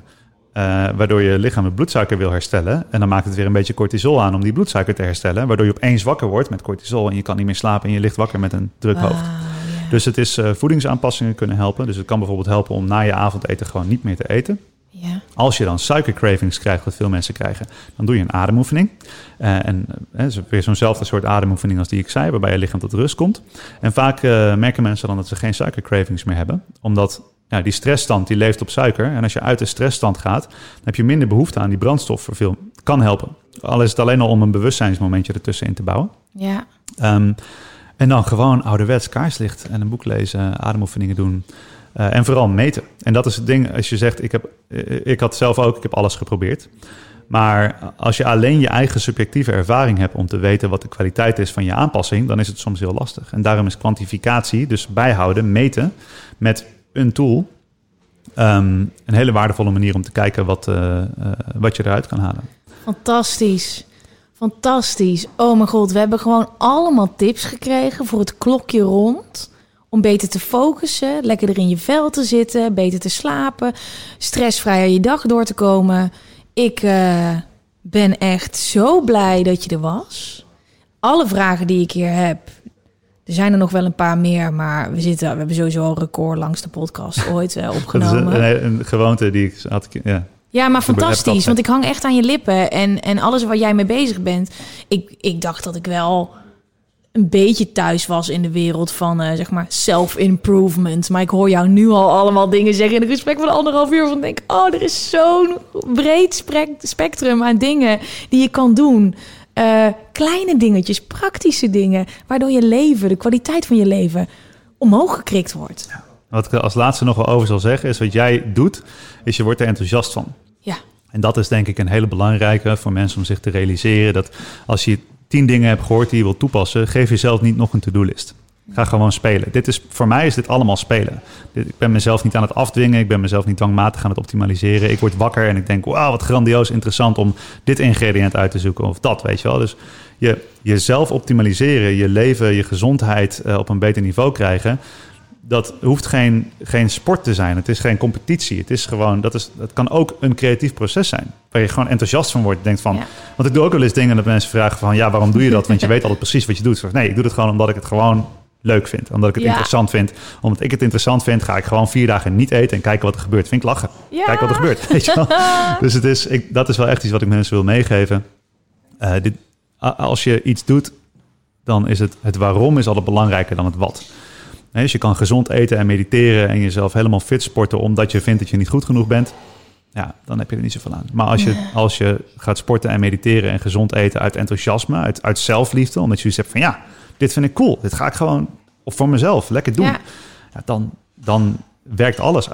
Uh, waardoor je lichaam het bloedsuiker wil herstellen. En dan maakt het weer een beetje cortisol aan om die bloedsuiker te herstellen. Waardoor je opeens wakker wordt met cortisol en je kan niet meer slapen en je ligt wakker met een druk hoofd. Ah, dus het is uh, voedingsaanpassingen kunnen helpen. Dus het kan bijvoorbeeld helpen om na je avondeten gewoon niet meer te eten. Als je dan suikercravings krijgt, wat veel mensen krijgen, dan doe je een ademoefening. Uh, en uh, is weer zo'nzelfde soort ademoefening als die ik zei, waarbij je lichaam tot rust komt. En vaak merken mensen dan dat ze geen suikercravings meer hebben, omdat ja, die stressstand die leeft op suiker. En als je uit de stressstand gaat, dan heb je minder behoefte aan die brandstof voor veel. Kan helpen. Al is het alleen al om een bewustzijnsmomentje ertussen in te bouwen. Ja. Um, en dan gewoon ouderwets kaarslicht en een boek lezen, ademoefeningen doen. Uh, en vooral meten. En dat is het ding, als je zegt, ik, heb, eh, ik had zelf ook, ik heb alles geprobeerd. Maar als je alleen je eigen subjectieve ervaring hebt om te weten wat de kwaliteit is van je aanpassing, dan is het soms heel lastig. En daarom is kwantificatie, dus bijhouden, meten met een tool, um, een hele waardevolle manier om te kijken wat, uh, uh, wat je eruit kan halen. Fantastisch. Fantastisch. Oh mijn god, we hebben gewoon allemaal tips gekregen voor het klokje rond om beter te focussen, lekkerder in je vel te zitten, beter te slapen, stressvrijer je dag door te komen. Ik uh, ben echt zo blij dat je er was. Alle vragen die ik hier heb, er zijn er nog wel een paar meer, maar we, zitten, we hebben sowieso al record langs de podcast ooit uh, opgenomen. [LAUGHS] dat is een, een, gewoonte die ik had. Ja. Ja, maar fantastisch, want ik hang echt aan je lippen en, en alles waar jij mee bezig bent. Ik, ik dacht dat ik wel een beetje thuis was in de wereld van uh, zeg maar self-improvement. Maar ik hoor jou nu al allemaal dingen zeggen in een gesprek van anderhalf uur. Van denk, oh, er is zo'n breed spectrum aan dingen die je kan doen. Uh, kleine dingetjes, praktische dingen, waardoor je leven, de kwaliteit van je leven, omhoog gekrikt wordt. Ja. Wat ik als laatste nog wel over zal zeggen, is wat jij doet, is je wordt er enthousiast van. Ja. En dat is denk ik een hele belangrijke voor mensen om zich te realiseren. Dat als je tien dingen hebt gehoord die je wilt toepassen, geef jezelf niet nog een to-do-list. Ga gewoon spelen. Dit is, voor mij is dit allemaal spelen. Ik ben mezelf niet aan het afdwingen. Ik ben mezelf niet dwangmatig aan het optimaliseren. Ik word wakker en ik denk, wauw, wat grandioos interessant om dit ingrediënt uit te zoeken of dat, weet je wel. Dus je, jezelf optimaliseren, je leven, je gezondheid uh, op een beter niveau krijgen dat hoeft geen, geen sport te zijn. Het is geen competitie. Het is gewoon, dat, is, dat kan ook een creatief proces zijn. Waar je gewoon enthousiast van wordt. Denkt van, Want ik doe ook wel eens dingen dat mensen vragen van, ja, waarom doe je dat? Want je weet altijd precies wat je doet. Nee, ik doe het gewoon omdat ik het gewoon leuk vind. Omdat ik het interessant vind. Omdat ik het interessant vind, ga ik gewoon vier dagen niet eten en kijken wat er gebeurt. Vind ik lachen. Kijk wat er gebeurt. Weet je wel? [LAUGHS] dus het is, ik, dat is wel echt iets wat ik mensen wil meegeven. Uh, dit, als je iets doet, dan is het, het waarom is altijd belangrijker dan het wat. Dus je kan gezond eten en mediteren en jezelf helemaal fit sporten omdat je vindt dat je niet goed genoeg bent. Ja, dan heb je er niet zoveel aan. Maar als je, als je gaat sporten en mediteren en gezond eten uit enthousiasme, uit, uit zelfliefde, omdat je zoiets hebt van ja, dit vind ik cool, dit ga ik gewoon of voor mezelf lekker doen. Ja. dan, dan werkt alles.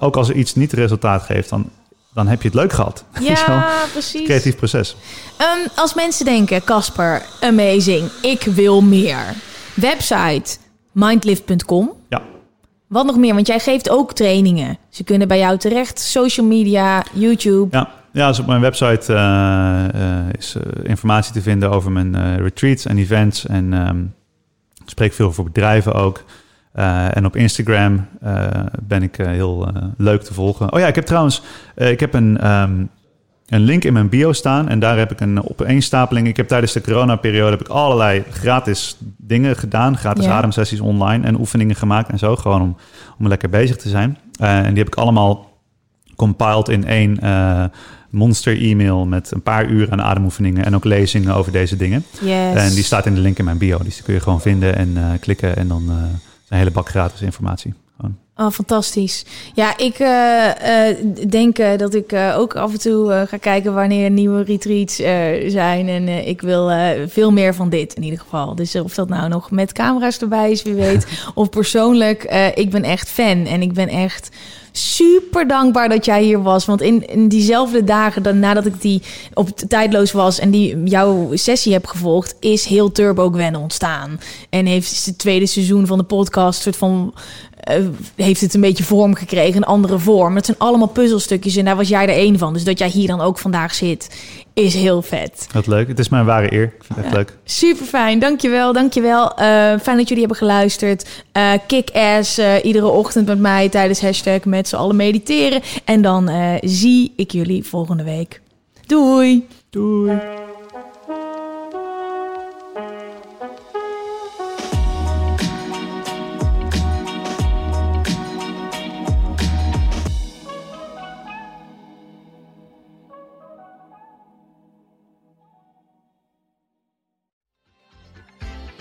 Ook als er iets niet resultaat geeft, dan, dan heb je het leuk gehad. [LAUGHS] Ja, precies. Creatief proces. Um, als mensen denken, Casper, amazing, ik wil meer. Website, mindlift.com. Wat nog meer? Want jij geeft ook trainingen. Ze kunnen bij jou terecht. Social media, YouTube. Ja, ja dus op mijn website uh, uh, is uh, informatie te vinden over mijn retreats en events. En um, ik spreek veel voor bedrijven ook. en op Instagram ben ik heel leuk te volgen. Oh ja, ik heb trouwens ik heb een, um, een link in mijn bio staan. En daar heb ik een opeenstapeling. Ik heb tijdens de coronaperiode heb ik allerlei gratis dingen gedaan. Gratis ademsessies online en oefeningen gemaakt en zo. Gewoon om, om lekker bezig te zijn. Uh, en die heb ik allemaal compiled in één uh, monster e-mail met een paar uur aan ademoefeningen en ook lezingen over deze dingen. Yes. En die staat in de link in mijn bio, dus die kun je gewoon vinden en eh, klikken en dan een hele bak gratis informatie. Oh, fantastisch. Ja, ik uh, uh, denk uh, dat ik ook af en toe ga kijken wanneer nieuwe retreats zijn. En ik wil veel meer van dit in ieder geval. Dus of dat nou nog met camera's erbij is, wie weet. [LAUGHS] of persoonlijk, ik ben echt fan. En ik ben echt super dankbaar dat jij hier was. Want in, in diezelfde dagen dan, nadat ik die op tijdloos was en die jouw sessie heb gevolgd, is heel Turbo Gwen ontstaan. En heeft het tweede seizoen van de podcast soort van uh, heeft het een beetje vorm gekregen, een andere vorm. Het zijn allemaal puzzelstukjes en daar was jij er één van. Dus dat jij hier dan ook vandaag zit, is heel vet. Wat leuk. Het is mijn ware eer. Ik vind het echt ja, leuk. Super fijn. Dankjewel. Dankjewel. Uh, fijn dat jullie hebben geluisterd. Uh, kick-ass iedere ochtend met mij tijdens hashtag met z'n allen mediteren. En dan zie ik jullie volgende week. Doei. Doei.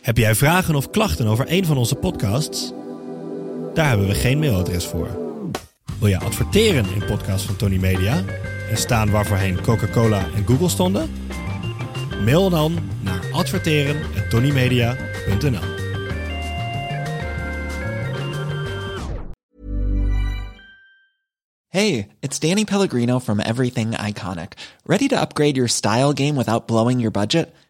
Heb jij vragen of klachten over een van onze podcasts? Daar hebben we geen mailadres voor. Wil je adverteren in podcasts van Tony Media en staan waarvoorheen Coca-Cola en Google stonden? Mail dan naar adverteren@tonymedia.nl. Hey, it's Danny Pellegrino from Everything Iconic. Ready to upgrade your style game without blowing your budget?